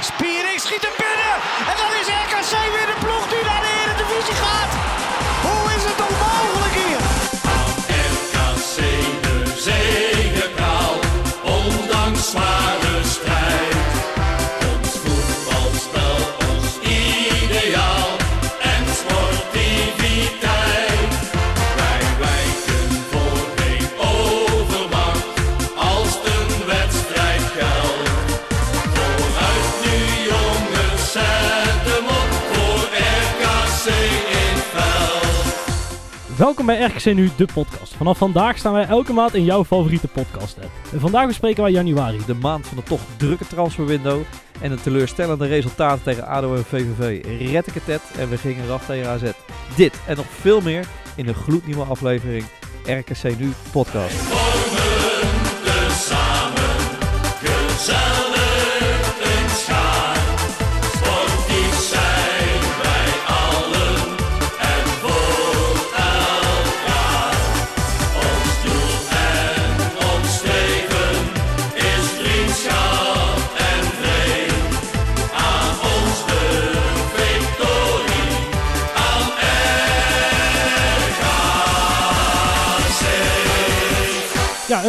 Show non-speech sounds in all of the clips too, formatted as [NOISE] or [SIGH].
Spiering Welkom bij RKC Nu, de podcast. Vanaf vandaag staan wij elke maand in jouw favoriete podcast app. En vandaag bespreken wij januari. de maand van de toch drukke transferwindow en de teleurstellende resultaten tegen ADO en VVV red ik het net en we gingen eraf tegen AZ. Dit en nog veel meer in een gloednieuwe aflevering RKC Nu podcast.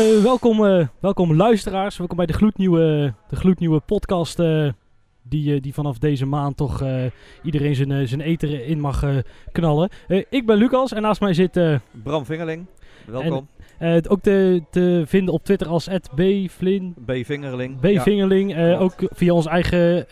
Eh, welkom, eh, welkom luisteraars. Welkom bij de gloednieuwe, de gloednieuwe podcast. eh, die, die vanaf deze maand toch iedereen zijn, zijn eten in mag knallen. Ik ben Lucas en naast mij zit Bram Vingerling, welkom. eh, ook te, te vinden op Twitter als @bvlin. B. Vingerling. B. Vingerling. ook via ons eigen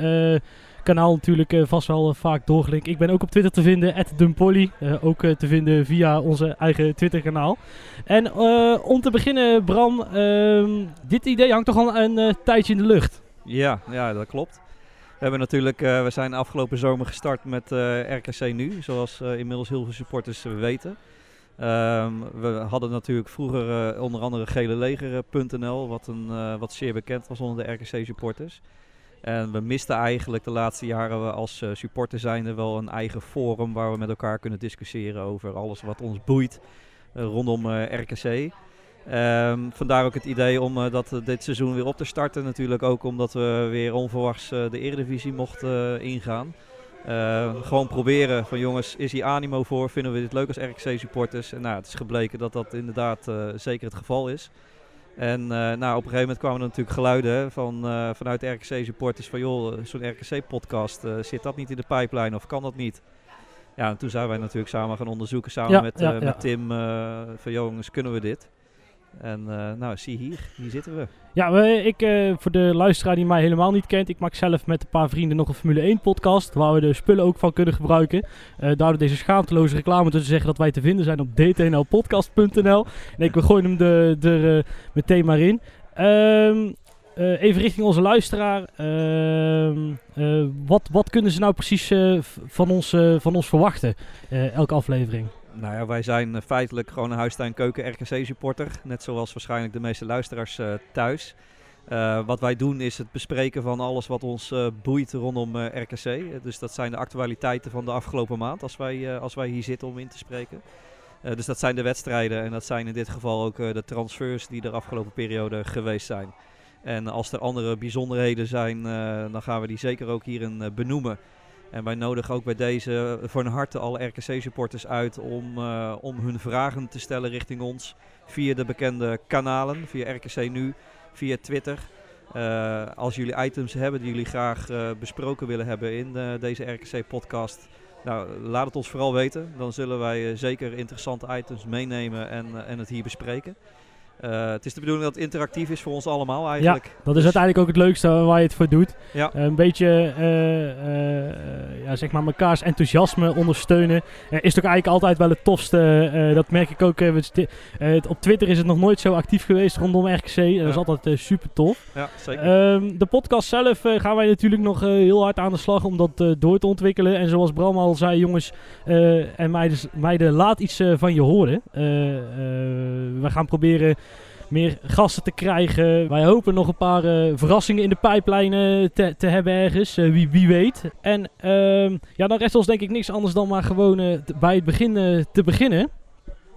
kanaal natuurlijk eh, vast wel eh, vaak doorgelinkt. Ik ben ook op Twitter te vinden, @dumpolly. eh ook te vinden via onze eigen Twitter kanaal. En om te beginnen, Bram, ehm, dit idee hangt toch al een tijdje in de lucht. Ja, ja, dat klopt. We hebben natuurlijk, we zijn afgelopen zomer gestart met RKC Nu, zoals inmiddels heel veel supporters weten. Ehm, we hadden natuurlijk vroeger onder andere geleleger.nl, wat, een, wat zeer bekend was onder de RKC supporters. En we misten eigenlijk de laatste jaren als eh, supporter zijnde wel een eigen forum waar we met elkaar kunnen discussiëren over alles wat ons boeit eh, rondom eh, RKC. Ehm, vandaar ook het idee om dat dit seizoen weer op te starten. Natuurlijk ook omdat we weer onverwachts de Eredivisie mochten ingaan. Eh, gewoon proberen van jongens, is hier animo voor? Vinden we dit leuk als RKC supporters? En nou, het is gebleken dat dat inderdaad zeker het geval is. En eh, nou, op een gegeven moment kwamen er natuurlijk geluiden van, eh, vanuit de RKC supporters van joh, eh, zo'n RKC podcast, zit dat niet in de pipeline of kan dat niet? Ja, en toen zijn wij natuurlijk samen gaan onderzoeken samen Ja, met, ja, ja. met Tim van jongens, kunnen we dit? En eh, nou, zie hier, hier zitten we. Ja, ik, eh, voor de luisteraar die mij helemaal niet kent, ik maak zelf met een paar vrienden nog een Formule 1 podcast, waar we de spullen ook van kunnen gebruiken. Eh daardoor deze schaamteloze reclame te zeggen dat wij te vinden zijn op dtnlpodcast.nl. En ik we gooien hem er meteen maar in. Ehm, eh, even richting onze luisteraar. Ehm, eh, wat, wat kunnen ze nou precies van, ons, van ons verwachten, elke aflevering? Nou ja, wij zijn eh, feitelijk gewoon een huistuin keuken RKC supporter. Net zoals waarschijnlijk de meeste luisteraars eh, thuis. Eh, wat wij doen is het bespreken van alles wat ons boeit rondom RKC. Dus dat zijn de actualiteiten van de afgelopen maand als wij, als wij hier zitten om in te spreken. Dus dat zijn de wedstrijden en dat zijn in dit geval ook de transfers die er afgelopen periode geweest zijn. En als er andere bijzonderheden zijn, dan gaan we die zeker ook hierin benoemen. En wij nodigen ook bij deze van harte alle RKC-supporters uit om, eh, om hun vragen te stellen richting ons via de bekende kanalen, via RKC Nu, via Twitter. Eh, als jullie items hebben die jullie graag eh, besproken willen hebben in deze RKC-podcast, nou, laat het ons vooral weten. Dan zullen wij zeker interessante items meenemen en, en het hier bespreken. Eh, het is de bedoeling dat het interactief is voor ons allemaal eigenlijk. Dat is Dus- uiteindelijk ook het leukste waar je het voor doet. Ja. Eh, een beetje eh, ja, zeg maar mekaars enthousiasme ondersteunen. Is toch eigenlijk altijd wel het tofste. dat merk ik ook. op Twitter is het nog nooit zo actief geweest rondom RKC. Dat is Ja. altijd super tof. Ja, zeker. Ehm, de podcast zelf gaan wij natuurlijk nog heel hard aan de slag om dat door te ontwikkelen. En zoals Bram al zei, jongens en meiden, meiden, laat iets van je horen. We gaan proberen meer gasten te krijgen. Wij hopen nog een paar eh, verrassingen in de pijplijn te, te hebben ergens. Eh, wie, wie weet. En ehm, ja, dan rest ons denk ik niks anders dan maar gewoon eh, bij het begin te beginnen.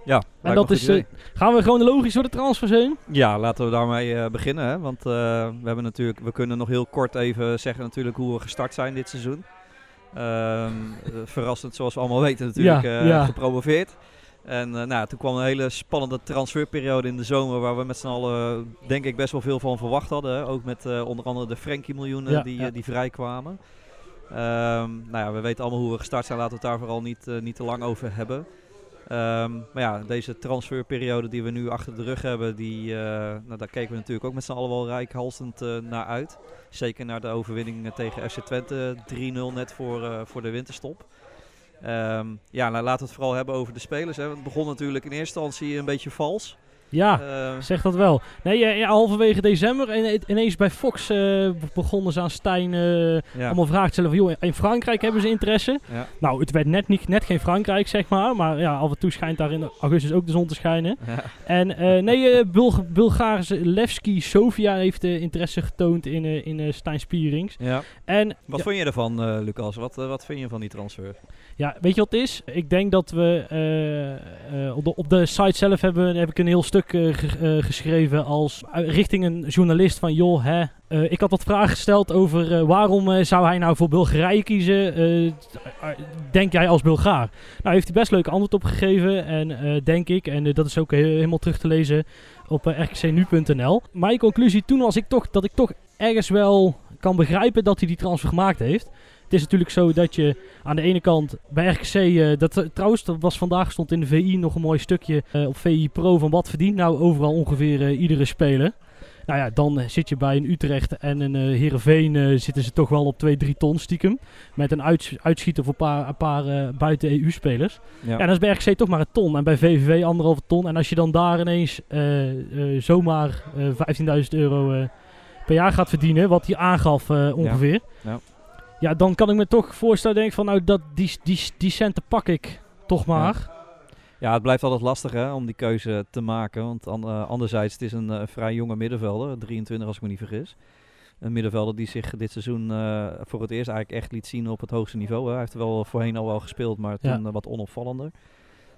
Ja, En dat is, gaan we chronologisch door de transferzone? Ja, laten we daarmee beginnen. Hè? Want we hebben natuurlijk, we kunnen nog heel kort even zeggen natuurlijk hoe we gestart zijn dit seizoen. Ehm, eh, [LAUGHS] verrassend, zoals we allemaal weten natuurlijk, Ja, ja. gepromoveerd. En eh, nou, toen kwam een hele spannende transferperiode in de zomer waar we met z'n allen denk ik best wel veel van verwacht hadden. Ook met eh, onder andere de Frenkie miljoenen Ja, die, ja. eh, die vrijkwamen. Ehm, nou ja, we weten allemaal hoe we gestart zijn. Laten we het daar vooral niet, eh, niet te lang over hebben. Ehm, maar ja, deze transferperiode die we nu achter de rug hebben, die, eh, nou, daar keken we natuurlijk ook met z'n allen wel rijkhalsend eh, naar uit. Zeker naar de overwinning eh, tegen FC Twente 3-0 net voor, eh, voor de winterstop. Ehm, ja, nou, laten we het vooral hebben over de spelers. Hè. Het begon natuurlijk in eerste instantie een beetje vals. Ja, Eh, zeg dat wel. Nee, ja, halverwege december en, ineens bij Fox eh, begonnen ze aan Stijn ja, allemaal vragen te stellen van, joh, in Frankrijk hebben ze interesse. ja, Nou, het werd net, niet, net geen Frankrijk, zeg maar. Maar ja, af en toe schijnt daar in augustus ook de zon te schijnen. ja. En eh, nee, Bulg Bulgaarse Levski Sofia heeft interesse getoond in, in Stijn Spierings. ja. En Wat ja, vond je ervan, Lucas? Wat, wat vind je van die transfer? ja, weet je wat het is? Ik denk dat we op, de, op de site zelf hebben, heb ik een heel stuk eh, eh, geschreven als eh, richting een journalist van joh, hè, ik had wat vragen gesteld over waarom zou hij nou voor Bulgarije kiezen? Denk jij als Bulgaar? Nou, heeft hij best leuk antwoord op gegeven en denk ik, en dat is ook he- helemaal terug te lezen op rkcnu.nl. Mijn conclusie toen was ik toch dat ik toch ergens wel kan begrijpen dat hij die transfer gemaakt heeft. Het is natuurlijk zo dat je aan de ene kant bij RKC, eh, dat, eh, trouwens, dat was vandaag stond in de VI nog een mooi stukje eh, op VI Pro van wat verdient nou overal ongeveer iedere speler. Nou ja, dan zit je bij een Utrecht en een eh Heerenveen zitten ze toch wel op 2, 3 ton stiekem. Met een uits- uitschieter voor paar, een paar buiten EU-spelers. Ja, Ja, dan is bij RKC toch maar een ton. En bij VVV anderhalve ton. En als je dan daar ineens zomaar eh 15.000 euro per jaar gaat verdienen, wat hij aangaf ongeveer. Ja. Ja, dan kan ik me toch voorstellen, denk ik van nou, dat, die, die, die centen pak ik toch maar. Ja, het blijft altijd lastig hè, om die keuze te maken. Want an- eh, anderzijds, het is een eh, vrij jonge middenvelder, 23 als ik me niet vergis. Een middenvelder die zich dit seizoen eh, voor het eerst eigenlijk echt liet zien op het hoogste niveau. Hè. Hij heeft er wel voorheen al wel gespeeld, maar Ja. toen wat onopvallender.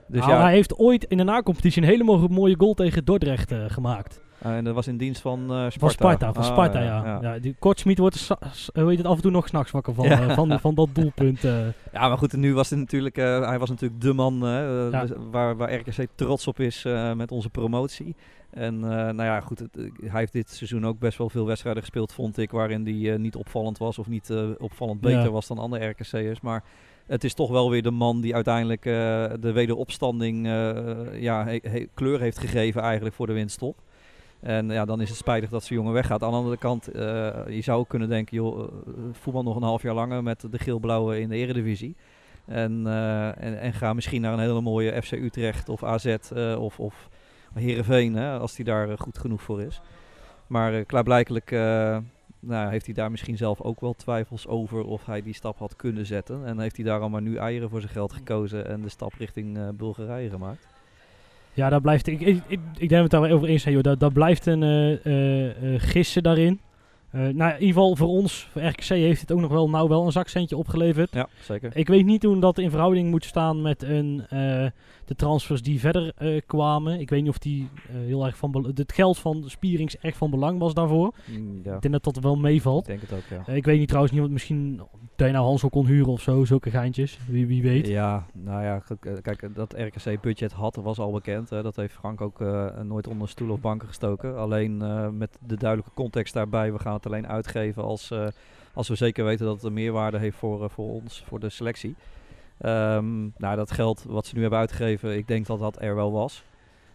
Dus Nou, ja, Hij heeft ooit in de nacompetitie een hele mo- mooie goal tegen Dordrecht eh, gemaakt. eh, en dat was in dienst van eh, Sparta. Van Sparta, van Ah, Sparta ja. ja. die Kortsmit wordt er s- hoe heet het, af en toe nog s'nachts wakker van, [LAUGHS] Ja. eh, van, van dat doelpunt. eh. Ja, maar goed, en nu was het natuurlijk, eh, hij was natuurlijk de man eh, dus waar, waar RKC trots op is eh, met onze promotie. En eh, nou ja, goed, het, eh, hij heeft dit seizoen ook best wel veel wedstrijden gespeeld, vond ik, waarin hij eh, niet opvallend was of niet eh, opvallend beter was dan andere RKC'ers. Maar het is toch wel weer de man die uiteindelijk eh, de wederopstanding eh, ja, kleur heeft gegeven eigenlijk voor de winststop. En ja, dan is het spijtig dat zijn jongen weggaat. Aan de andere kant, eh, je zou kunnen denken, joh, voetbal nog een half jaar langer met de geel-blauwe in de eredivisie. En, en, en ga misschien naar een hele mooie FC Utrecht of AZ of, of hè, als hij daar goed genoeg voor is. Maar klaarblijkelijk nou, heeft hij daar misschien zelf ook wel twijfels over of hij die stap had kunnen zetten. En heeft hij daarom maar nu eieren voor zijn geld gekozen en de stap richting eh, Bulgarije gemaakt. Ja, daar blijft. Ik, ik, ik, ik denk dat we het daar wel over eens zijn, joh. Daar blijft een eh, eh, gissen daarin. Eh, nou, in ieder geval voor ons, voor RKC, heeft het ook nog wel, nou wel een zakcentje opgeleverd. Ja, zeker. Ik weet niet hoe dat in verhouding moet staan met een, eh, de transfers die verder eh, kwamen. Ik weet niet of die heel erg van het geld van Spierings echt van belang was daarvoor. Mm, ja, Ik denk dat dat wel ik meevalt. denk het ook, ja. Ik weet niet trouwens niet, misschien dat je nou Hansel kon huren of zo, zulke geintjes. Wie, wie weet. Ja, nou ja, kijk, dat RKC budget had, was al bekend. Hè. Dat heeft Frank ook nooit onder stoel of banken gestoken. Alleen met de duidelijke context daarbij, we gaan het alleen uitgeven als, eh, als we zeker weten dat het een meerwaarde heeft voor, eh, voor ons, voor de selectie. Ehm, nou, dat geld wat ze nu hebben uitgegeven, ik denk dat dat er wel was.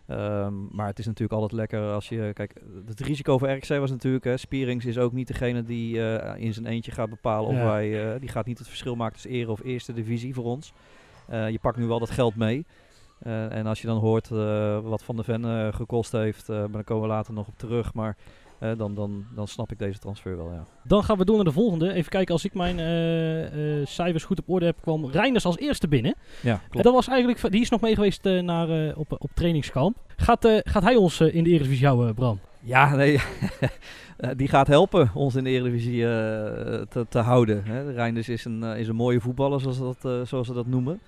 Ehm, maar het is natuurlijk altijd lekker als je... Kijk, het risico voor RKC was natuurlijk... Hè, Spierings is ook niet degene die eh, in zijn eentje gaat bepalen of wij... die gaat niet het verschil maken tussen ere of eerste divisie voor ons. Je pakt nu wel dat geld mee. En als je dan hoort wat Van de Ven gekost heeft... maar daar komen we later nog op terug. Maar dan, dan, dan snap ik deze transfer wel, ja. Dan gaan we door naar de volgende. Even kijken, als ik mijn eh, eh, cijfers goed op orde heb, kwam Reinders als eerste binnen. Ja, klopt. dat was eigenlijk, die is nog mee geweest eh, naar, op, op trainingskamp. Gaat, gaat hij ons in de Eredivisie houden, Bram? Ja, nee. [LAUGHS] die gaat helpen ons in de Eredivisie te, te houden. Hè. Reinders is een, is een mooie voetballer, zoals, dat, zoals ze dat noemen.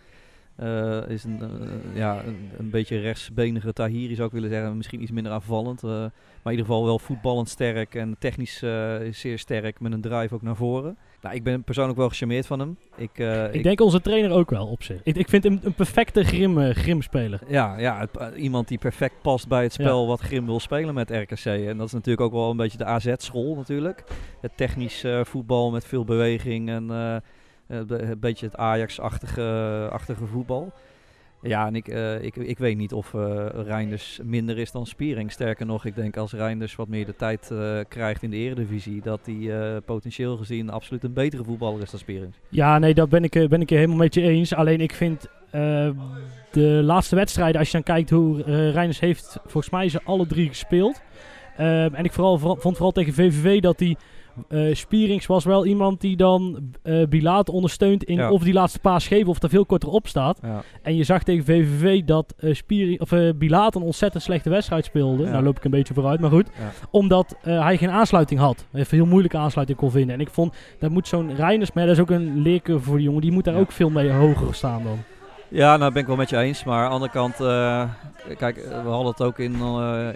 Eh, is een, eh, ja, een, een beetje rechtsbenige Tahiri zou ik willen zeggen. Misschien iets minder aanvallend. eh, maar in ieder geval wel voetballend sterk en technisch zeer sterk met een drive ook naar voren. Nou, ik ben persoonlijk wel gecharmeerd van hem. Ik, Ik denk onze trainer ook wel op zich. Ik, ik vind hem een perfecte grim, eh, grimspeler. Ja, ja het- iemand die perfect past bij het spel wat Grim wil spelen met RKC. En dat is natuurlijk ook wel een beetje de AZ-school natuurlijk. Het technisch voetbal met veel beweging en een beetje het Ajax-achtige achtige voetbal. Ja, en ik, eh, ik, ik weet niet of eh Reinders minder is dan Spiering. Sterker nog, ik denk als Reinders wat meer de tijd eh, krijgt in de eredivisie... dat hij eh, potentieel gezien absoluut een betere voetballer is dan Spiering. Ja, nee, dat ben ik, eh, ben ik helemaal met je eens. Alleen ik vind eh, de laatste wedstrijden, als je dan kijkt hoe eh Reiners heeft, volgens mij ze alle drie gespeeld. Ehm, en ik vooral, vond vooral tegen VVV dat die eh, Spierings was wel iemand die dan eh Bilaat ondersteunt in Ja. of die laatste paas geven of er veel korter op staat. Ja. En je zag tegen VVV dat Spiering, of, eh, Bilaat een ontzettend slechte wedstrijd speelde. Ja. Nou loop ik een beetje vooruit, maar goed. Omdat hij geen aansluiting had. Hij heel moeilijke aansluiting kon vinden. En ik vond, dat moet zo'n Reiners, maar dat is ook een leercurve voor die jongen. Die moet daar ook veel mee hoger staan dan. Ja, nou ben ik wel met je eens. Maar aan de andere kant, kijk, we hadden het ook in,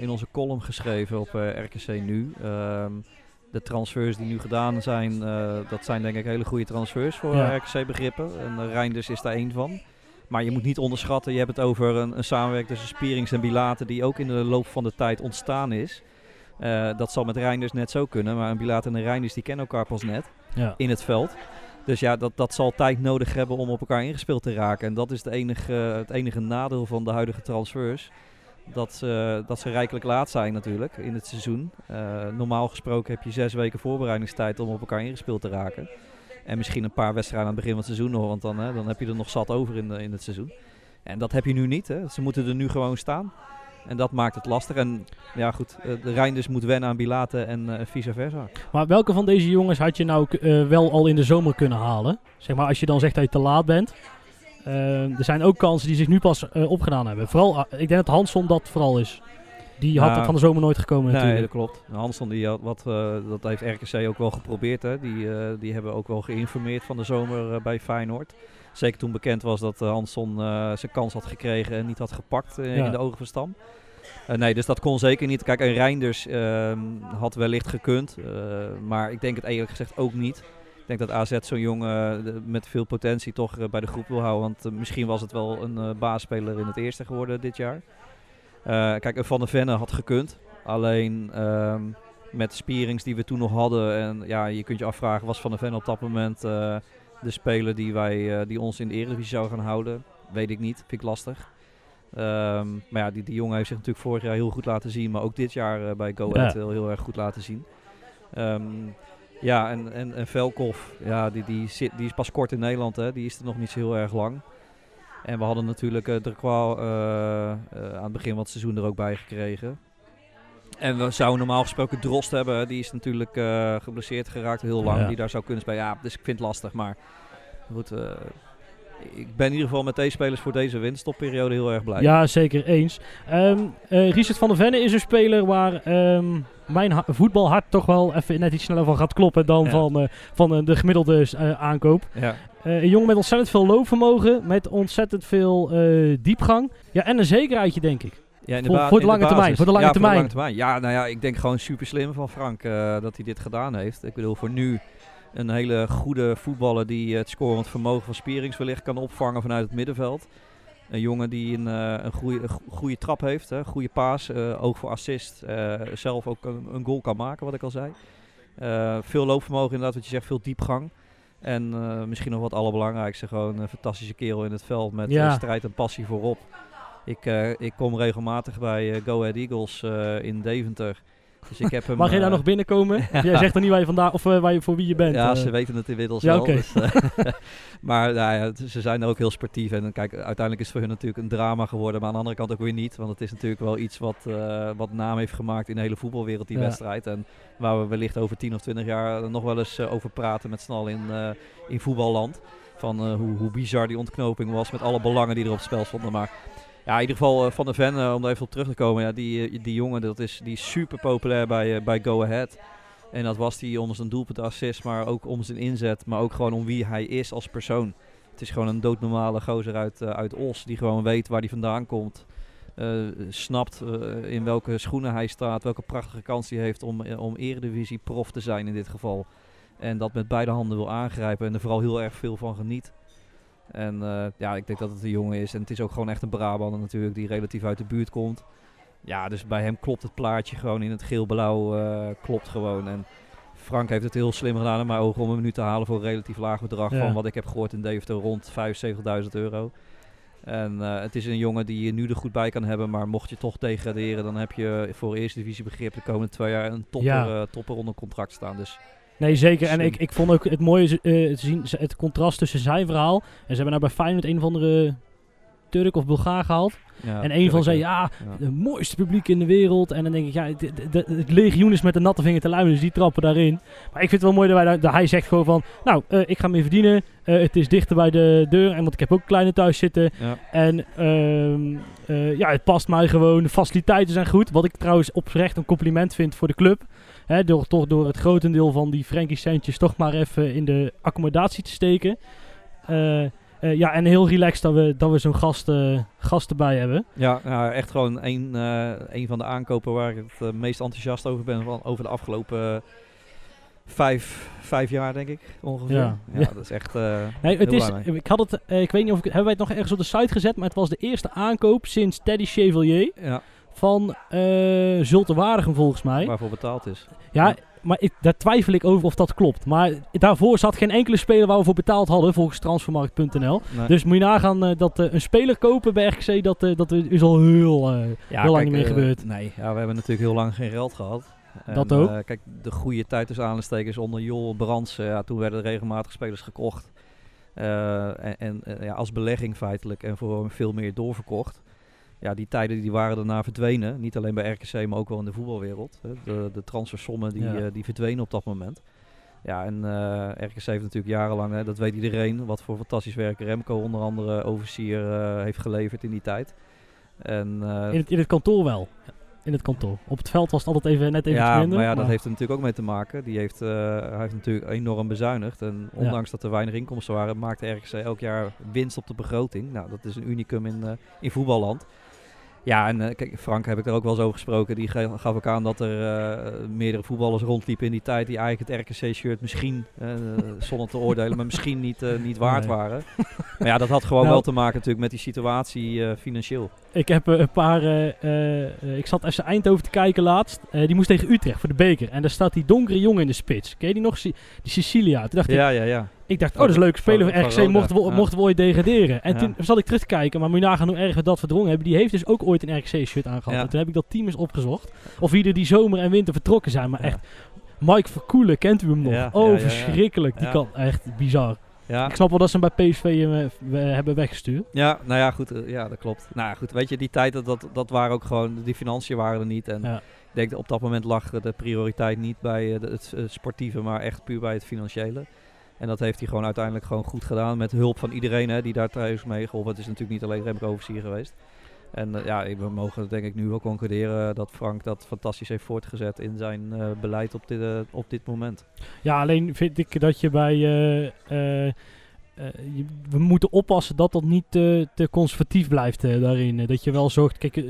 in onze column geschreven op eh, RKC Nu. Ehm, de transfers die nu gedaan zijn, eh, dat zijn denk ik hele goede transfers voor Ja. RKC-begrippen. En uh, Reinders is daar één van. Maar je moet niet onderschatten, je hebt het over een, een samenwerking tussen Spierings en Bilater die ook in de loop van de tijd ontstaan is. Eh, dat zal met Reinders net zo kunnen, maar een Bilater en een Reinders die kennen elkaar pas net Ja. in het veld. Dus ja, dat, dat zal tijd nodig hebben om op elkaar ingespeeld te raken. En dat is de enige, het enige nadeel van de huidige transfers. Dat ze, dat ze rijkelijk laat zijn natuurlijk in het seizoen. Eh, normaal gesproken heb je zes weken voorbereidingstijd om op elkaar ingespeeld te raken. En misschien een paar wedstrijden aan het begin van het seizoen nog, want dan, hè, dan heb je er nog zat over in, de- in het seizoen. En dat heb je nu niet. Hè. Ze moeten er nu gewoon staan. En dat maakt het lastig. En ja goed, eh, de Reinders moet wennen aan Bilaten en eh, vice versa. Maar welke van deze jongens had je nou wel al in de zomer kunnen halen? Zeg maar als je dan zegt dat je te laat bent. Eh, er zijn ook kansen die zich nu pas eh, opgedaan hebben. Vooral, ah, ik denk dat Hansson dat vooral is. Die had het van de zomer nooit gekomen Nee, dat natuurlijk. klopt. Hansson, die had wat, eh, dat heeft RKC ook wel geprobeerd. Hè. Die, eh, die hebben ook wel geïnformeerd van de zomer eh, bij Feyenoord. Zeker toen bekend was dat Hansson uh, zijn kans had gekregen en niet had gepakt Ja. in de ogen van Stam. Nee, dus dat kon zeker niet. Kijk, en Reinders uh, had wellicht gekund, maar ik denk het eerlijk gezegd ook niet. Ik denk dat AZ zo'n jongen uh, met veel potentie toch uh, bij de groep wil houden. Want uh, misschien was het wel een baasspeler in het eerste geworden dit jaar. Kijk, Van der Venne had gekund. Alleen ehm, met de spierings die we toen nog hadden. En ja, je kunt je afvragen, was Van der Venne op dat moment uh, de speler die, wij, uh, die ons in de Eredivisie zou gaan houden? Weet ik niet, vind ik lastig. Um, maar ja, die, die jongen heeft zich natuurlijk vorig jaar heel goed laten zien. Maar ook dit jaar uh, bij Go Ahead ja. heel, heel erg goed laten zien. Um, ja, en, en, en Velkov, ja, die, die, zit, die is pas kort in Nederland. Hè. Die is er nog niet zo heel erg lang. En we hadden natuurlijk uh, uh, uh, aan het begin van het seizoen er ook bij gekregen. En we zouden normaal gesproken Drost hebben. Die is natuurlijk uh, geblesseerd geraakt heel lang. Ja. Die daar zou kunnen spelen. Ja, dus ik vind het lastig. Maar goed, uh, ik ben in ieder geval met deze spelers voor deze winststopperiode heel erg blij. Ja, zeker eens. Um, uh, Richard van der Venne is een speler waar um, mijn voetbalhart toch wel even net iets sneller van gaat kloppen dan ja. van, uh, van uh, de gemiddelde aankoop. Ja. een jongen met ontzettend veel loopvermogen, met ontzettend veel diepgang. Ja, en een zekerheidje, denk ik. Ja, voor, voor, de lange termijn, voor de lange ja, termijn. Voor de lange termijn. Ja, nou ja, ik denk gewoon super slim van Frank uh, dat hij dit gedaan heeft. Ik bedoel, voor nu een hele goede voetballer die het scorend vermogen van Spierings wellicht kan opvangen vanuit het middenveld. Een jongen die een, een, goede, een goede trap heeft, een goede paas, uh, oog voor assist. Uh, zelf ook een, een, goal kan maken, wat ik al zei. Veel loopvermogen inderdaad, wat je zegt, veel diepgang. En uh, misschien nog wat allerbelangrijkste, gewoon een fantastische kerel in het veld met ja. strijd en passie voorop. Ik, uh, ik kom regelmatig bij Go Ahead Eagles in Deventer. Dus ik heb [LAUGHS] hem, Mag je daar nog binnenkomen? Jij zegt er niet waar je vandaag of uh, waar je, voor wie je bent. Ja, uh. ze weten het inmiddels ja, wel. Okay. Dus, [LAUGHS] [LAUGHS] maar nou ja, ze zijn ook heel sportief. En kijk, uiteindelijk is het voor hun natuurlijk een drama geworden. Maar aan de andere kant ook weer niet. Want het is natuurlijk wel iets wat, wat naam heeft gemaakt in de hele voetbalwereld, die ja. wedstrijd. En waar we wellicht over 10 of 20 jaar nog wel eens over praten met snal in, in voetballand. Van hoe, hoe bizar die ontknoping was met alle belangen die er op het spel stonden. Maar ja, in ieder geval uh, Van de Ven, uh, om daar even op terug te komen. Ja, die, uh, die jongen dat is, die super populair bij, bij Go Ahead. En dat was hij om zijn doelpunt assist, maar ook om zijn inzet. Maar ook gewoon om wie hij is als persoon. het is gewoon een doodnormale gozer uit, eh, uit Os. Die gewoon weet waar hij vandaan komt. eh, snapt eh, in welke schoenen hij staat. Welke prachtige kans hij heeft om, eh, om eredivisie prof te zijn in dit geval. En dat met beide handen wil aangrijpen. En er vooral heel erg veel van geniet. En eh, ja, ik denk dat het een jongen is. En het is ook gewoon echt een Brabander natuurlijk. Die relatief uit de buurt komt. Ja, dus bij hem klopt het plaatje gewoon in het geel-blauw. eh, klopt gewoon. En Frank heeft het heel slim gedaan in mijn ogen om hem nu te halen voor een relatief laag bedrag. Ja. Van wat ik heb gehoord in Deventer rond 75.000 euro. En eh, het is een jongen die je nu er goed bij kan hebben. Maar mocht je toch degraderen, dan heb je voor eerste divisie begrip de komende twee jaar een topper, Ja. topper onder contract staan. Dus Nee, zeker. En Slim. ik, ik vond ook het mooie eh, te zien, het contrast tussen zijn verhaal. En ze hebben nou bij Feyenoord een of andere Turk of Bulgaar gehaald. ja, en een van zei, ja, ja. het mooiste publiek in de wereld. En dan denk ik, ja, het, het- het- het legioen is met de natte vinger te luimen, dus die trappen daarin. Maar ik vind het wel mooi dat, wij, daar- dat hij zegt gewoon van, nou, eh, ik ga meer verdienen. Eh, het is dichter bij de deur, en want ik heb ook kleine thuis zitten. Ja. En ehm, eh, ja, het past mij gewoon. De faciliteiten zijn goed. Wat ik trouwens oprecht een compliment vind voor de club. Hè, door toch door het grotendeel van die Frankie centjes toch maar even in de accommodatie te steken. Eh, eh, ja, en heel relaxed dat we, dat we zo'n gast, eh, gast erbij hebben. Ja, nou, echt gewoon een, een van de aankopen waar ik het meest enthousiast over ben van, over de afgelopen vijf, vijf jaar, denk ik, ongeveer. Ja. Ja, Ja. dat is echt eh, [LAUGHS] Nee, het is, ik had het, ik weet niet of ik, hebben wij het nog ergens op de site gezet, maar het was de eerste aankoop sinds Teddy Chevalier Ja, van eh Zulte Waregem volgens mij. waarvoor betaald is. Ja, maar ik, daar twijfel ik over of dat klopt. Maar daarvoor zat geen enkele speler waar we voor betaald hadden, volgens transfermarkt.nl. Nee. Dus moet je nagaan eh, dat eh, een speler kopen bij RKC, dat, dat is al heel... ja, heel lang niet meer gebeurd. Nee, ja, we hebben natuurlijk heel lang geen geld gehad. Dat ook. kijk, de goede tijd tussen aanstekers onder Jol Brands, ja, toen werden er regelmatig spelers gekocht. En en ja, als belegging feitelijk en voor veel meer doorverkocht. Ja, die tijden die waren daarna verdwenen. Niet alleen bij RKC, maar ook wel in de voetbalwereld. hè. De, de transfersommen die, Ja. eh, die verdwenen op dat moment. Ja, en eh, RKC heeft natuurlijk jarenlang, hè, dat weet iedereen, wat voor fantastisch werk Remco onder andere overseer eh, heeft geleverd in die tijd. En, in, het, in het kantoor wel. In het kantoor. Op het veld was het altijd even net even ja, minder. maar ja, dat heeft er natuurlijk ook mee te maken. Die heeft, hij heeft natuurlijk enorm bezuinigd. En Ja. ondanks dat er weinig inkomsten waren, maakte RKC elk jaar winst op de begroting. Nou, dat is een unicum in, in voetballand. Ja, en eh, kijk, Frank heb ik er ook wel eens over gesproken. Die gaf ook aan dat er eh, meerdere voetballers rondliepen in die tijd die eigenlijk het RKC-shirt misschien, eh, zonder te oordelen, maar misschien niet, niet waard Nee. waren. Maar ja, dat had gewoon Nou. wel te maken natuurlijk met die situatie financieel. Ik heb een paar. ik zat FC Eindhoven te kijken laatst. Die moest tegen Utrecht voor de beker. En daar staat die donkere jongen in de spits. Ken je die nog? Die Sicilia. Toen dacht ik, Ja, ja, ja. Ik dacht, oh, dat is leuk. Spelen Van- RKC mochten we, mochten we ooit degraderen. En toen zat ik terug te kijken. Maar moet je nagaan hoe erg we dat verdrongen hebben. Die heeft dus ook ooit een RKC-shirt aangehad. En toen heb ik dat team eens opgezocht. Of wie er die zomer en winter vertrokken zijn. Maar echt, Mike Verkoelen, kent u hem nog? Oh, verschrikkelijk. Die kan echt bizar. ja. Ik snap wel dat ze hem bij PSV eh, we- hebben weggestuurd. Ja, nou ja, goed. eh, ja, dat klopt. Nou ja, goed. Weet je, die tijd, dat, dat, dat waren ook gewoon, die financiën waren er niet. En Ja. ik denk dat op dat moment lag eh, de prioriteit niet bij eh, het eh, sportieve, maar echt puur bij het financiële. En dat heeft hij gewoon uiteindelijk gewoon goed gedaan. Met hulp van iedereen hè, die daar thuis mee geholpen. Het is natuurlijk niet alleen Remco Overzier geweest. En eh, ja, we mogen denk ik nu wel concluderen dat Frank dat fantastisch heeft voortgezet in zijn eh, beleid op dit, eh, op dit moment. Ja, alleen vind ik dat je bij. we moeten oppassen dat dat niet te, te conservatief blijft daarin. Dat je wel zorgt. Kijk,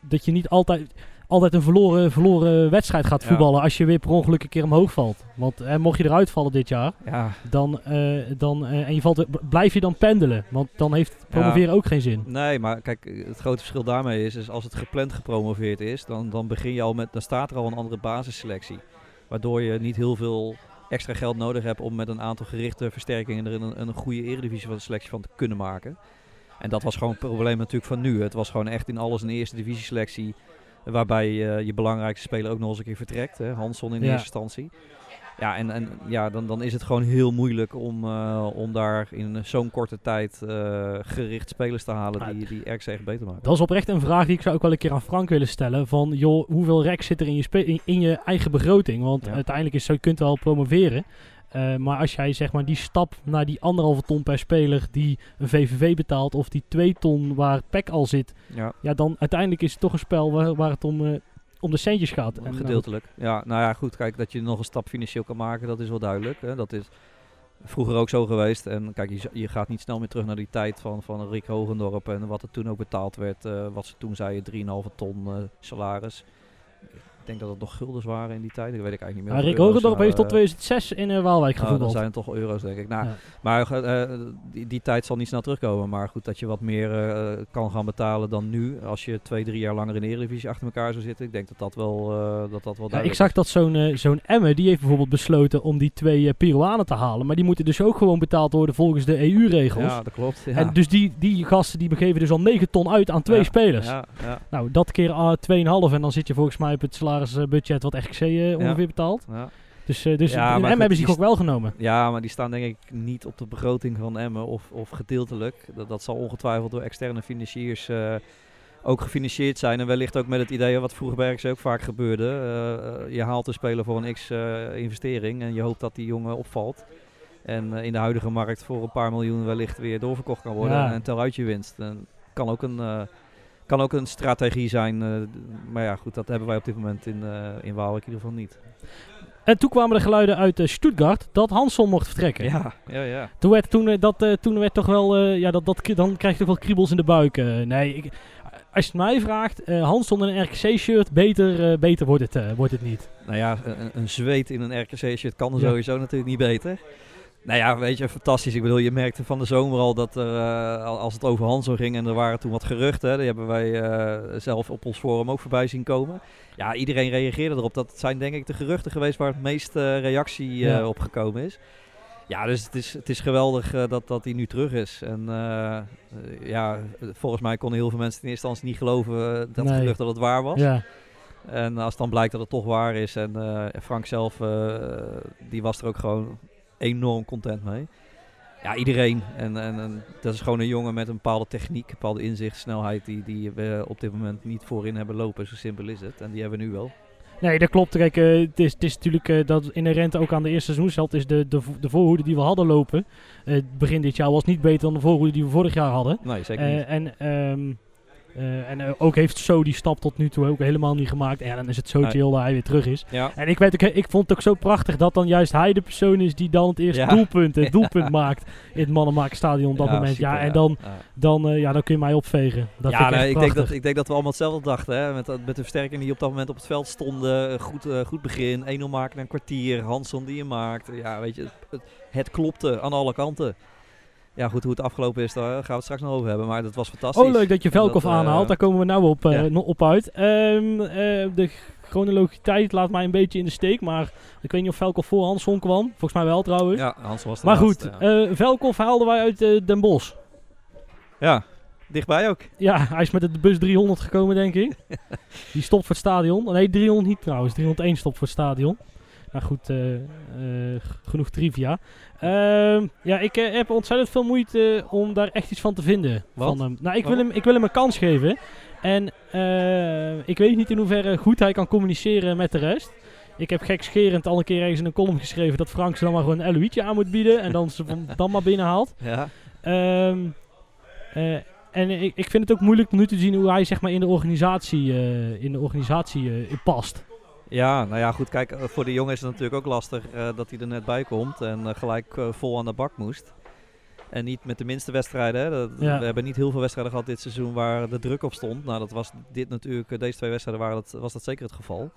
dat je niet altijd, altijd een verloren, verloren wedstrijd gaat voetballen. als je weer per ongeluk een keer omhoog valt. Want eh, mocht je eruit vallen dit jaar. Ja, Dan, eh, dan, eh, en je valt, blijf je dan pendelen. Want dan heeft promoveren ook geen zin. Nee, maar kijk, het grote verschil daarmee is, is als het gepland gepromoveerd is, dan, dan begin je al met, dan staat er al een andere basisselectie. Waardoor je niet heel veel extra geld nodig hebt om met een aantal gerichte versterkingen er een, een goede eredivisie van de selectie van te kunnen maken. En dat was gewoon het probleem natuurlijk van nu. Het was gewoon echt in alles een eerste divisie selectie. Waarbij eh, je belangrijkste speler ook nog eens een keer vertrekt. Hè? Hansson in Ja. eerste instantie. Ja, en, en ja, dan, dan is het gewoon heel moeilijk om, eh, om daar in zo'n korte tijd eh, gericht spelers te halen die, die RKC echt beter maken. Dat is oprecht een vraag die ik zou ook wel een keer aan Frank willen stellen. Van, joh, hoeveel rek zit er in je, spe- in, in je eigen begroting? Want Ja. uiteindelijk is zo, je kunt wel promoveren. Eh, maar als jij zeg maar die stap naar die anderhalve ton per speler die een VVV betaalt, of die twee ton waar PEC al zit, Ja, ja, dan uiteindelijk is het toch een spel waar, waar het om, eh, om de centjes gaat. En, nou, gedeeltelijk. Ja, nou ja, goed, kijk, dat je nog een stap financieel kan maken, dat is wel duidelijk. Hè. Dat is, vroeger ook zo geweest. En kijk, je, je gaat niet snel meer terug naar die tijd van, van Rick Hogendorp en wat er toen ook betaald werd. eh, wat ze toen zeiden, 3,5 ton salaris. Ik denk dat het nog guldens waren in die tijd. Dat weet ik eigenlijk niet meer. Of Rick Hogendorp heeft tot eh, 2006 in eh, Waalwijk nou, gevoetbald. zijn het toch euro's, denk ik. Nou. Maar eh, die, die tijd zal niet snel terugkomen. Maar goed, dat je wat meer eh, kan gaan betalen dan nu. Als je twee, drie jaar langer in de Eredivisie achter elkaar zou zitten. Ik denk dat dat wel, eh, dat dat wel ik zag dat zo'n eh, zo'n Emmen, die heeft bijvoorbeeld besloten om die twee eh, Peruanen te halen. Maar die moeten dus ook gewoon betaald worden volgens de. EU-regels. Ja, dat klopt. Ja. En dus die, die gasten die begeven dus al 9 ton uit aan twee Ja, spelers. Ja, ja, Nou, dat keer ah, 2,5 en dan zit je volgens mij op het salarisbudget wat RKC eh, ongeveer betaalt. ja. Dus, eh dus Ja, in Emmen hebben ze die ook wel genomen. ja, maar die staan denk ik niet op de begroting van Emmen of, of gedeeltelijk. Dat, dat zal ongetwijfeld door externe financiers eh, ook gefinancierd zijn. En wellicht ook met het idee wat vroeger bij RKC ook vaak gebeurde. je haalt een speler voor een x eh, investering en je hoopt dat die jongen opvalt. En in de huidige markt voor een paar miljoen wellicht weer doorverkocht kan worden. Ja. En tel uit je winst. En kan ook een... kan ook een strategie zijn, eh, maar ja goed, dat hebben wij op dit moment in, eh in Waalwijk in ieder geval niet. En toen kwamen de geluiden uit eh, Stuttgart dat Hansson mocht vertrekken. Ja, ja, ja. Toen werd, toen, dat, toen werd toch wel, ja, dat, dat, dan krijg je toch wel kriebels in de buik. nee, ik, als je het mij vraagt, eh Hansson in een RKC-shirt, beter, beter wordt, het, wordt het niet. Nou ja, een, een zweet in een RKC-shirt kan Ja. sowieso natuurlijk niet beter. Nou ja, weet je, fantastisch. Ik bedoel, je merkte van de zomer al dat er, eh, al- als het over Hanso ging en er waren toen wat geruchten, die hebben wij eh, zelf op ons forum ook voorbij zien komen. Ja, iedereen reageerde erop. Dat zijn denk ik de geruchten geweest waar het meest eh, reactie Ja. op gekomen is. Ja, dus het is, het is geweldig dat, dat hij nu terug is. En ja, volgens mij konden heel veel mensen in eerste instantie niet geloven dat Nee. gerucht dat het waar was. Ja. En als dan blijkt dat het toch waar is en Frank zelf, die was er ook gewoon enorm content mee. Ja, iedereen. En, en, en dat is gewoon een jongen met een bepaalde techniek, een bepaalde inzicht, snelheid die, die we op dit moment niet voorin hebben lopen. Zo simpel is het. En die hebben we nu wel. Nee, dat klopt. Kijk, eh, het, is, het is natuurlijk eh, dat inherent ook aan de eerste seizoenshelft is de, de, de voorhoede die we hadden lopen. eh, begin dit jaar was niet beter dan de voorhoede die we vorig jaar hadden. Nee, zeker niet. en ehm, eh, en eh, ook heeft zo die stap tot nu toe ook helemaal niet gemaakt. En ja, dan is het zo Nee. chill dat hij weer terug is. Ja, En ik, weet ook, ik vond het ook zo prachtig dat dan juist hij de persoon is die dan het eerste Ja. doelpunt, het [LAUGHS] doelpunt maakt in het Mannenmakerstadion op dat moment. super, ja, en dan, dan, eh, ja, dan kun je mij opvegen. Dat ja, vind ik nee, ik, denk dat, ik denk dat we allemaal hetzelfde dachten. Hè? Met, met de versterking die op dat moment op het veld stonden. Goed, goed begin. 1-0 maken een kwartier. Hansson die je maakt. Ja, weet je, het, het klopte aan alle kanten. Ja, goed, hoe het afgelopen is, daar gaan we het straks nog over hebben. Maar dat was fantastisch. Oh, leuk dat je Velkov eh, aanhaalt. Daar komen we nou op, eh, ja. op uit. Eh, de chronologiteit laat mij een beetje in de steek. Maar ik weet niet of Velkov voor Hansson kwam. Volgens mij wel trouwens. Ja, Hansson was de maar goed, ja. Velkov haalden wij uit Den Bosch. ja, dichtbij ook. Ja, hij is met de bus 300 gekomen, denk ik. [LAUGHS] Die stopt voor het stadion. Nee, 300 niet trouwens. 301 stopt voor het stadion. Maar goed, eh, eh, genoeg trivia. Ehm, ja, ik eh, heb ontzettend veel moeite om daar echt iets van te vinden. Wat? Van hem. Nou, ik wil, hem, ik wil hem een kans geven. En ik weet niet in hoeverre goed hij kan communiceren met de rest. Ik heb gekscherend al een keer ergens in een column geschreven dat Frank ze dan maar gewoon een LOI'tje aan moet bieden. En dan ze [LAUGHS] dan maar binnenhaalt. Ja. Ehm, eh, en ik, ik vind het ook moeilijk om nu te zien hoe hij zeg maar, in de organisatie, in de organisatie past. Ja, nou ja, goed. Kijk, eh, voor de jongen is het natuurlijk ook lastig eh, dat hij er net bij komt. En eh, gelijk vol aan de bak moest. En niet met de minste wedstrijden. Hè. Dat- Ja. We hebben niet heel veel wedstrijden gehad dit seizoen waar de druk op stond. Nou, dat was dit natuurlijk, deze twee wedstrijden waren dat, was dat zeker het geval.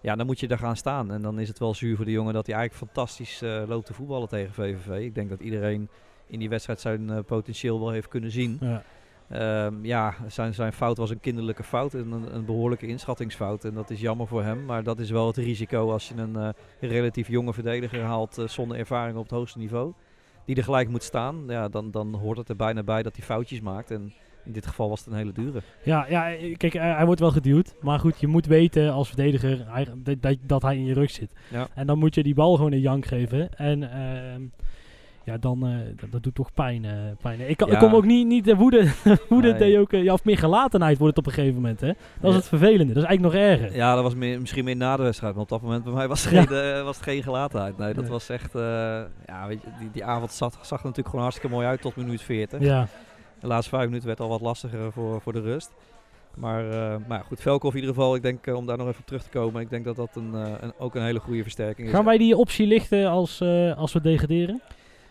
Ja, dan moet je daar gaan staan. En dan is het wel zuur voor de jongen dat hij eigenlijk fantastisch loopt te voetballen tegen VVV. Ik denk dat iedereen in die wedstrijd zijn potentieel wel heeft kunnen zien. Ja. Ehm, ja, zijn, zijn fout was een kinderlijke fout en een, een behoorlijke inschattingsfout. En dat is jammer voor hem, maar dat is wel het risico als je een eh, relatief jonge verdediger haalt eh, zonder ervaring op het hoogste niveau. Die er gelijk moet staan, ja, dan, dan hoort het er bijna bij dat hij foutjes maakt. En in dit geval was het een hele dure. Ja, ja, kijk, hij, wordt wel geduwd. Maar goed, je moet weten als verdediger hij, dat, dat, dat hij in je rug zit. Ja. En dan moet je die bal gewoon een jank geven. En ehm, ja, dan eh, dat, dat doet toch pijn. eh, pijn. Ik, kan- ik kom ook niet, niet de woede. [LAUGHS] woede Nee. deed ook, eh, ja, of meer gelatenheid wordt het op een gegeven moment. Hè? Dat is het vervelende. Dat is eigenlijk nog erger. Ja, dat was meer, misschien meer na de wedstrijd, maar op dat moment bij mij was het geen, was het geen gelatenheid. Nee, dat Nee. was echt, ja, weet je, die, die avond zag, zag er natuurlijk gewoon hartstikke mooi uit tot minuut 40. Ja. De laatste vijf minuten werd al wat lastiger voor, voor de rust. Maar, maar goed, Velkov in ieder geval, ik denk om daar nog even op terug te komen, ik denk dat dat een, een, ook een hele goede versterking is. Gaan wij die optie lichten als, als we degraderen?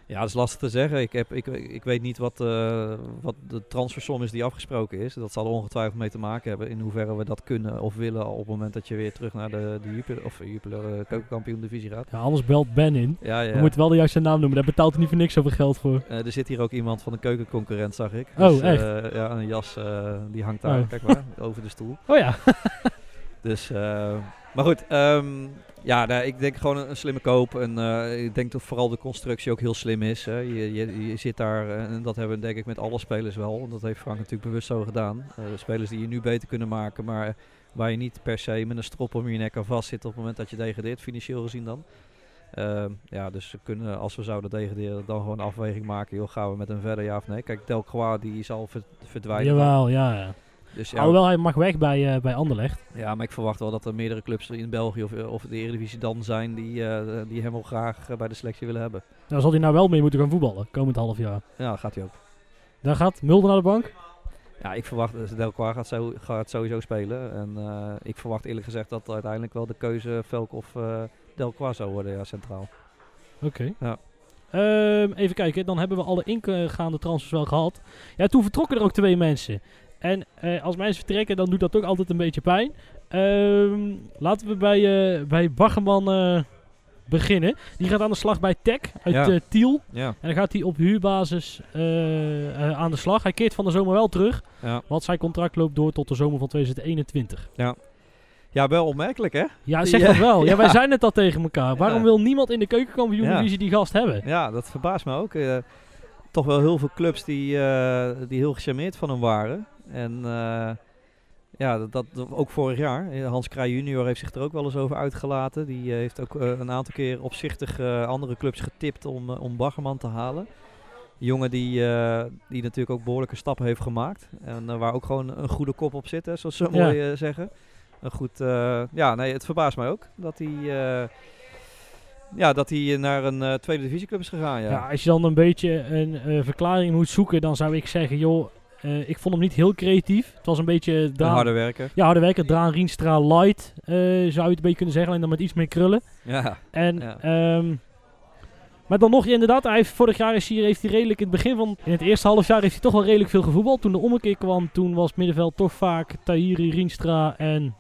Ja, dat is lastig te zeggen. Ik, heb, ik, ik weet niet wat, eh, wat de transfersom is die afgesproken is. Dat zal er ongetwijfeld mee te maken hebben. In hoeverre we dat kunnen of willen op het moment dat je weer terug naar de, de Jupiler, of Jupiler uh, keukenkampioen divisie gaat. Ja, anders belt Ben in. Ja, ja. We moeten wel de juiste naam noemen. Daar betaalt hij niet voor niks zoveel geld voor. Eh, er zit hier ook iemand van de keukenconcurrent, zag ik. Oh, Dus, echt? eh, ja, een jas eh, die hangt daar, Oh. kijk maar, [LAUGHS] over de stoel. Oh ja. Dus, eh, maar goed, ehm, ja, ik denk gewoon een, slimme koop. En eh, ik denk dat vooral de constructie ook heel slim is. Hè. Je, je, je zit daar, eh, en dat hebben we denk ik met alle spelers wel. want Dat heeft Frank natuurlijk bewust zo gedaan. Eh, spelers die je nu beter kunnen maken, maar waar je niet per se met een strop om je nek aan vast zit op het moment dat je degradeert, financieel gezien dan. Ehm, ja, dus we kunnen, als we zouden degraderen, dan gewoon een afweging maken. Joh, gaan we met hem verder, ja of nee? Kijk, Delcroix die zal ver- verdwijnen. Jawel, ja. ja. Dus ja, Alhoewel, hij mag weg bij, eh bij Anderlecht. ja, maar ik verwacht wel dat er meerdere clubs in België of, of de Eredivisie dan zijn die, eh, die hem wel graag eh, bij de selectie willen hebben. Daar zal hij nou wel mee moeten gaan voetballen, komend half jaar. Ja, dat gaat hij ook. Daar gaat Mulder naar de bank. Ja, ik verwacht dat Delcroix gaat, zo, gaat sowieso spelen. En eh, ik verwacht eerlijk gezegd dat uiteindelijk wel de keuze Velk of eh Delcroix zou worden, ja, centraal. Oké. Ja. Ehm, even kijken, dan hebben we alle ingaande transfers wel gehad. Ja, toen vertrokken er ook twee mensen. En eh, als mensen vertrekken, dan doet dat ook altijd een beetje pijn. Ehm, laten we bij, eh bij Baggerman eh, beginnen. Die gaat aan de slag bij Tech uit Ja. Tiel. Ja, En dan gaat hij op huurbasis aan de slag. Hij keert van de zomer wel terug. ja. Want zijn contract loopt door tot de zomer van 2021. ja wel opmerkelijk hè? Ja, zeg Ja, dat wel. Ja, wij ja. zijn het al tegen elkaar. Waarom Ja. wil niemand in de keukenkampioen-divisie die gast hebben? Ja, dat verbaast me ook. Toch wel heel veel clubs die, die heel gecharmeerd van hem waren. En eh, ja, dat, dat ook vorig jaar. Hans Kraaij junior heeft zich er ook wel eens over uitgelaten. Die eh, heeft ook eh, een aantal keer opzichtig andere clubs getipt om, om Baggerman te halen. Jongen die, die natuurlijk ook behoorlijke stappen heeft gemaakt. En waar ook gewoon een goede kop op zit, hè, zoals ze Ja. mooi zeggen. Een goed, ja, nee, het verbaast mij ook dat hij, ja, dat hij naar een tweede divisieclub is gegaan. Ja. Ja, als je dan een beetje een verklaring moet zoeken, dan zou ik zeggen, joh, eh, ik vond hem niet heel creatief. Het was een beetje Een harde werker. ja, harde werker, Draan Rienstra light, eh, zou je het een beetje kunnen zeggen, alleen dan met iets meer krullen. Ja, En, Ja. ehm, maar dan nog, inderdaad, hij heeft, vorig jaar is hij, heeft hij redelijk in het begin van, in het eerste half jaar heeft hij toch wel redelijk veel gevoetbald. Toen de ommekeer kwam, toen was het middenveld toch vaak Tahiri, Rienstra en,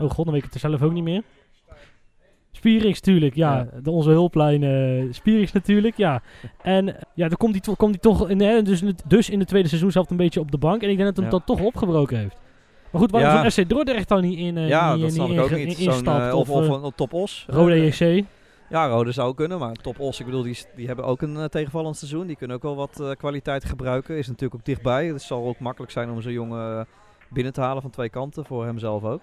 oh god, dan weet ik het er zelf ook niet meer. Spierings natuurlijk, ja. Ja. De, onze hulplijn eh Spierings natuurlijk, ja. En eh, ja, dan komt hij, to- komt toch in, hè, dus, in het, dus in de tweede seizoen zelf een beetje op de bank. En ik denk dat Ja. dat toch opgebroken heeft. Maar goed, waarom Ja. zo'n FC Dordrecht dan niet in eh ja niet, dat snap ik in- ook niet. instapt? Eh, of, of, of eh, een top os. Rode Eh, EC. Ja, Rode zou kunnen, maar Top Os, ik bedoel, die, die hebben ook een eh, tegenvallend seizoen. Die kunnen ook wel wat eh, kwaliteit gebruiken. Is natuurlijk ook dichtbij. Het zal ook makkelijk zijn om zo'n jongen eh, binnen te halen van twee kanten, voor hemzelf ook.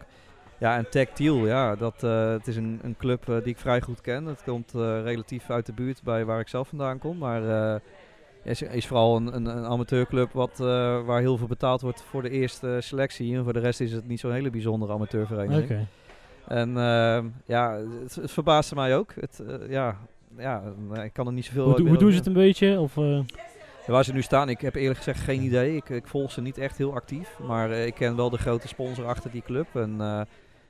Ja, en Tech Tiel, ja, dat, eh, het is een, een club eh, die ik vrij goed ken. Het komt eh, relatief uit de buurt bij waar ik zelf vandaan kom. Maar is, is vooral een, een, een amateurclub wat, waar heel veel betaald wordt voor de eerste selectie. En voor de rest is het niet zo'n hele bijzondere amateurvereniging. En ehm, ja, het, het verbaasde mij ook. Het, ja, ja, ik kan er niet zoveel Hoe, do- hoe doen ze het een beetje? Of, Waar ze nu staan, ik heb eerlijk gezegd geen idee. Ik, ik volg ze niet echt heel actief. Maar ik ken wel de grote sponsor achter die club. En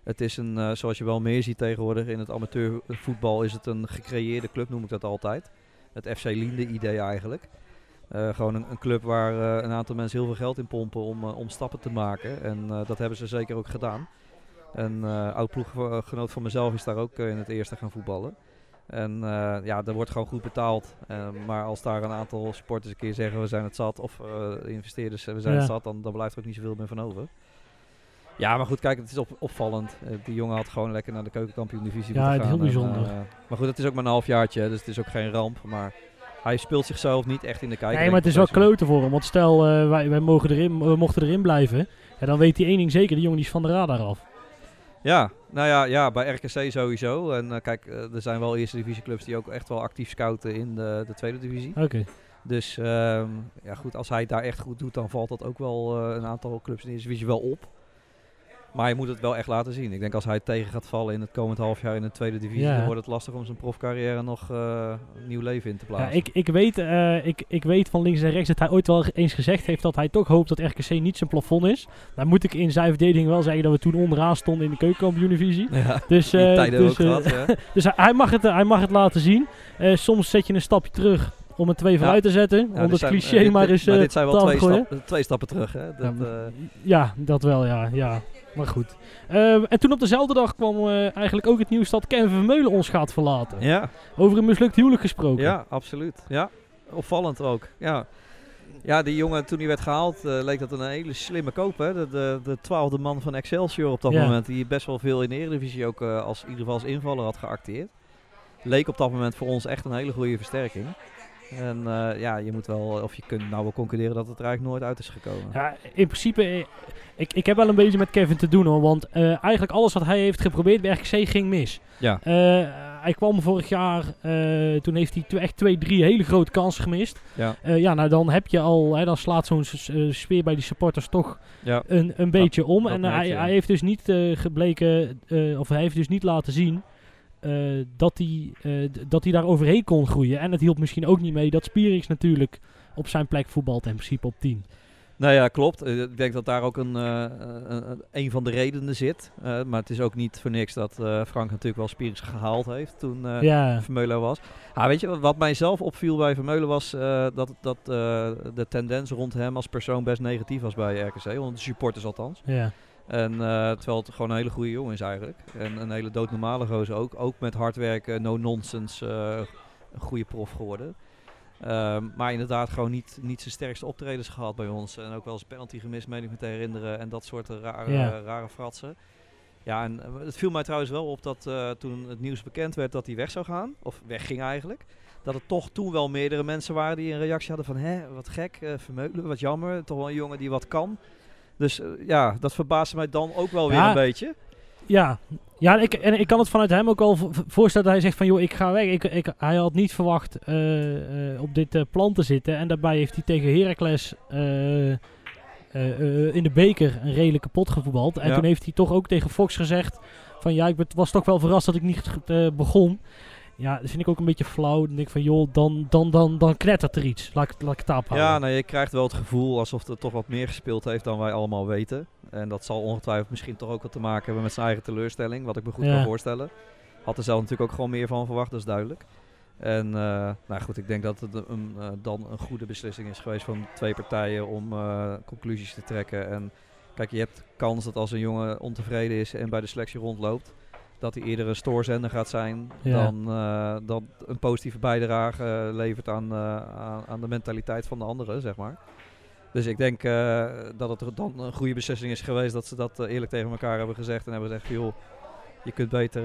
het is een, eh, zoals je wel meer ziet tegenwoordig in het amateurvoetbal, is het een gecreëerde club, noem ik dat altijd. Het FC Linde idee eigenlijk. Eh, gewoon een, een club waar eh, een aantal mensen heel veel geld in pompen om, om stappen te maken. En dat hebben ze zeker ook gedaan. Een oud ploeggenoot van mezelf is daar ook in het eerste gaan voetballen. En ja, er wordt gewoon goed betaald. Maar als daar een aantal sporters een keer zeggen we zijn het zat, of investeerders we zijn Ja. het zat, dan, dan blijft er ook niet zoveel meer van over. Ja, maar goed, kijk, het is op, opvallend. Eh, die jongen had gewoon lekker naar de keukenkampioen divisie Ja, moeten heel gaan. En, bijzonder. eh, maar goed, het is ook maar een halfjaartje, dus het is ook geen ramp. Maar hij speelt zichzelf niet echt in de kijker. nee, maar het is wel kloten voor hem. Want stel, eh, wij, wij mogen erin, we mochten erin blijven. Ja, dan weet hij één ding zeker. Die jongen die is van de radar af. Ja, nou ja, ja bij RKC sowieso. En kijk, er zijn wel eerste divisieclubs die ook echt wel actief scouten in de, de tweede divisie. Oké. Dus ehm, ja, goed, als hij het daar echt goed doet, dan valt dat ook wel een aantal clubs in de eerste divisie wel op. Maar je moet het wel echt laten zien. Ik denk als hij tegen gaat vallen in het komend half jaar in de tweede divisie, Ja. dan wordt het lastig om zijn profcarrière nog een nieuw leven in te Ja, plaatsen. ik, ik, weet, eh, ik, ik weet van links en rechts dat hij ooit wel eens gezegd heeft dat hij toch hoopt dat RKC niet zijn plafond is. Dan moet ik in zijn verdediging wel zeggen dat we toen onderaan stonden in de keukenkampioen-divisie. ja, Dus, eh, tijden dus, gehad. Ja. [LAUGHS] dus hij, hij mag het, hij mag het laten zien. Soms zet je een stapje terug om een twee vooruit te zetten. Ja, om zijn- cliché dit- maar eens maar eh, dit zijn wel twee, stap- twee stappen terug. Hè? Dat, Ja, maar- Ja, dat wel, ja. ja. Maar goed. Eh, en toen op dezelfde dag kwam eh, eigenlijk ook het nieuws dat Kevin Vermeulen ons gaat verlaten. ja, Over een mislukt huwelijk gesproken. ja, absoluut. Ja, opvallend ook. Ja. Ja, die jongen toen hij werd gehaald eh, leek dat een hele slimme koop. Hè? De, de, de twaalfde man van Excelsior op dat Ja. moment. Die best wel veel in de Eredivisie ook eh, als, in ieder geval als invaller had geacteerd. Leek op dat moment voor ons echt een hele goede versterking. En eh, ja, je moet wel, of je kunt nou wel concluderen dat het er eigenlijk nooit uit is gekomen. Ja, in principe, eh, ik, ik heb wel een beetje met Kevin te doen hoor. Want eh, eigenlijk alles wat hij heeft geprobeerd bij RKC ging mis. Ja. Hij kwam vorig jaar, toen heeft hij echt twee, drie hele grote kansen gemist. Ja, ja, nou dan heb je al, hè, dan slaat zo'n sfeer bij die supporters toch ja. een, een beetje om. En hij, hij heeft dus niet gebleken, of hij heeft dus niet laten zien eh, dat, hij, eh, dat hij daar overheen kon groeien. En het hielp misschien ook niet mee dat Spierings natuurlijk op zijn plek voetbalt in principe op 10. Nou ja, klopt. Eh, Ik denk dat daar ook een, een, van de redenen zit. Maar het is ook niet voor niks dat Frank natuurlijk wel Spierings gehaald heeft toen ja, Vermeulen was. Ah, weet je, wat- mij zelf opviel bij Vermeulen was dat, dat de tendens rond hem als persoon best negatief was bij RKC. Want de supporters althans. ja. En eh, terwijl het gewoon een hele goede jongen is eigenlijk. En een hele doodnormale gozer ook. Ook met hard werken, no nonsense, eh, een goede prof geworden. Ehm, maar inderdaad gewoon niet, niet zijn sterkste optredens gehad bij ons. En ook wel eens penalty gemist, meen ik me te herinneren. En dat soort rare, rare fratsen. Ja, en eh, het viel mij trouwens wel op dat toen het nieuws bekend werd dat hij weg zou gaan, of wegging eigenlijk, dat er toch toen wel meerdere mensen waren die een reactie hadden van, hè, wat gek, eh, Vermeulen, wat jammer, toch wel een jongen die wat kan. Dus eh, ja, dat verbaasde mij dan ook wel weer Ja. een beetje. Ja, ja ik, en ik kan het vanuit hem ook v- voorstellen dat hij zegt van joh, ik ga weg. Ik, ik, hij had niet verwacht eh, eh, op dit plan te zitten. En daarbij heeft hij tegen Heracles in de beker een redelijke pot gevoetbald. En Ja. toen heeft hij toch ook tegen Fox gezegd van ja, ik was toch wel verrast dat ik niet begon. Ja, dat vind ik ook een beetje flauw. Dan denk ik van joh, dan, dan, dan, dan knettert er iets. Laat ik, laat ik het houden. Ja, nou, je krijgt wel het gevoel alsof er toch wat meer gespeeld heeft dan wij allemaal weten. En dat zal ongetwijfeld misschien toch ook wat te maken hebben met zijn eigen teleurstelling, wat ik me goed Ja. kan voorstellen. Had er zelf natuurlijk ook gewoon meer van verwacht, dat is duidelijk. En eh, nou goed, ik denk dat het een, eh, dan een goede beslissing is geweest van twee partijen om eh, conclusies te trekken. En kijk, je hebt kans dat als een jongen ontevreden is en bij de selectie rondloopt, dat hij eerder een stoorzender gaat zijn Ja. dan, eh, dan een positieve bijdrage eh, levert aan, eh, aan, aan de mentaliteit van de anderen, zeg maar. Dus ik denk dat het dan een goede beslissing is geweest dat ze dat eerlijk tegen elkaar hebben gezegd en hebben gezegd, joh, je kunt, beter,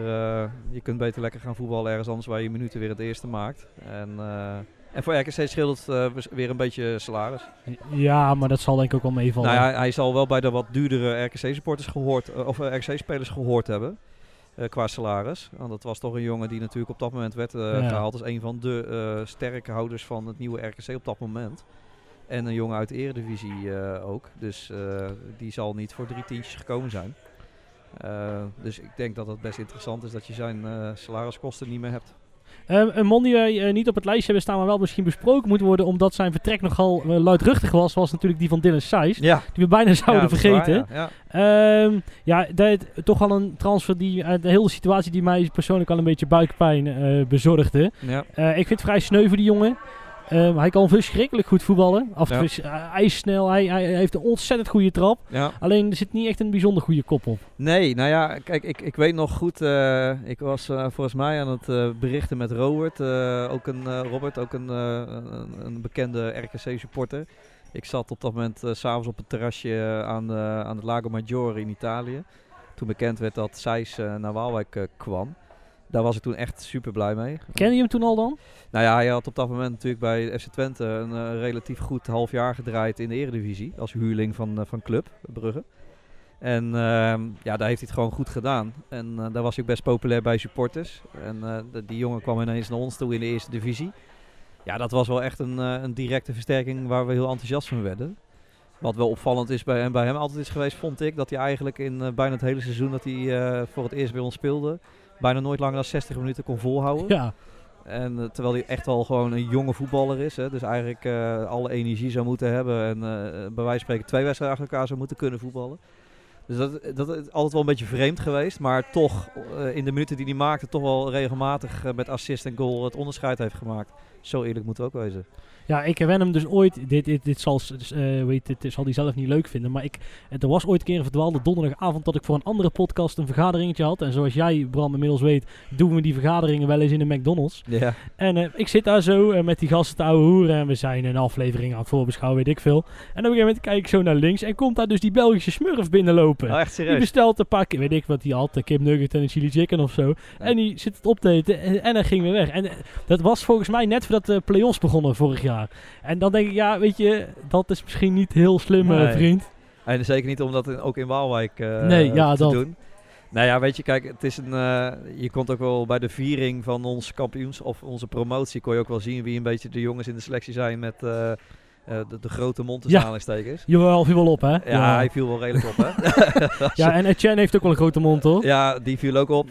je kunt beter lekker gaan voetballen ergens anders waar je minuten weer het eerste maakt. En, en voor RKC scheelt het weer een beetje salaris. Ja, maar dat zal denk ik ook wel meevallen. Nou ja, hij zal wel bij de wat duurdere RKC-supporters gehoord, eh, of RKC-spelers gehoord hebben. Eh, qua salaris. Want dat was toch een jongen die natuurlijk op dat moment werd eh, Ja. gehaald als een van de eh, sterke houders van het nieuwe RKC op dat moment. En een jongen uit de eredivisie ook. Dus die zal niet voor drie tientjes gekomen zijn. Dus ik denk dat het best interessant is dat je zijn salariskosten niet meer hebt. Ehm, een man die wij eh, niet op het lijstje hebben staan, maar wel misschien besproken moet worden, omdat zijn vertrek nogal eh, luidruchtig was, was natuurlijk die van Dylan. Ja, Die we bijna zouden waar, vergeten. ja. Ehm, ja, dat, toch wel een transfer die, eh, de hele situatie die mij persoonlijk al een beetje buikpijn bezorgde. Ik vind het vrij sneu voor die jongen. Ehm, hij kan verschrikkelijk goed voetballen. Af en toe Ja. is, eh, hij is snel, hij, hij heeft een ontzettend goede trap. ja. Alleen er zit niet echt een bijzonder goede kop op. Nee, nou ja, kijk, ik, ik weet nog goed, eh, ik was eh, volgens mij aan het berichten met Robert, ook een, Robert, ook een, een, bekende RKC-supporter. Ik zat op dat moment s s'avonds op het terrasje aan, de, aan het Lago Maggiore in Italië. Toen bekend werd dat Seis naar Waalwijk kwam. Daar was ik toen echt super blij mee. Ken je hem toen al dan? Nou ja, hij had op dat moment natuurlijk bij FC Twente een eh, relatief goed half jaar gedraaid in de Eredivisie. Als huurling van, eh, van Club Brugge. En ehm, ja, daar heeft hij het gewoon goed gedaan. En eh, daar was hij ook best populair bij supporters. En die jongen kwam ineens naar ons toe in de Eerste Divisie. Ja, dat was wel echt een, een directe versterking waar we heel enthousiast van werden. Wat wel opvallend is bij, en bij hem altijd is geweest, vond ik, dat hij eigenlijk in bijna het hele seizoen dat hij voor het eerst bij ons speelde, bijna nooit langer dan 60 minuten kon volhouden. Ja, En eh, terwijl hij echt wel gewoon een jonge voetballer is. Hè, dus eigenlijk eh, alle energie zou moeten hebben. En eh, bij wijze van spreken twee wedstrijden achter elkaar zou moeten kunnen voetballen. Dus dat, dat is altijd wel een beetje vreemd geweest. Maar toch in de minuten die hij maakte, toch wel regelmatig met assist en goal het onderscheid heeft gemaakt. Zo eerlijk moeten we ook wezen. Ja, ik herwen hem dus ooit. Dit, dit, dit zal, s- eh, weet, dit zal hij zelf niet leuk vinden. Maar ik, eh, er was ooit een keer een verdwaalde donderdagavond dat ik voor een andere podcast een vergaderingetje had. En zoals jij, Bram, inmiddels weet, doen we die vergaderingen wel eens in de McDonald's. Ja. En eh, ik zit daar zo eh, met die gasten te ouwe hoeren. En we zijn een aflevering aan het voorbeschouwen, weet ik veel. En op een gegeven moment kijk ik zo naar links. En komt daar dus die Belgische smurf binnenlopen. Oh, echt Die serieus? bestelt een paar keer, weet ik wat hij had, kip nugget en een chili chicken of zo. En die zit het op te eten en, en hij ging weer weg. En dat was volgens mij net voordat de play-offs begonnen vorig jaar. En dan denk ik, ja, weet je, dat is misschien niet heel slim, eh, Nee. vriend. En zeker niet om dat in- ook in Waalwijk eh, Nee, ja, te dat. doen. Nou ja, weet je, kijk, het is een, eh, je komt ook wel bij de viering van ons kampioens of onze promotie, kon je ook wel zien wie een beetje de jongens in de selectie zijn met de, de grote mond tussen Ja. aanhalingstekens. Jawel, viel wel op, hè? Ja, hij viel wel redelijk op, hè? [LAUGHS] Ja, en Etienne heeft ook wel een grote mond, hoor. Ja, die viel ook op.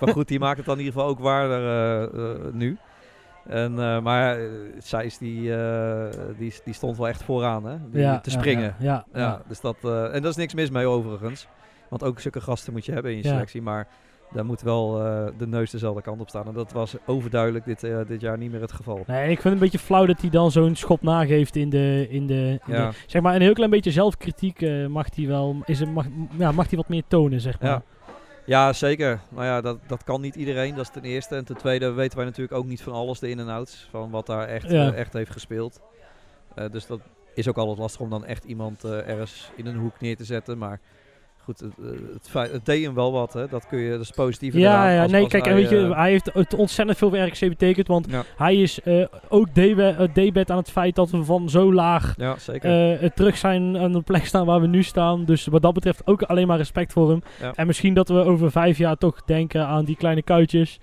Maar goed, die maakt het dan in ieder geval ook waarder nu. En, eh, maar uh, Seis, die, eh, die, die stond wel echt vooraan, hè? Die, Ja, te springen. Ja, ja, Ja, dus dat, eh, en daar is niks mis mee overigens. Want ook zulke gasten moet je hebben in je selectie. Maar daar moet wel eh, de neus dezelfde kant op staan. En dat was overduidelijk dit, eh, dit jaar niet meer het geval. Nee, ik vind het een beetje flauw dat hij dan zo'n schop nageeft in de, in de, in Ja. de- zeg maar een heel klein beetje zelfkritiek eh, mag hij wel, is het, mag, ja, mag hij wat meer tonen, zeg maar. Ja. Zeker. Maar ja, dat, dat kan niet iedereen. Dat is ten eerste. En ten tweede weten wij natuurlijk ook niet van alles, de in- en outs. Van wat daar echt, Ja. eh, echt heeft gespeeld. Eh, dus dat is ook altijd lastig om dan echt iemand eh, ergens in een hoek neer te zetten. Maar goed, het, het, deed hem wel wat. Hè. Dat kun je, dat is positief. Ja, eraan ja als- nee, als kijk, en hij, weet je, eh, hij heeft het ontzettend veel RKC betekend, want ja, hij is eh, ook debe- eh, debet aan het feit dat we van zo laag ja, zeker. het terug zijn aan de plek staan waar we nu staan. Dus wat dat betreft ook alleen maar respect voor hem. Ja. En misschien dat we over vijf jaar toch denken aan die kleine kuitjes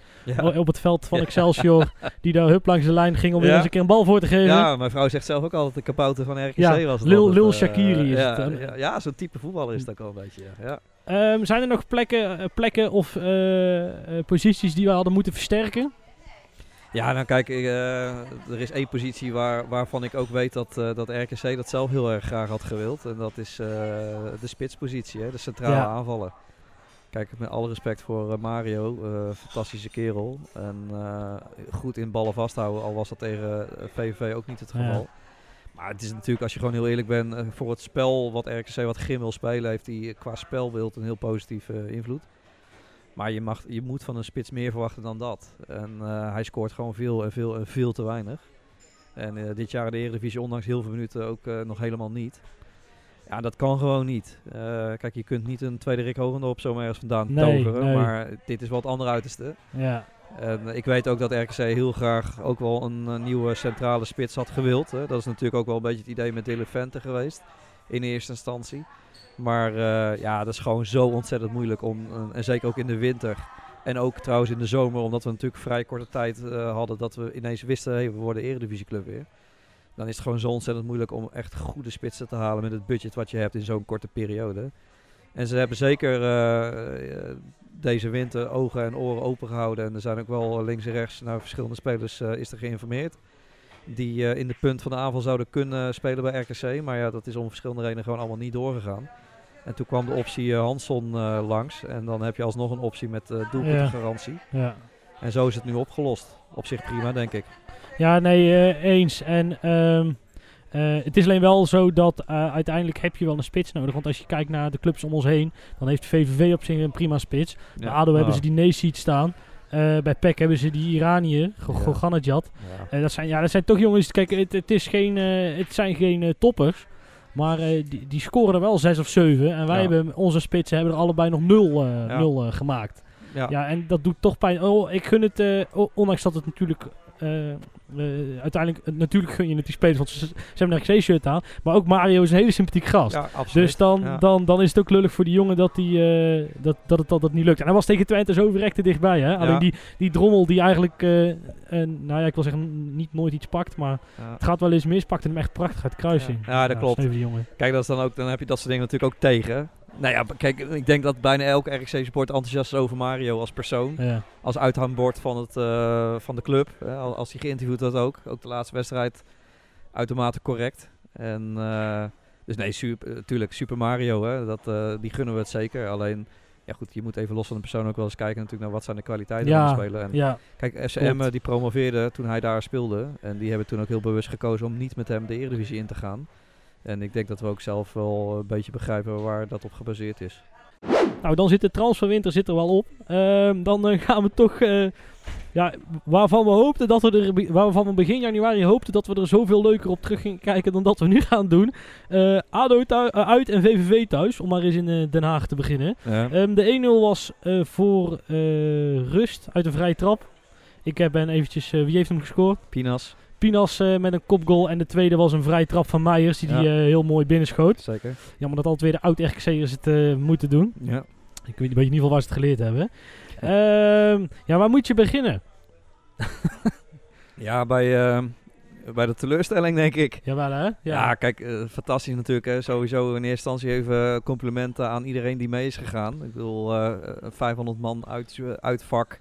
op het veld van. Excelsior, die daar hup langs de lijn ging om weer eens een keer een bal voor te geven. Ja, mijn vrouw zegt zelf ook altijd de kabouter van RKC was het Lil- Shaqiri is ja, het? Ja, ja, zo'n type voetballer is het ook wel een beetje. Ja. Ehm, zijn er nog plekken, eh, plekken of eh, eh, posities die we hadden moeten versterken? Ja, nou kijk, ik, er is één positie waar, waarvan ik ook weet dat, dat RKC dat zelf heel erg graag had gewild. En dat is de spitspositie, hè, de centrale Ja. aanvallen. Kijk, met alle respect voor Mario, fantastische kerel. En goed in ballen vasthouden, al was dat tegen VVV ook niet het Ja. Maar het is natuurlijk, als je gewoon heel eerlijk bent, eh, voor het spel wat RKC wat Grim wil spelen, heeft hij qua spelbeeld een heel positieve invloed. Maar je, mag, je moet van een spits meer verwachten dan dat. En eh, hij scoort gewoon veel en veel en veel te weinig. En eh, dit jaar in de Eredivisie, ondanks heel veel minuten, ook eh, nog helemaal niet. Ja, dat kan gewoon niet. Eh, kijk, je kunt niet een tweede Rick Hogendorp zomaar ergens vandaan Nee, toveren. nee. Maar dit is wat andere uiterste. Ja, En ik weet ook dat RKC heel graag ook wel een, eh, nieuwe centrale spits had gewild. Hè. Dat is natuurlijk ook wel een beetje het idee met Vente geweest. In eerste instantie. Maar eh, ja, dat is gewoon zo ontzettend moeilijk om. eh, en zeker ook in de winter. En ook trouwens in de zomer, omdat we natuurlijk vrij korte tijd hadden dat we ineens wisten, hey, we worden eredivisieclub weer. Dan is het gewoon zo ontzettend moeilijk om echt goede spitsen te halen met het budget wat je hebt in zo'n korte periode. En ze hebben zeker deze winter ogen en oren open gehouden. En er zijn ook wel links en rechts naar verschillende spelers eh, is er geïnformeerd. Die eh, in de punt van de aanval zouden kunnen spelen bij RKC. Maar ja, dat is om verschillende redenen gewoon allemaal niet doorgegaan. En toen kwam de optie eh, Hansson eh, langs. En dan heb je alsnog een optie met eh doelpuntengarantie. ja. En zo is het nu opgelost. Op zich prima, denk ik. Ja, nee, eh, eens. En ehm, eh, het is alleen wel zo dat eh, uiteindelijk heb je wel een spits nodig. Want als je kijkt naar de clubs om ons heen, dan heeft VVV op zich een prima spits. Bij ADO hebben ze die Neesiet staan. Eh, bij PEC hebben ze die Iraniër, Ja. Goganadjad. Ja. Dat, zijn, ja, dat zijn toch jongens, kijk, het, het, is geen, eh, het zijn geen toppers. Maar eh, die, die scoren er wel zes of zeven. En wij Ja. hebben, onze spitsen hebben er allebei nog nul, Ja. nul gemaakt. Ja. Ja, en dat doet toch pijn. Oh, ik gun het, eh, ondanks dat het natuurlijk eh, eh, uiteindelijk, eh, natuurlijk gun je het die spelers, want ze, ze hebben een RKC-shirt aan. Maar ook Mario is een hele sympathiek gast. Ja, absoluut. Dus dan, Ja. dan, dan is het ook lullig voor die jongen dat, die, dat, dat het dat, dat niet lukt. En hij was tegen Twente zo verrekte dichtbij. Hè? Alleen die, die drommel die eigenlijk, nou ja, ik wil zeggen, niet nooit iets pakt. Maar het gaat wel eens mis, pakt hem echt prachtig uit kruising. Ja. Dat klopt. Kijk, dat is dan, ook, dan heb je dat soort dingen natuurlijk ook tegen. Nou ja, kijk, ik denk dat bijna elke RxC-support enthousiast is over Mario als persoon. Ja. Als uithangbord van, het, eh, van de club. Hè, al- als hij geïnterviewd wordt ook. Ook de laatste wedstrijd uitermate correct. En, eh, dus nee, super, natuurlijk Super Mario, hè, dat, eh, die gunnen we het zeker. Alleen, ja goed, je moet even los van de persoon ook wel eens kijken natuurlijk naar wat zijn de kwaliteiten van Ja, de speler. En ja, Kijk. FCM die promoveerde toen hij daar speelde. En die hebben toen ook heel bewust gekozen om niet met hem de Eredivisie in te gaan. En ik denk dat we ook zelf wel een beetje begrijpen waar dat op gebaseerd is. Nou, dan zit de transferwinter zit er wel op. Ehm, dan eh, gaan we toch, eh, ja, waarvan we hoopten dat we er, waarvan we begin januari hoopten dat we er zoveel leuker op terug gingen kijken dan dat we nu gaan doen. Eh, ADO uit en VVV thuis, om maar eens in Den Haag te beginnen. Ehm, de 1-0 was eh, voor eh, rust uit een vrije trap. Ik heb ben eventjes, wie heeft hem gescoord? Pinas, Pinas eh, met een kopgoal en de tweede was een vrije trap van Meijers die Ja. die eh, heel mooi binnenschoot. zeker. Jammer dat al twee de oud-RKC'ers het eh, moeten doen. Ja. Ik weet, weet in ieder geval waar ze het geleerd hebben. Ehm, ja, waar moet je beginnen? [LAUGHS] Ja, bij, bij de teleurstelling denk ik. Jawel hè? Ja, kijk, eh, fantastisch natuurlijk. Hè. Sowieso in eerste instantie even complimenten aan iedereen die mee is gegaan. Ik bedoel, eh, eh, 500 man uit, uit vak,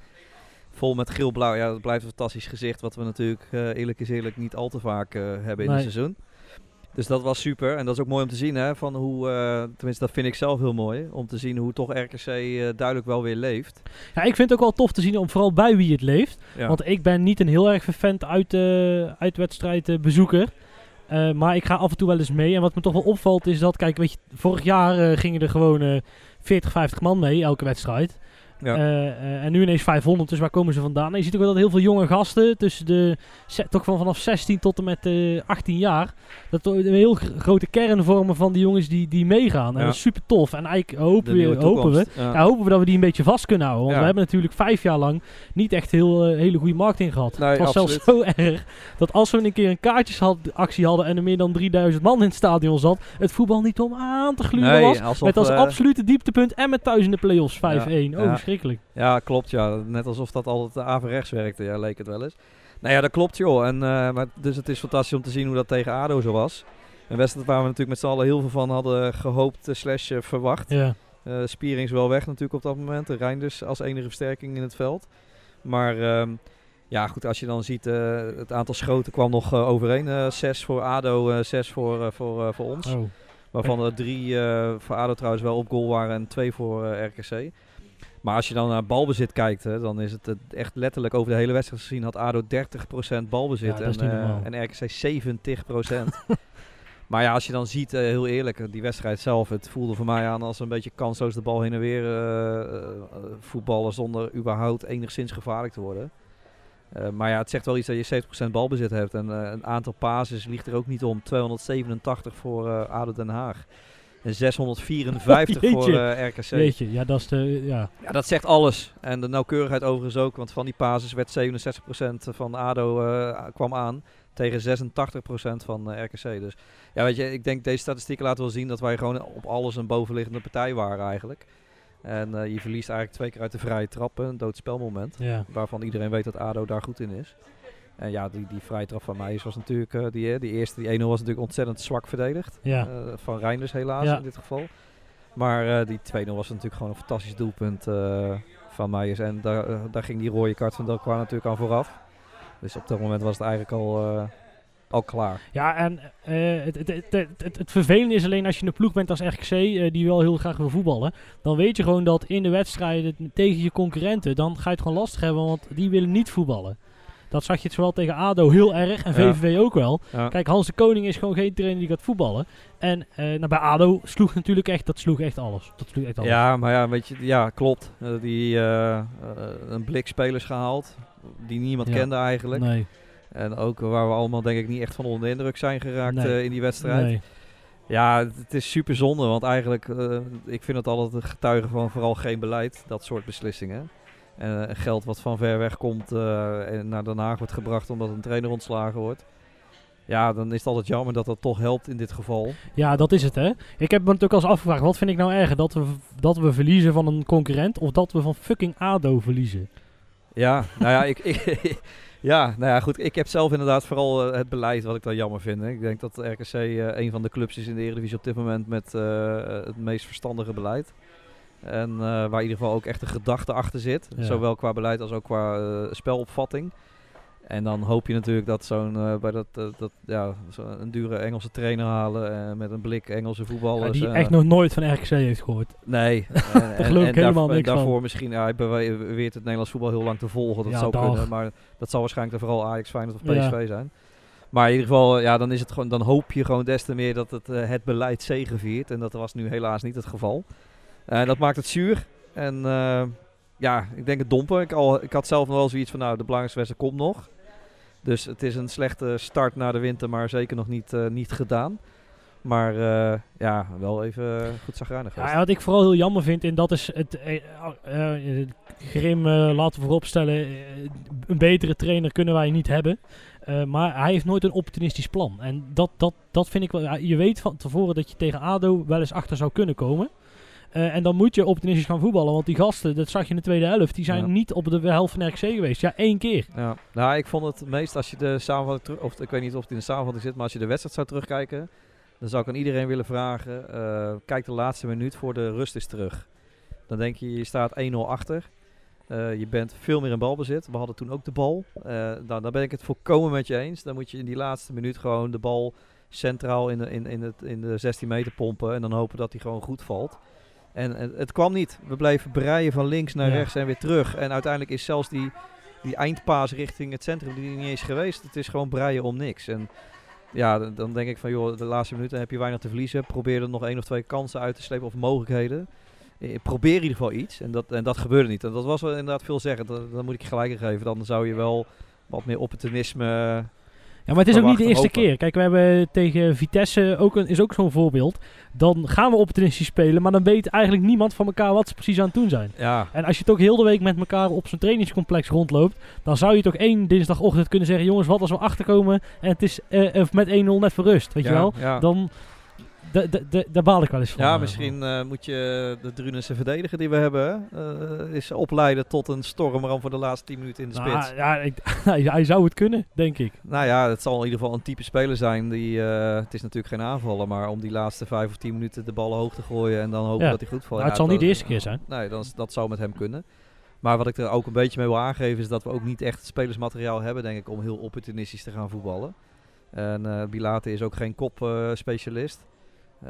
vol met geel-blauw. Ja, dat blijft een fantastisch gezicht. Wat we natuurlijk eh, eerlijk is eerlijk niet al te vaak eh, hebben in Nee. het seizoen. Dus dat was super. En dat is ook mooi om te zien. Hè, van hoe, eh, tenminste, dat vind ik zelf heel mooi. Om te zien hoe toch RKC duidelijk wel weer leeft. Ja, ik vind het ook wel tof te zien, om vooral bij wie het leeft. Ja. Want ik ben niet een heel erg vervent uit, uitwedstrijd bezoeker. Maar ik ga af en toe wel eens mee. En wat me toch wel opvalt is dat, kijk, weet je, vorig jaar gingen er gewoon eh 40, 50 man mee, elke wedstrijd. Ja. Eh, eh, en nu ineens 500, dus waar komen ze vandaan? En je ziet ook wel dat heel veel jonge gasten, tussen de, toch van vanaf 16 tot en met eh 18 jaar, dat een heel gr- grote kern vormen van die jongens die, die meegaan. En dat is super tof. En eigenlijk hopen, we, hopen we hopen we dat we die een beetje vast kunnen houden. Want we hebben natuurlijk vijf jaar lang niet echt heel eh, hele goede marketing gehad. Nee, het was zelfs zo [LAUGHS] erg dat als we een keer een kaartjesactie hadden en er meer dan 3000 man in het stadion zat, het voetbal niet om aan te gluren Nee, was. alsof, Met als eh, absolute dieptepunt en met thuis in de play-offs 5-1. Ja, Oh, ja. Verschrikkelijk. Ja, klopt. Ja. Net alsof dat altijd averechts werkte, ja, leek het wel eens. Nou ja, dat klopt joh. En, eh, maar, dus het is fantastisch om te zien hoe dat tegen ADO zo was. Een wedstrijd waar we natuurlijk met z'n allen heel veel van hadden gehoopt eh, slash eh, verwacht. Ja. Eh Spierings wel weg natuurlijk op dat moment. De Rijn dus als enige versterking in het veld. Maar ehm, ja, goed, als je dan ziet, het aantal schoten kwam nog eh, overeen. Zes voor ADO, zes voor, voor, voor ons. Oh. Waarvan er drie voor ADO trouwens wel op goal waren en twee voor RKC. Maar als je dan naar balbezit kijkt, hè, dan is het echt letterlijk over de hele wedstrijd gezien had ADO 30% balbezit Ja, en, normaal. en RKC 70%. [LAUGHS] maar ja, als je dan ziet, eh, heel eerlijk, die wedstrijd zelf, het voelde voor mij aan als een beetje kansloos de bal heen en weer eh, voetballen zonder überhaupt enigszins gevaarlijk te worden. Maar ja, het zegt wel iets dat je 70% balbezit hebt. En een aantal passes ligt er ook niet om. 287 voor ADO Den Haag. En 654 [LAUGHS] voor Jeetje. eh, RKC. Weet je, ja, dat is de, ja. Ja, dat zegt alles. En de nauwkeurigheid overigens ook. Want van die passes werd 67% van ADO eh, kwam aan. Tegen 86% van eh, RKC. Dus ja, weet je, ik denk deze statistieken laten wel zien dat wij gewoon op alles een bovenliggende partij waren eigenlijk. En je verliest eigenlijk twee keer uit de vrije trap, een doodspelmoment. ja. Waarvan iedereen weet dat ADO daar goed in is. En ja, die, die vrije trap van mij was natuurlijk, eh, die, eh, die eerste, die 1-0 was natuurlijk ontzettend zwak verdedigd. Ja. Eh, van Reinders helaas Ja. in dit geval. Maar die 2-0 was natuurlijk gewoon een fantastisch doelpunt van Meijers. En daar, daar ging die rode kaart van Delqua natuurlijk aan vooraf. Dus op dat moment was het eigenlijk al, al klaar. Ja, en het, het, het, het, vervelende is alleen als je een ploeg bent als RKC, eh, die wel heel graag wil voetballen. Dan weet je gewoon dat in de wedstrijden tegen je concurrenten, dan ga je het gewoon lastig hebben, want die willen niet voetballen. Dat zag je het zowel tegen ADO heel erg en Ja. VVV ook wel. Ja. Kijk, Hans de Koning is gewoon geen trainer die gaat voetballen. En eh, nou, bij ADO sloeg natuurlijk echt, dat sloeg echt alles. Dat sloeg echt alles. Ja, maar ja, weet je, ja, klopt. Eh, die eh, een blik spelers gehaald die niemand kende eigenlijk. Nee, En ook waar we allemaal denk ik niet echt van onder de indruk zijn geraakt Nee. in die wedstrijd. nee. Ja, het is super zonde, want eigenlijk, ik vind het altijd een getuige van vooral geen beleid, dat soort beslissingen. Eh, geld wat van ver weg komt eh, en naar Den Haag wordt gebracht omdat een trainer ontslagen wordt. Ja, dan is het altijd jammer dat dat toch helpt in dit geval. Ja, dat is het hè. Ik heb me natuurlijk al eens afgevraagd, wat vind ik nou erger? Dat we, dat we verliezen van een concurrent of dat we van fucking ADO verliezen? Ja, nou ja, ik, [LAUGHS] ik, ja, nou ja, goed. Ik heb zelf inderdaad vooral eh, het beleid wat ik dan jammer vind. hè. Ik denk dat RKC een van de clubs is in de Eredivisie op dit moment met het meest verstandige beleid. En eh, waar in ieder geval ook echt een gedachte achter zit. Ja. Zowel qua beleid als ook qua eh, spelopvatting. En dan hoop je natuurlijk dat zo'n eh, bij dat, dat ja, een dure Engelse trainer halen met een blik Engelse voetballers. Ja, die echt nog nooit van RKC heeft gehoord. Nee. [LAUGHS] Daar geloof ik helemaal niks daarvoor van. misschien, ja, hij beweert het Nederlands voetbal heel lang te volgen. Dat zou dag. kunnen, maar dat zal waarschijnlijk dan vooral Ajax, Feyenoord of. PSV zijn. Maar in ieder geval, ja, dan, is het gewoon, dan hoop je gewoon des te meer dat het, het beleid zegeviert. En dat was nu helaas niet het geval. Eh, dat maakt het zuur. En eh, ja, ik denk het dompen. Ik, al, ik had zelf nog wel zoiets van, nou, de belangrijkste wedstrijd komt nog. Dus het is een slechte start na de winter, maar zeker nog niet, eh, niet gedaan. Maar ja, wel even goed zagrijnig. Ja, wat ik vooral heel jammer vind, en dat is het eh, Grim, laten we vooropstellen, een betere trainer kunnen wij niet hebben. Maar hij heeft nooit een opportunistisch plan. En dat, dat, dat vind ik wel. je weet van tevoren dat je tegen ADO wel eens achter zou kunnen komen. Eh, en dan moet je opportunistisch gaan voetballen. Want die gasten, dat zag je in de tweede helft, die zijn Ja. niet op de helft van RKC geweest. Ja, één keer. Ja, nou, ik vond het meest als je de samenvatting terug, of ik weet niet of het in de samenvatting zit, maar als je de wedstrijd zou terugkijken, dan zou ik aan iedereen willen vragen: eh, kijk de laatste minuut voor de rust is terug. Dan denk je, je staat 1-0 achter. Eh, je bent veel meer in balbezit. We hadden toen ook de bal. Nou, daar ben ik het volkomen met je eens. Dan moet je in die laatste minuut gewoon de bal centraal in de, in, in het, in de 16 meter pompen. En dan hopen dat hij gewoon goed valt. En het, het kwam niet. We bleven breien van links naar Ja. rechts en weer terug. En uiteindelijk is zelfs die, die eindpaas richting het centrum die niet eens geweest. Het is gewoon breien om niks. En ja, dan, denk ik van joh, de laatste minuten heb je weinig te verliezen. Probeer er nog één of twee kansen uit te slepen of mogelijkheden. Probeer in ieder geval iets. En dat, en dat gebeurde niet. En dat was wel inderdaad veel zeggen. Dat, dan moet ik je gelijk geven. Dan zou je wel wat meer opportunisme. Ja, maar het is ook niet de eerste keer. Kijk, we hebben tegen Vitesse ook een, is ook zo'n voorbeeld. Dan gaan we opportunistisch spelen, maar dan weet eigenlijk niemand van elkaar wat ze precies aan het doen zijn. Ja, En als je toch heel de week met elkaar op zo'n trainingscomplex rondloopt, dan zou je toch één dinsdagochtend kunnen zeggen: jongens, wat als we achterkomen en het is eh, met 1-0 net voor rust, weet ja, je wel? Ja, Dan, da- da- da- daar baal ik wel eens van. ja eh, misschien eh, moet je de Drunense verdediger die we hebben, eh, is opleiden tot een stormram voor de laatste 10 minuten in de van. spits. Nou, ja, ik, [LAUGHS] hij zou het kunnen, denk ik. Nou ja, het zal in ieder geval een type speler zijn die, het is natuurlijk geen aanvaller, maar om die laatste vijf of tien minuten de bal hoog te gooien en dan hopen Ja. dat hij goed valt. Ja, het zal dat- niet de eerste keer zijn. Nee, dan, dat zou met hem kunnen. Maar wat ik er ook een beetje mee wil aangeven is dat we ook niet echt spelersmateriaal hebben, denk ik, om heel opportunistisch te gaan voetballen. En eh Bilate is ook geen kopspecialist.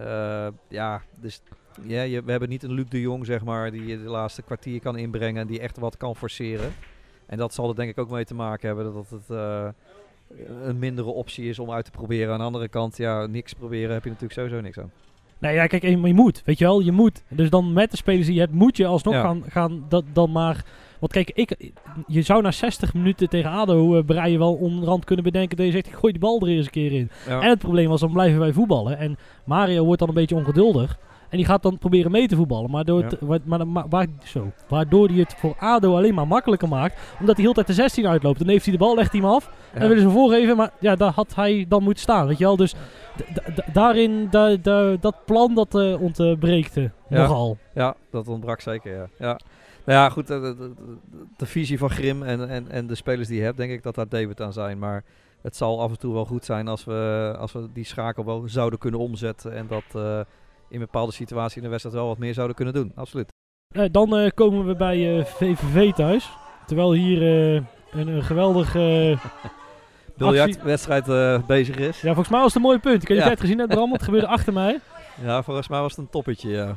Eh ja, dus ja, je, we hebben niet een Luc de Jong, zeg maar, die je de laatste kwartier kan inbrengen en die echt wat kan forceren. En dat zal er denk ik ook mee te maken hebben dat het eh, een mindere optie is om uit te proberen. Aan de andere kant, ja, niks proberen heb je natuurlijk sowieso niks aan. Nee, ja, kijk, je moet, weet je wel, je moet. Dus dan met de spelers die je hebt, moet je alsnog Ja. gaan, gaan dat, dan maar... Want kijk, ik, je zou na 60 minuten tegen ADO uh, Breien wel onderhand kunnen bedenken dat je zegt, gooi die bal er eens een keer in. Ja. En het probleem was, dan blijven wij voetballen. En Mario wordt dan een beetje ongeduldig. En die gaat dan proberen mee te voetballen. Maar door het, maar, maar, waar, zo, waardoor hij het voor ADO alleen maar makkelijker maakt. Omdat hij heel tijd de 16 uitloopt. Dan heeft hij de bal, legt hij hem af. En dan willen ze voorgeven. Maar ja, daar had hij dan moeten staan. Weet je wel. Dus daarin, da- da- dat plan dat ontbreekt Ja. nogal. Ja, dat ontbrak zeker, ja. ja. Nou ja, goed, de, de, de- de visie van Grim en, en, en de spelers die je hebt, denk ik dat daar David aan zijn. Maar het zal af en toe wel goed zijn als we, als we die schakel wel zouden kunnen omzetten. En dat eh, in bepaalde situaties in de wedstrijd wel wat meer zouden kunnen doen. Absoluut. Eh, dan eh, komen we bij eh, VVV thuis. Terwijl hier eh, een, een geweldig... eh, Biljartwedstrijd eh bezig is. ja, volgens mij was het een mooi punt. Ik niet of Ja. gezien hebt, Bram. Het gebeurde achter mij. Ja, volgens mij was het een toppetje, ja.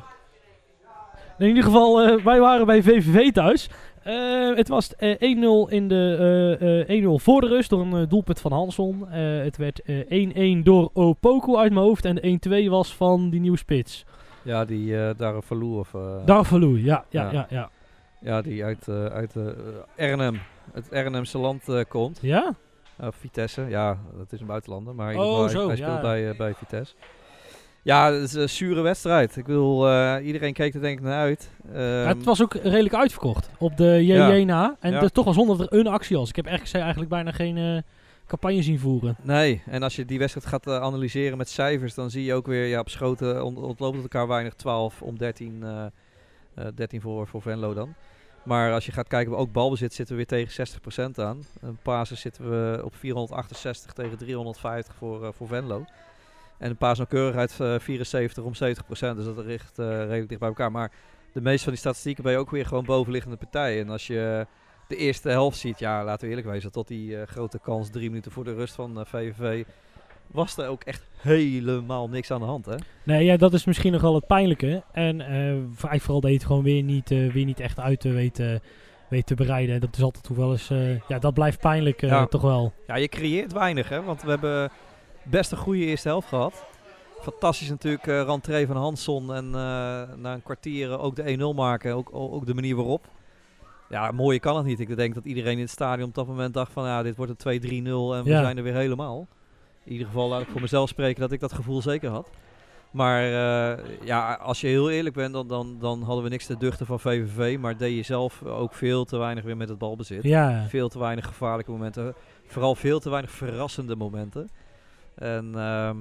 In ieder geval, eh, wij waren bij VVV thuis. Eh, het was eh, 1-0 in de eh, eh, 1-0 voor de rust door een eh, doelpunt van Hanson. Eh, het werd eh, 1-1 door Opoku uit mijn hoofd en de 1-2 was van die nieuwe spits. Ja, die eh daar verloor of... eh, Darvalu, ja, ja, Ja. ja, ja. ja, die uit, eh uit eh Arnhem, het Arnhemse land eh, komt. Ja? Uh, Vitesse, ja, dat is een buitenlander, maar in ieder Oh, geval, zo, hij, ja. speelt bij, eh, bij Vitesse. Ja, het is een zure wedstrijd. Ik bedoel, eh, iedereen keek er denk ik naar uit. Ja, Ehm, het was ook redelijk uitverkocht op de JJ na. En Ja. toch wel zonder er een actie was. Ik heb RKC eigenlijk bijna geen eh, campagne zien voeren. Nee, en als je die wedstrijd gaat eh, analyseren met cijfers, dan zie je ook weer, ja, op schoten ont ontloopt het elkaar weinig 12 om 13, eh, eh, 13 voor, voor Venlo dan. Maar als je gaat kijken, ook balbezit zitten we weer tegen 60% aan. Een pasen zitten we op 468 tegen 350 voor, voor Venlo. En een paasnauwkeurigheid eh 74 om 70%, dus dat ligt eh, redelijk dicht bij elkaar. Maar de meeste van die statistieken ben je ook weer gewoon bovenliggende partijen. En als je de eerste helft ziet, ja, laten we eerlijk wezen, tot die eh, grote kans drie minuten voor de rust van VVV, was er ook echt helemaal niks aan de hand, hè? Nee, ja, dat is misschien nog wel het pijnlijke. En eigenlijk vooral je het gewoon weer niet, weer niet echt uit te weten weet te bereiden. Dat is altijd toch wel eens... ja, dat blijft pijnlijk Ja. toch wel. Ja, je creëert weinig, hè? Want we hebben best een goede eerste helft gehad. Fantastisch natuurlijk eh rentree van Hansson en eh, na een kwartier ook de 1-0 maken. Ook, ook de manier waarop. Ja, mooier kan het niet. Ik denk dat iedereen in het stadion op dat moment dacht van... Ja, dit wordt een 2-3-0 en we Ja. zijn er weer helemaal. In ieder geval laat ik voor mezelf spreken dat ik dat gevoel zeker had. Maar eh, ja, als je heel eerlijk bent, dan, dan, dan hadden we niks te duchten van VVV. Maar deed je zelf ook veel te weinig weer met het balbezit. Ja, Veel te weinig gevaarlijke momenten. Vooral veel te weinig verrassende momenten. En ehm,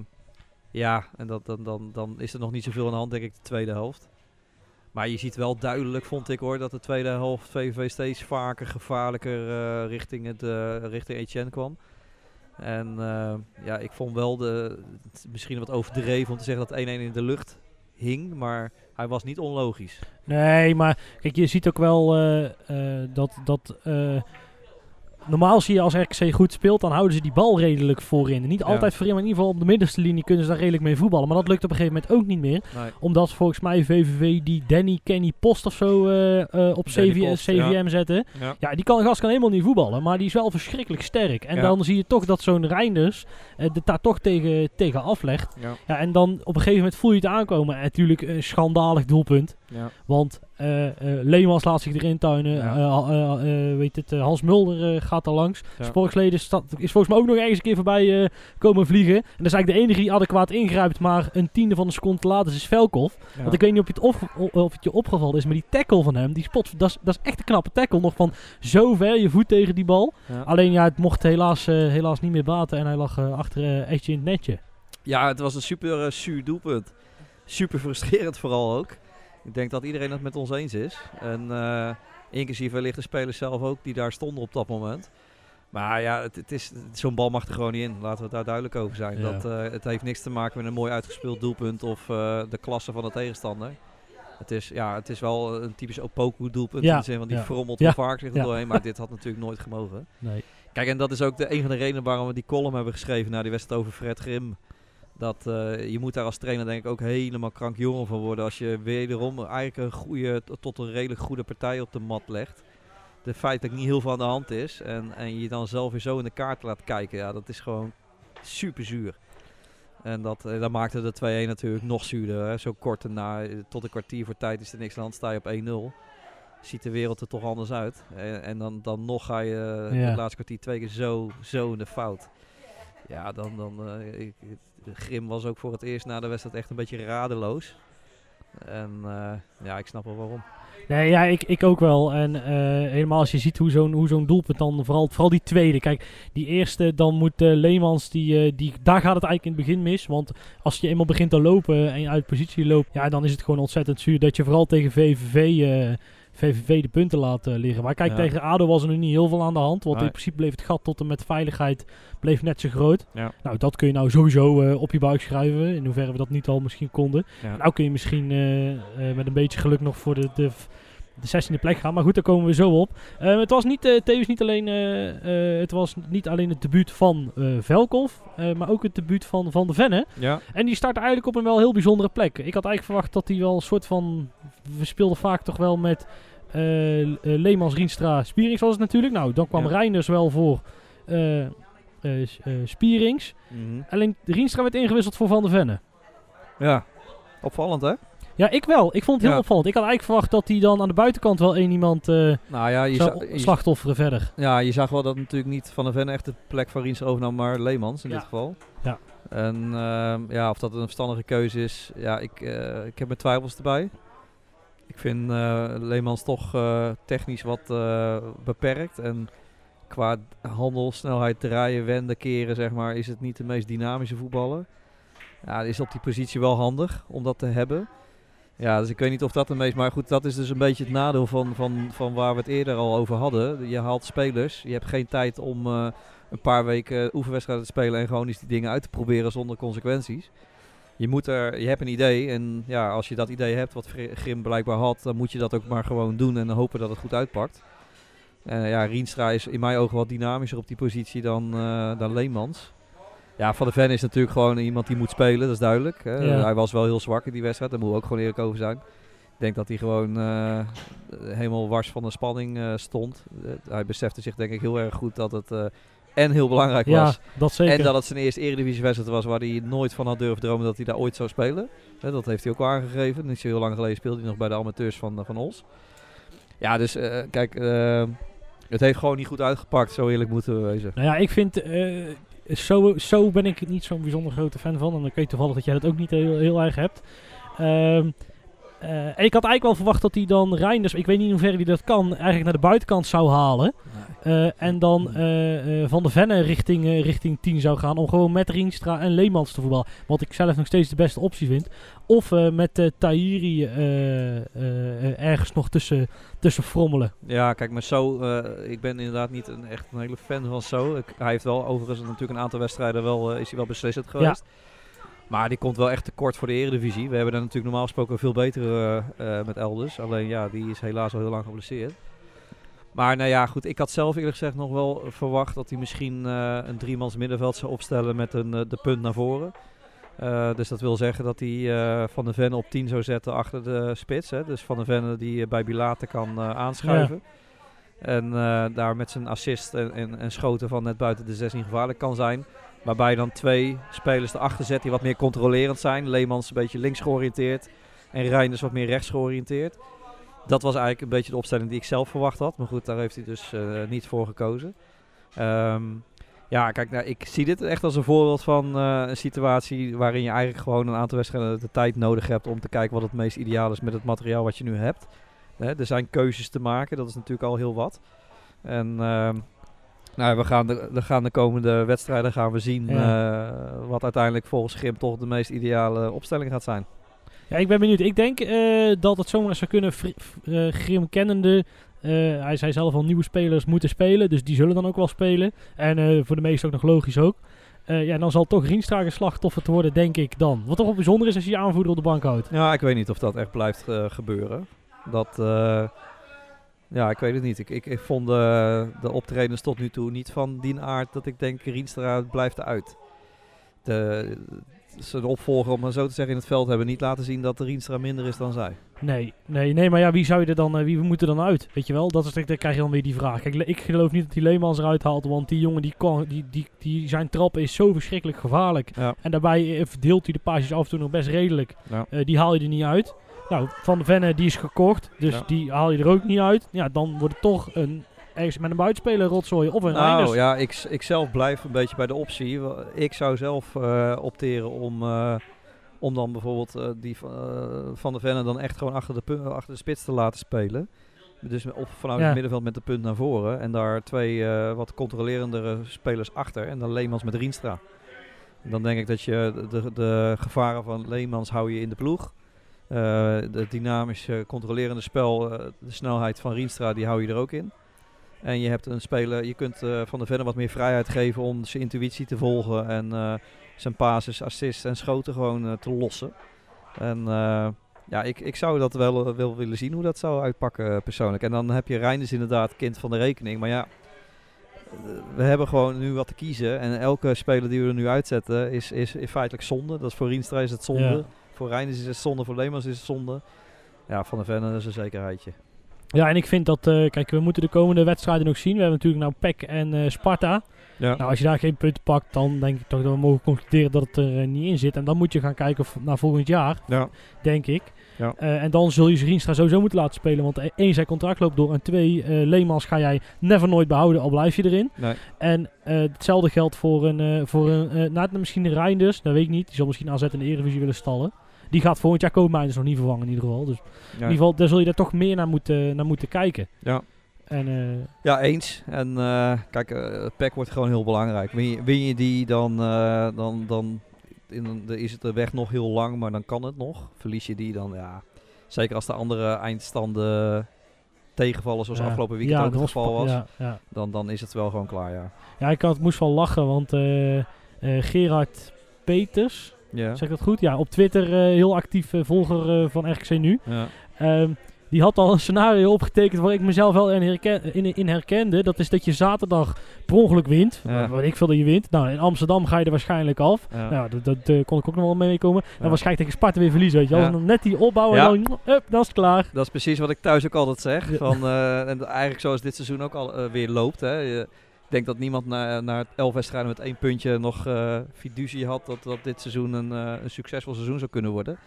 ja, en dat, dan, dan, dan is er nog niet zoveel aan de hand, denk ik, de tweede helft. Maar je ziet wel duidelijk, vond ik hoor, dat de tweede helft VVV steeds vaker gevaarlijker eh, richting, het, eh, richting Etienne kwam. En eh, ja, ik vond wel de, misschien wat overdreven om te zeggen dat 1-1 in de lucht hing, maar hij was niet onlogisch. Nee, maar kijk, je ziet ook wel dat... dat normaal zie je als RKC goed speelt, dan houden ze die bal redelijk voorin. Niet Ja. altijd voorin, maar in ieder geval op de middenste linie kunnen ze daar redelijk mee voetballen. Maar dat lukt op een gegeven moment ook niet meer. Nee. Omdat volgens mij VVV die Danny Kenny Post of zo eh, eh, op CV Post, CVM zetten. Ja. Ja, die kan, gast kan helemaal niet voetballen, maar die is wel verschrikkelijk sterk. En dan zie je toch dat zo'n Reinders het daar toch tegen, tegen aflegt. Ja. Ja, en dan op een gegeven moment voel je het aankomen. En natuurlijk een schandalig doelpunt. Ja. Want eh eh, Leemans laat zich erin tuinen. Ja. Eh, weet het, Hans Mulder eh, gaat daar langs. Ja. Sportsleden sta- is volgens mij ook nog ergens een keer voorbij eh, komen vliegen. En dat is eigenlijk de enige die adequaat ingrijpt. Maar een tiende van een seconde later is Velkov. Ja. Want ik weet niet of, je het of het je opgevallen is, maar die tackle van hem, die spot, dat is, echt een knappe tackle. Nog van zo ver je voet tegen die bal. Ja. Alleen ja, het mocht helaas, eh, helaas niet meer baten en hij lag achter echtje in het netje. Ja, het was een super eh, zuur doelpunt. Super frustrerend vooral ook. Ik denk dat iedereen het met ons eens is. En eh, inclusief wellicht de spelers zelf ook die daar stonden op dat moment. Maar ja, het, het is, zo'n bal mag er gewoon niet in. Laten we het daar duidelijk over zijn. Ja. Dat, eh, het heeft niks te maken met een mooi uitgespeeld doelpunt of eh, de klasse van de tegenstander. Het is, ja, het is wel een typisch Opoku doelpunt Ja, in de zin van die ja. frommelt Ja, vaak zich er doorheen. Maar dit had natuurlijk nooit gemogen. Nee. Kijk, en dat is ook de, een van de redenen waarom we die column hebben geschreven naar die wedstrijd over Fred Grim. Dat eh, je moet daar als trainer denk ik ook helemaal krankjongen van worden als je wederom eigenlijk een goede, tot een redelijk goede partij op de mat legt. De feit dat er niet heel veel aan de hand is en, en je dan zelf weer zo in de kaart laat kijken, ja, dat is gewoon super zuur. En dat, eh, dat maakte de 2-1 natuurlijk nog zuurder. Hè. Zo kort daarna, eh, tot een kwartier voor tijd is er niks aan de hand, sta je op 1-0. Ziet de wereld er toch anders uit. En, en dan, dan nog ga je Ja. het laatste kwartier twee keer zo, zo in de fout. Ja, dan, dan ik, Grim was ook voor het eerst na de wedstrijd echt een beetje radeloos. En eh, ja, ik snap wel waarom. Nee, ja, ik, ik ook wel. En eh, helemaal als je ziet hoe zo'n zo'n doelpunt dan, vooral, vooral die tweede. Kijk, die eerste, dan moet eh, Leemans, die, die, daar gaat het eigenlijk in het begin mis. Want als je eenmaal begint te lopen en je uit positie loopt, ja, dan is het gewoon ontzettend zuur dat je vooral tegen VVV, VVV de punten laat eh, liggen. Maar kijk, Ja. tegen ADO was er nu niet heel veel aan de hand. Want Nee. in principe bleef het gat tot en met veiligheid bleef net zo groot. Ja. Nou, dat kun je nou sowieso eh, op je buik schrijven. In hoeverre we dat niet al misschien konden. Ja. Nou kun je misschien eh, met een beetje geluk nog voor de, de, de 16e plek gaan. Maar goed, daar komen we zo op. Eh, het was niet, eh, tevens niet alleen, eh, het was niet alleen het debuut van Velkov, maar ook het debuut van Van de Venne. ja. En die startte eigenlijk op een wel heel bijzondere plek. Ik had eigenlijk verwacht dat hij wel een soort van... We speelden vaak toch wel met Leemans, Rienstra, Spierings was het natuurlijk. Nou, dan kwam Ja. Reinders wel voor Spierings. Mhm. Alleen Rienstra werd ingewisseld voor Van de Venne. ja. Opvallend hè? Ja, ik wel. Ik vond het heel Ja. opvallend. Ik had eigenlijk verwacht dat hij dan aan de buitenkant wel één iemand eh Nou ja, je, zou za- je- slachtofferen verder. ja, je zag wel dat natuurlijk niet Van der Ven echt de plek van Riens overnam, maar Leemans in Ja. dit geval. Ja. En ehm, ja, of dat een verstandige keuze is, ja, ik, eh, ik heb mijn twijfels erbij. Ik vind eh, Leemans toch technisch wat beperkt. En qua handel, snelheid, draaien, wenden, keren, zeg maar, is het niet de meest dynamische voetballer. Ja, is op die positie wel handig om dat te hebben. Ja, dus ik weet niet of dat de meest... Maar goed, dat is dus een beetje het nadeel van, van, van waar we het eerder al over hadden. Je haalt spelers, je hebt geen tijd om eh, een paar weken oefenwedstrijden te spelen... en gewoon eens die dingen uit te proberen zonder consequenties. Je, moet er, je hebt een idee en ja, als je dat idee hebt, wat Gri- Grim blijkbaar had... dan moet je dat ook maar gewoon doen en hopen dat het goed uitpakt. Ja, Rienstra is in mijn ogen wat dynamischer op die positie dan, eh, dan Leemans. Ja, Van de Ven is natuurlijk gewoon iemand die moet spelen, dat is duidelijk. Hè. Ja. Hij was wel heel zwak in die wedstrijd, daar moeten we ook gewoon eerlijk over zijn. Ik denk dat hij gewoon eh, helemaal wars van de spanning eh, stond. Eh, hij besefte zich denk ik heel erg goed dat het en heel belangrijk Ja, was. dat zeker. En dat het zijn eerste eredivisiewedstrijd was waar hij nooit van had durven dromen dat hij daar ooit zou spelen. Dat heeft hij ook wel aangegeven. Niet zo heel lang geleden speelde hij nog bij de amateurs van, van Os. Ja, dus kijk, het heeft gewoon niet goed uitgepakt. Zo eerlijk moeten we wezen. Nou ja, ik vind... zo, zo ben ik niet zo'n bijzonder grote fan van. En dan weet toevallig dat jij dat ook niet heel, heel erg hebt. Ehm, eh, en ik had eigenlijk wel verwacht dat hij dan Reinders, ik weet niet in hoeverre hij dat kan, eigenlijk naar de buitenkant zou halen. Eh, en dan eh, Van de Venne richting, richting 10 zou gaan. Om gewoon met Rienstra en Leemans te voetballen. Wat ik zelf nog steeds de beste optie vind. Of met Tahiri ergens nog tussen, tussen frommelen. Ja, kijk, maar zo, ik ben inderdaad niet een, echt een hele fan van zo. Ik, hij heeft wel overigens natuurlijk een aantal wedstrijden wel, is hij wel beslissend geweest. Maar die komt wel echt tekort voor de eredivisie. We hebben daar natuurlijk normaal gesproken veel betere eh, eh, met Elders. Alleen ja, die is helaas al heel lang geblesseerd. Maar nou ja, goed. Ik had zelf eerlijk gezegd nog wel verwacht dat hij misschien eh, een driemans middenveld zou opstellen met een, de punt naar voren. Dus dat wil zeggen dat hij Van de Ven op 10 zou zetten achter de spits. Hè. Dus Van de Ven die bij Bilate kan aanschuiven. En daar met zijn assist en, en, en schoten van net buiten de 16 gevaarlijk kan zijn. Waarbij dan twee spelers erachter zet die wat meer controlerend zijn. Leemans een beetje links georiënteerd. En Reinders wat meer rechts georiënteerd. Dat was eigenlijk een beetje de opstelling die ik zelf verwacht had. Maar goed, daar heeft hij dus eh, niet voor gekozen. Ehm, ja, kijk, nou, ik zie dit echt als een voorbeeld van eh, een situatie waarin je eigenlijk gewoon een aantal wedstrijden de tijd nodig hebt om te kijken wat het meest ideaal is met het materiaal wat je nu hebt. Er zijn keuzes te maken, dat is natuurlijk al heel wat. En ehm, nou, we gaan de, we gaan de komende wedstrijden gaan we zien eh, wat uiteindelijk volgens Grim toch de meest ideale opstelling gaat zijn. Ja, ik ben benieuwd. Ik denk eh, dat het zomaar zou kunnen. Eh, Grim kennende. hij zei zelf al nieuwe spelers moeten spelen. Dus die zullen dan ook wel spelen. En voor de meesten ook nog logisch ook. Ja, dan zal toch Rienstra een slachtoffer te worden, denk ik dan. Wat toch wel bijzonder is als je je aanvoerder op de bank houdt. Ja, ik weet niet of dat echt blijft gebeuren. Dat, ja, ik weet het niet. Ik, ik, ik vond de, de optredens tot nu toe niet van die aard dat ik denk Rienstra blijft eruit. De, zijn opvolger, om maar zo te zeggen, in het veld hebben niet laten zien dat de Rienstra minder is dan zij. Nee, nee, nee, maar ja, wie zou je er dan, eh, wie moet er dan uit? Weet je wel, dat is, dan krijg je dan weer die vraag. Kijk, ik geloof niet dat die Leemans eruit haalt, want die jongen, die, kan, die, die, die, zijn trap is zo verschrikkelijk gevaarlijk. Ja. En daarbij eh, verdeelt hij de paasjes af en toe nog best redelijk. Ja. Eh, die haal je er niet uit. Nou, Van de Venne, die is gekocht, dus Ja. die haal je er ook niet uit. Ja, dan wordt het toch een, ergens met een buitenspeler rotzooi of een Reinders. Nou ja, ik, ik zelf blijf een beetje bij de optie. Ik zou zelf eh, opteren om, eh, om dan bijvoorbeeld eh, die van, de Venne dan echt gewoon achter de, achter de spits te laten spelen. Dus op, vanuit Ja. het middenveld met de punt naar voren. En daar twee wat controlerendere spelers achter. En dan Leemans met Rienstra. En dan denk ik dat je de, de, de gevaren van Leemans hou je in de ploeg. Eh het dynamische, controlerende spel, eh, de snelheid van Rienstra, die hou je er ook in. En je hebt een speler, je kunt eh, Van der Venne wat meer vrijheid geven om zijn intuïtie te volgen. En zijn passes, assists en schoten gewoon te lossen. En ja, ik, ik zou dat wel, wel willen zien hoe dat zou uitpakken persoonlijk. En dan heb je Reinders inderdaad kind van de rekening. Maar ja, we hebben gewoon nu wat te kiezen. En elke speler die we er nu uitzetten is, is, feitelijk zonde. Dat is voor Rienstra is het zonde. Voor Reinders is het zonde. Voor Leemans is het zonde. Ja, Van der Venne is een zekerheidje. Ja, en ik vind dat, eh, kijk, we moeten de komende wedstrijden nog zien. We hebben natuurlijk nou PEC en eh, Sparta. Ja. Nou, als je daar geen punten pakt, dan denk ik toch dat we mogen concluderen dat het er eh, niet in zit. En dan moet je gaan kijken naar volgend jaar, ja. denk ik. Ja. En dan zul je Rienstra sowieso moeten laten spelen. Want één, zijn contract loopt door. En twee, Leemans ga jij never nooit behouden, al blijf je erin. Nee. En hetzelfde geldt voor een, voor een nou, misschien een Reinders, dat weet ik niet. Die zal misschien AZ in de Eredivisie willen stallen. Die gaat volgend jaar Koopmeiners nog niet vervangen in ieder geval. Dus in ieder geval, daar zul je daar toch meer naar moeten, naar moeten kijken. Ja. En eh, Ja, eens. En eh, kijk, eh, het pack wordt gewoon heel belangrijk. Win je, win je die, dan, dan, dan in, dan is het de weg nog heel lang, maar dan kan het nog. Verlies je die, dan ja. Zeker als de andere eindstanden tegenvallen, zoals ja. afgelopen weekend ja, ook het geval was, Ja, ja. dan, dan is het wel gewoon klaar, ja. ja, ik had, moest wel lachen, want Gerard Peters, Ja. zeg ik dat goed? Ja, op Twitter eh, heel actief eh, volger eh, van RKC Nu. ja. Ehm, die had al een scenario opgetekend waar ik mezelf wel in, herken- in, in herkende. Dat is dat je zaterdag per ongeluk wint. Ja. Wat ik veel dat je wint. Nou, in Amsterdam ga je er waarschijnlijk af. Ja. Nou, dat, dat kon ik ook nog wel meekomen. En Ja. waarschijnlijk tegen Sparta weer verliezen, weet je wel. Dan net die opbouwen en dan, hup, dat is klaar. Dat is precies wat ik thuis ook altijd zeg. Van, en eigenlijk zoals dit seizoen ook al weer loopt. Hè. Je- denk dat niemand na, na elf wedstrijden met één puntje nog eh fiducie had dat, dat dit seizoen een, eh, een succesvol seizoen zou kunnen worden.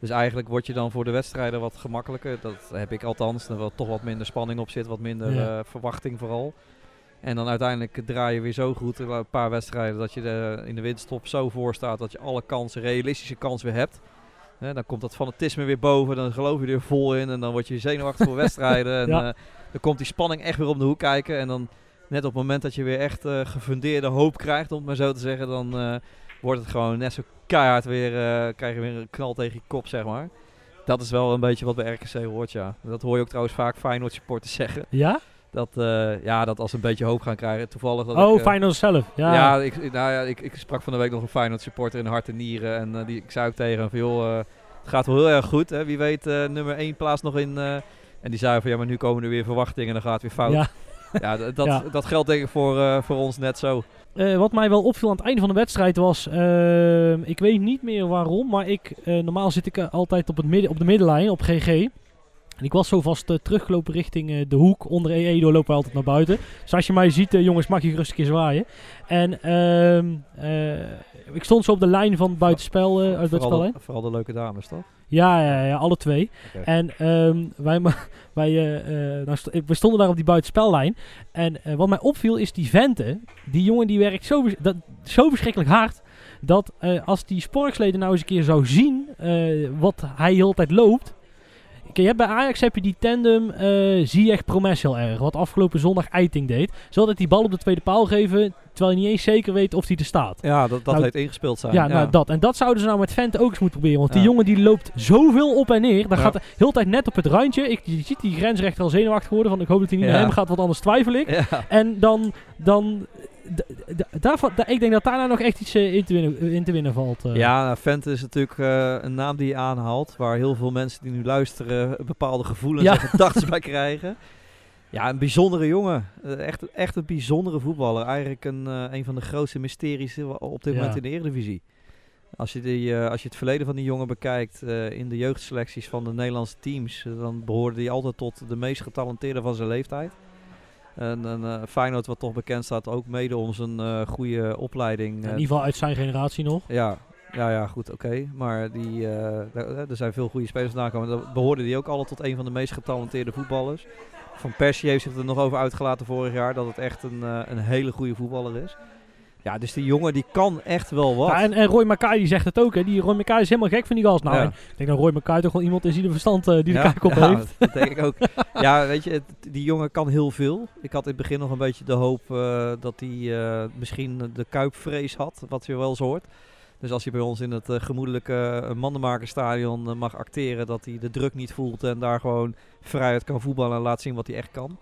Dus eigenlijk word je dan voor de wedstrijden wat gemakkelijker. Dat heb ik althans. Er wel toch wat minder spanning op zit, wat minder Ja. eh, verwachting vooral. En dan uiteindelijk draai je weer zo goed een paar wedstrijden dat je de, in de winststop zo voor staat dat je alle kansen, realistische kansen weer hebt. Hè, dan komt dat fanatisme weer boven, dan geloof je er vol in en dan word je zenuwachtig voor [LAUGHS] wedstrijden. En Ja. dan komt die spanning echt weer om de hoek kijken. En dan net op het moment dat je weer echt eh, gefundeerde hoop krijgt, om het maar zo te zeggen, dan eh, wordt het gewoon net zo keihard weer, eh, krijg je weer een knal tegen je kop, zeg maar. Dat is wel een beetje wat bij RKC hoort, ja. Dat hoor je ook trouwens vaak Feyenoord supporters zeggen. Ja? Dat, ja, dat als ze een beetje hoop gaan krijgen, toevallig dat oh, ik, Feyenoord zelf. Ja. ja, ik, nou ja ik, ik sprak van de week nog een Feyenoord supporter in hart en nieren. En die, ik zei ook tegen hem van, joh, het gaat wel heel erg goed. Hè? Wie weet nummer 1 plaats nog in... en die zei van, ja, maar nu komen er weer verwachtingen en dan gaat het weer fout. Ja. Ja, dat, Ja. dat geldt denk ik voor, eh, voor ons net zo. Eh, wat mij wel opviel aan het einde van de wedstrijd was, ehm, ik weet niet meer waarom, maar ik, eh, normaal zit ik eh, altijd op, het midden, op de middenlijn, op GG. En ik was zo vast eh, teruggelopen richting eh, de hoek. Onder EE door lopen we altijd naar buiten. Dus als je mij ziet, eh, jongens, mag je gerust een keer zwaaien. En ehm, eh, ik stond zo op de lijn van het buitenspel, eh uit het vooral, de, vooral de leuke dames, toch? Ja, ja, ja, alle twee. En ehm, wij, [LAUGHS] wij eh, eh, nou st- we stonden daar op die buitenspellijn. En eh, wat mij opviel is die venten. Die jongen die werkt zo, dat, zo verschrikkelijk hard. Dat als die sporksleden nou eens een keer zou zien wat hij de hele tijd loopt. Je hebt bij Ajax heb je die tandem eh Ziyech Promes heel erg. Wat afgelopen zondag Eiting deed. Ze altijd die bal op de tweede paal geven. Terwijl je niet eens zeker weet of die er staat. Ja, dat, dat Nou, heet ingespeeld zijn. Ja, nou dat. En dat zouden ze nou met Vente ook eens moeten proberen. Want die Ja. jongen die loopt zoveel op en neer. Dan Ja. gaat de hele tijd net op het randje. Ik, je ziet die grensrechter al zenuwachtig worden. Van ik hoop dat hij niet naar hem gaat, want anders twijfel ik. En dan... dan daarvan, da- ik denk dat daar nou nog echt iets eh, in, te winnen, in te winnen valt. eh. Ja, Vente is natuurlijk eh, een naam die je aanhaalt. Waar heel veel mensen die nu luisteren bepaalde gevoelens Ja. en gedachten [LAUGHS] bij krijgen. Ja, een bijzondere jongen. Eh, echt, echt een bijzondere voetballer. Eigenlijk een, eh, een van de grootste mysteries eh, op dit Ja. moment in de Eredivisie. Als je, die, eh, als je het verleden van die jongen bekijkt eh, in de jeugdselecties van de Nederlandse teams, eh, dan behoorde hij altijd tot de meest getalenteerde van zijn leeftijd. En, en eh, Feyenoord, wat toch bekend staat, ook mede om zijn eh, goede opleiding. in eh, ieder geval uit zijn generatie nog. ja, ja, ja goed, oké. Maar die, er zijn veel goede spelers vandaan gekomen. Daar behoorde die ook altijd tot een van de meest getalenteerde voetballers. Van Persie heeft zich er nog over uitgelaten vorig jaar dat het echt een, een hele goede voetballer is. Ja, dus die jongen die kan echt wel wat. Ja, en, en Roy Mackay die zegt het ook. Hè. Die Roy Mackay is helemaal gek van die gast. Nou, Ja. ik denk dat Roy Mackay toch wel iemand is die de verstand eh, die de kijk op ja, heeft. [LAUGHS] Dat denk ik ook. ja, weet je, het- die jongen kan heel veel. Ik had in het begin nog een beetje de hoop eh, dat hij eh, misschien de kuipvrees had, wat je wel eens hoort. Dus als hij bij ons in het gemoedelijke Mandenmakerstadion mag acteren, dat hij de druk niet voelt en daar gewoon vrijheid kan voetballen en laat zien wat hij echt kan.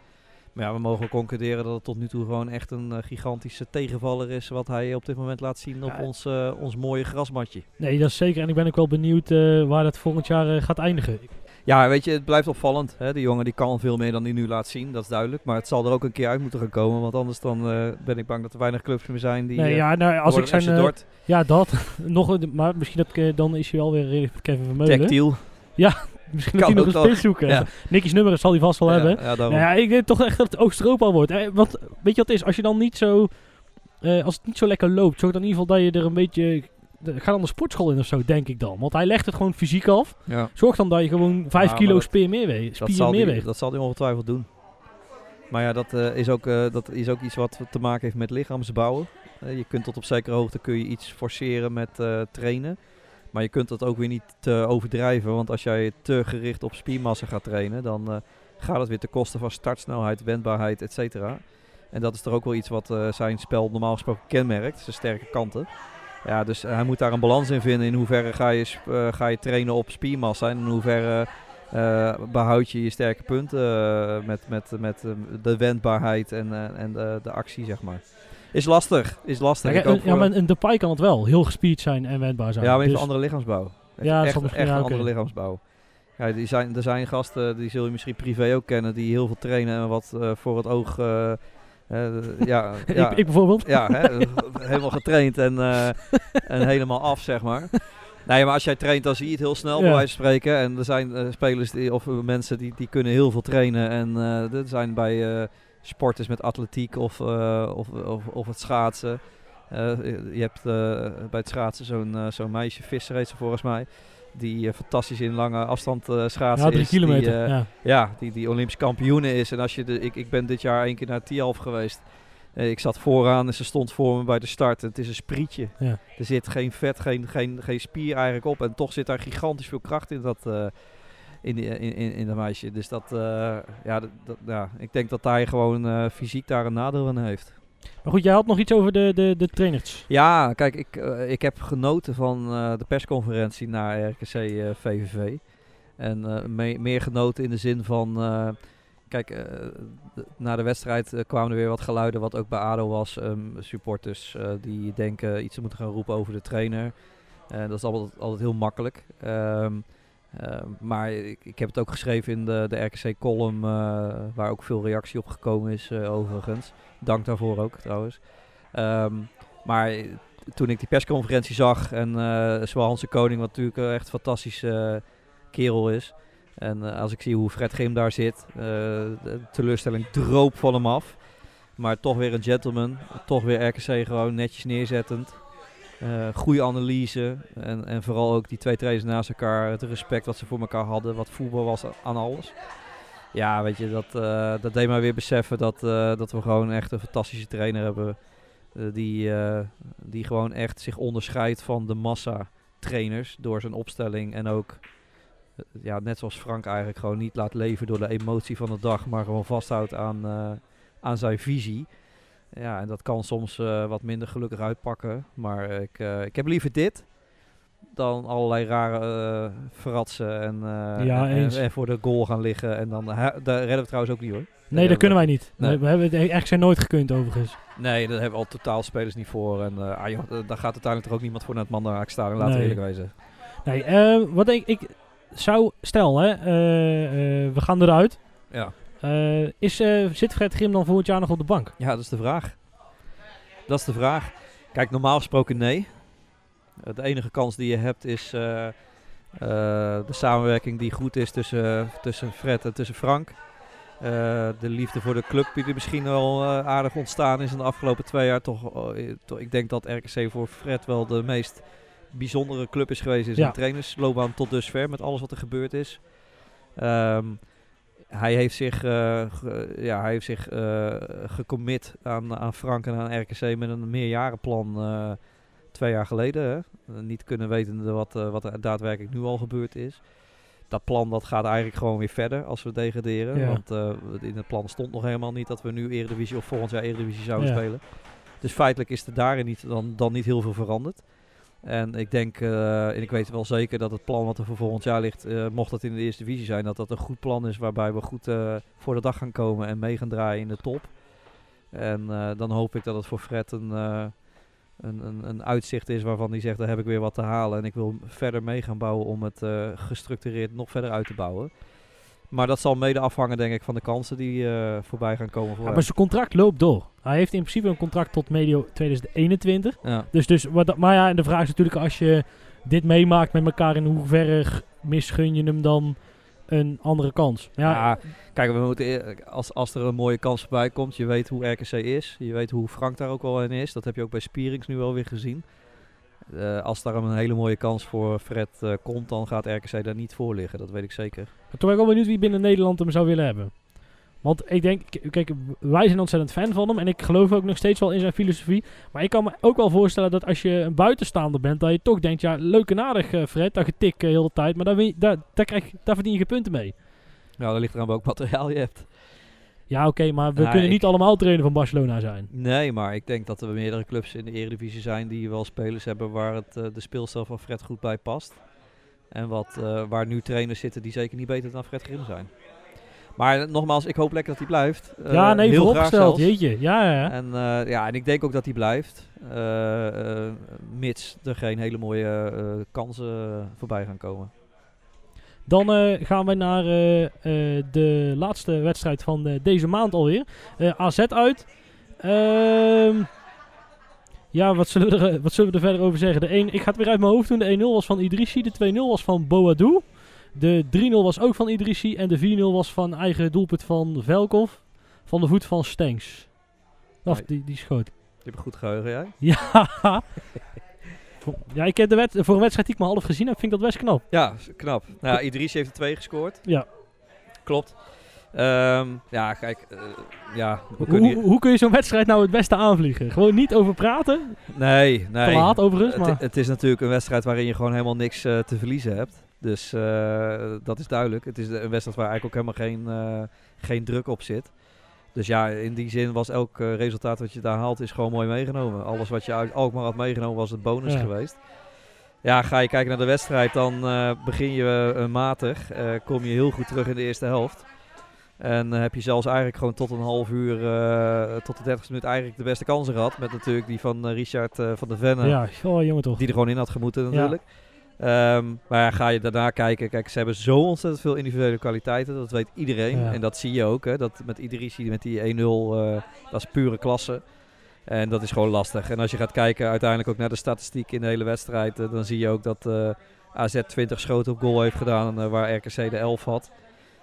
Maar ja, we mogen concluderen dat het tot nu toe gewoon echt een eh, gigantische tegenvaller is wat hij op dit moment laat zien op Ja. ons, eh, ons mooie grasmatje. Nee, dat is zeker. En ik ben ook wel benieuwd eh, waar dat volgend jaar gaat eindigen. Ja, weet je, het blijft opvallend. Hè? De jongen die kan veel meer dan hij nu laat zien, dat is duidelijk. Maar het zal er ook een keer uit moeten gaan komen, want anders dan ben ik bang dat er weinig clubs meer zijn die... nee, ja, nou, als ik zijn... Ja, dat. [LAUGHS] Nog, maar misschien dat, ik, dan is hij wel weer met Kevin Vermeulen. Tactiel. Misschien Kan dat hij nog een spits zoeken. Ja. [LAUGHS] Nicky's nummer zal hij vast wel Ja, hebben. ja. Nou ja, ik denk toch echt dat het Oost-Europa wordt. Eh, want weet je wat het is? Als je dan niet zo... eh, als het niet zo lekker loopt, zorg dan in ieder geval dat je er een beetje... de- Ga dan de sportschool in of zo, denk ik dan. Want hij legt het gewoon fysiek af. Zorg dan dat je gewoon 5 maar kilo dat- spier meer weegt. Dat zal, meer die, weegt. dat zal hij ongetwijfeld doen. Maar ja, dat, eh, is ook, eh, dat is ook iets wat te maken heeft met lichaamsbouwen. Je kunt tot op zekere hoogte kun je iets forceren met trainen. Maar je kunt dat ook weer niet te overdrijven. Want als jij te gericht op spiermassa gaat trainen, dan eh, gaat het weer ten koste van startsnelheid, wendbaarheid, et cetera. En dat is toch ook wel iets wat eh, zijn spel normaal gesproken kenmerkt, zijn sterke kanten. Ja, dus hij moet daar een balans in vinden. In hoeverre ga je, eh, ga je trainen op spiermassa en in hoeverre eh, behoud je je sterke punten eh, met, met, met eh, de wendbaarheid en, eh, en de actie, zeg maar. Is lastig, is lastig. Ja, ja, maar een Depay kan het wel. Heel gespierd zijn en wendbaar zijn. ja, maar heeft Dus- een andere lichaamsbouw. Heeft Ja, echt, echt ja, een andere lichaamsbouw. Ja, die zijn, er zijn gasten, die zul je misschien privé ook kennen, die heel veel trainen en wat eh, voor het oog... eh, eh, ja, [LAUGHS] ja, ik, ik bijvoorbeeld. ja, hè, [LAUGHS] helemaal getraind en, en helemaal af, zeg maar. Nee, maar als jij traint, dan zie je het heel snel, Ja. bij wijze van spreken. En er zijn spelers die, of mensen die, die kunnen heel veel trainen. En eh er zijn bij eh, sporters met atletiek of, eh, of, of, of het schaatsen. Eh, je hebt eh, bij het schaatsen zo'n zo'n meisje, Visser heet ze volgens mij. Die fantastisch in lange afstand schaatsen Ja, drie is. die, kilometer. eh, ja. ja, die, die Olympisch kampioene is. En als je de, ik, ik ben dit jaar één keer naar Tialf geweest. Ik zat vooraan en ze stond voor me bij de start. Het is een sprietje. Ja. Er zit geen vet, geen, geen, geen spier eigenlijk op. En toch zit daar gigantisch veel kracht in dat, in, die, in, in, in dat meisje. Dus dat, eh, ja, dat, dat- ja, ik denk dat hij gewoon eh, fysiek daar een nadeel aan heeft. Maar goed, jij had nog iets over de, de, de trainers. Ja, kijk, ik, eh, ik heb genoten van de persconferentie naar RKC VVV. En me- meer genoten in de zin van... kijk, na de wedstrijd kwamen er weer wat geluiden wat ook bij ADO was. ehm, supporters die denken iets te moeten gaan roepen over de trainer. Dat is altijd, altijd heel makkelijk. Ehm, ehm, maar ik, ik heb het ook geschreven in de, de RKC-column, waar ook veel reactie op gekomen is eh, overigens. Dank daarvoor ook trouwens. Ehm, maar eh, toen ik die persconferentie zag en eh Hans de Koning, wat natuurlijk eh, echt een fantastische eh, kerel is. En eh, als ik zie hoe Fred Grim daar zit, eh, de teleurstelling droop van hem af. Maar toch weer een gentleman, toch weer RKC gewoon netjes neerzettend. Eh goede analyse en, en vooral ook die twee trainers naast elkaar, het respect wat ze voor elkaar hadden, wat voetbal was aan alles. Ja, weet je, dat, eh, dat deed mij weer beseffen dat, eh, dat we gewoon echt een fantastische trainer hebben. die, die gewoon echt zich onderscheidt van de massa trainers door zijn opstelling. En ook, ja, net zoals Frank eigenlijk, gewoon niet laat leven door de emotie van de dag. Maar gewoon vasthoudt aan, aan zijn visie. Ja, en dat kan soms eh, wat minder gelukkig uitpakken. Maar ik, eh, ik heb liever dit dan allerlei rare eh verratsen en, Ja, en, voor de goal gaan liggen. En dan, daar redden we trouwens ook niet hoor. Nee, dat kunnen wij niet. Nee. We, hebben het eigenlijk zijn nooit gekund overigens. Nee, daar hebben we al totaal spelers niet voor. En ah, joh, daar gaat uiteindelijk toch ook niemand voor naar het mandenhaak staan. En laten we eerlijk wezen. Nee, wat ik, ik zou... Stel, hè, we gaan eruit. Ja. Eh, is, eh, zit Fred Grim dan volgend jaar nog op de bank? ja, dat is de vraag. Dat is de vraag. Kijk, normaal gesproken nee. De enige kans die je hebt is eh, de samenwerking die goed is tussen, tussen Fred en tussen Frank. De liefde voor de club die er misschien wel aardig ontstaan is in de afgelopen twee jaar. Toch, ik denk dat RKC voor Fred wel de meest bijzondere club is geweest in Ja. zijn trainersloopbaan tot dusver. Met alles wat er gebeurd is. Ehm, hij heeft zich, eh, ge- ja, hij heeft zich eh, gecommit aan, aan Frank en aan RKC met een meerjarenplan eh, twee jaar geleden. Hè? Niet kunnen weten wat, wat er daadwerkelijk nu al gebeurd is. Dat plan dat gaat eigenlijk gewoon weer verder als we degraderen. Ja. Want in het plan stond nog helemaal niet dat we nu Eredivisie of volgend jaar Eredivisie zouden Ja. spelen. Dus feitelijk is er daarin niet, dan, dan niet heel veel veranderd. En ik denk, eh, en ik weet wel zeker dat het plan wat er voor volgend jaar ligt, eh, mocht dat in de eerste divisie zijn, dat dat een goed plan is waarbij we goed eh, voor de dag gaan komen en mee gaan draaien in de top. En dan hoop ik dat het voor Fred een, een, een, een uitzicht is waarvan hij zegt, daar heb ik weer wat te halen en ik wil verder mee gaan bouwen om het gestructureerd nog verder uit te bouwen. Maar dat zal mede afhangen, denk ik, van de kansen die eh, voorbij gaan komen voor Ja, hem. maar zijn contract loopt door. Hij heeft in principe een contract tot medio 2021. Ja. Dus, dus wat, maar ja, en de vraag is natuurlijk als je dit meemaakt met elkaar, in hoeverre misgun je hem dan een andere kans. Ja, Ja, kijk, we moeten, eer- als, als er een mooie kans voorbij komt, je weet hoe RKC is. Je weet hoe Frank daar ook wel in is. Dat heb je ook bij Spierings nu wel weer gezien. Eh, als daar een hele mooie kans voor Fred eh, komt, dan gaat RKC daar niet voor liggen. Dat weet ik zeker. Toen ben ik wel benieuwd wie binnen Nederland hem zou willen hebben. Want ik denk, kijk, wij zijn ontzettend fan van hem. En ik geloof ook nog steeds wel in zijn filosofie. Maar ik kan me ook wel voorstellen dat als je een buitenstaander bent, dat je toch denkt, ja, leuk en aardig eh, Fred, dat getik heel de tijd. Maar daar, win je- daar, daar, krijg, daar verdien je punten mee. Nou, dat ligt eraan welk materiaal je hebt. Ja, oké, maar we kunnen niet allemaal trainer van Barcelona zijn. Nee, maar ik denk dat er meerdere clubs in de Eredivisie zijn die wel spelers hebben waar het, eh, de speelstijl van Fred goed bij past. En wat, eh, waar nu trainers zitten die zeker niet beter dan Fred Grim zijn. Maar nogmaals, ik hoop lekker dat hij blijft. Eh, ja, nee, heel vooropgesteld, jeetje. Ja, ja. En, ja, en ik denk ook dat hij blijft. mits er geen hele mooie kansen voorbij gaan komen. Dan eh, gaan we naar eh, eh, de laatste wedstrijd van deze maand alweer. AZ uit. Ehm, ja, wat zullen, we er, wat zullen we er verder over zeggen? De 1, ik ga het weer uit mijn hoofd doen. De 1-0 was van Idrissi. De 2-0 was van Boadou. De 3-0 was ook van Idrissi. En de 4-0 was van eigen doelpunt van Velkov. Van de voet van Stenks. Of die, die schoot. Je hebt een goed geheugen, jij? [LAUGHS] [LAUGHS] Ja. Ja, ik heb de wed voor een wedstrijd die ik maar half gezien heb, vind ik dat best knap. Ja, knap. Nou, Idris heeft er twee gescoord. Ja. Klopt. Ehm, ja, kijk. eh, ja, Hoe, hoe, kun je zo'n wedstrijd nou het beste aanvliegen? Gewoon niet over praten? Nee, nee. Te laat overigens, het, maar... het is natuurlijk een wedstrijd waarin je gewoon helemaal niks eh, te verliezen hebt. Dus eh, dat is duidelijk. Het is een wedstrijd waar eigenlijk ook helemaal geen, geen druk op zit. Dus ja, in die zin was elk eh, resultaat wat je daar haalt, is gewoon mooi meegenomen. Alles wat je uit Alkmaar had meegenomen, was het bonus Ja. geweest. Ja, ga je kijken naar de wedstrijd, dan eh, begin je eh, matig. kom je heel goed terug in de eerste helft. En heb je zelfs eigenlijk gewoon tot een half uur, tot de 30 minuut eigenlijk de beste kansen gehad. Met natuurlijk die van Richard van der Venne. ja, oh jongen toch. Die er gewoon in had gemoeten natuurlijk. Ehm, maar ga je daarna kijken. Kijk, ze hebben zo ontzettend veel individuele kwaliteiten. Dat weet iedereen. Ja. En dat zie je ook. Hè, dat met Idrissi, met die 1-0, eh, dat is pure klasse. En dat is gewoon lastig. En als je gaat kijken uiteindelijk ook naar de statistiek in de hele wedstrijd. eh, dan zie je ook dat eh, AZ 20 schoten op goal heeft gedaan. waar RKC de 11 had.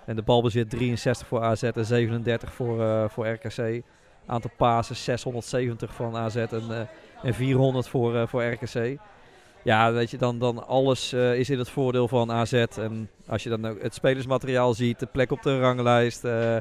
En de balbezit 63 voor AZ en 37 voor, voor RKC. Aantal passes 670 van AZ en, en 400 voor, voor RKC. Ja, weet je, dan, dan alles eh, is in het voordeel van AZ. En als je dan ook het spelersmateriaal ziet, de plek op de ranglijst. eh,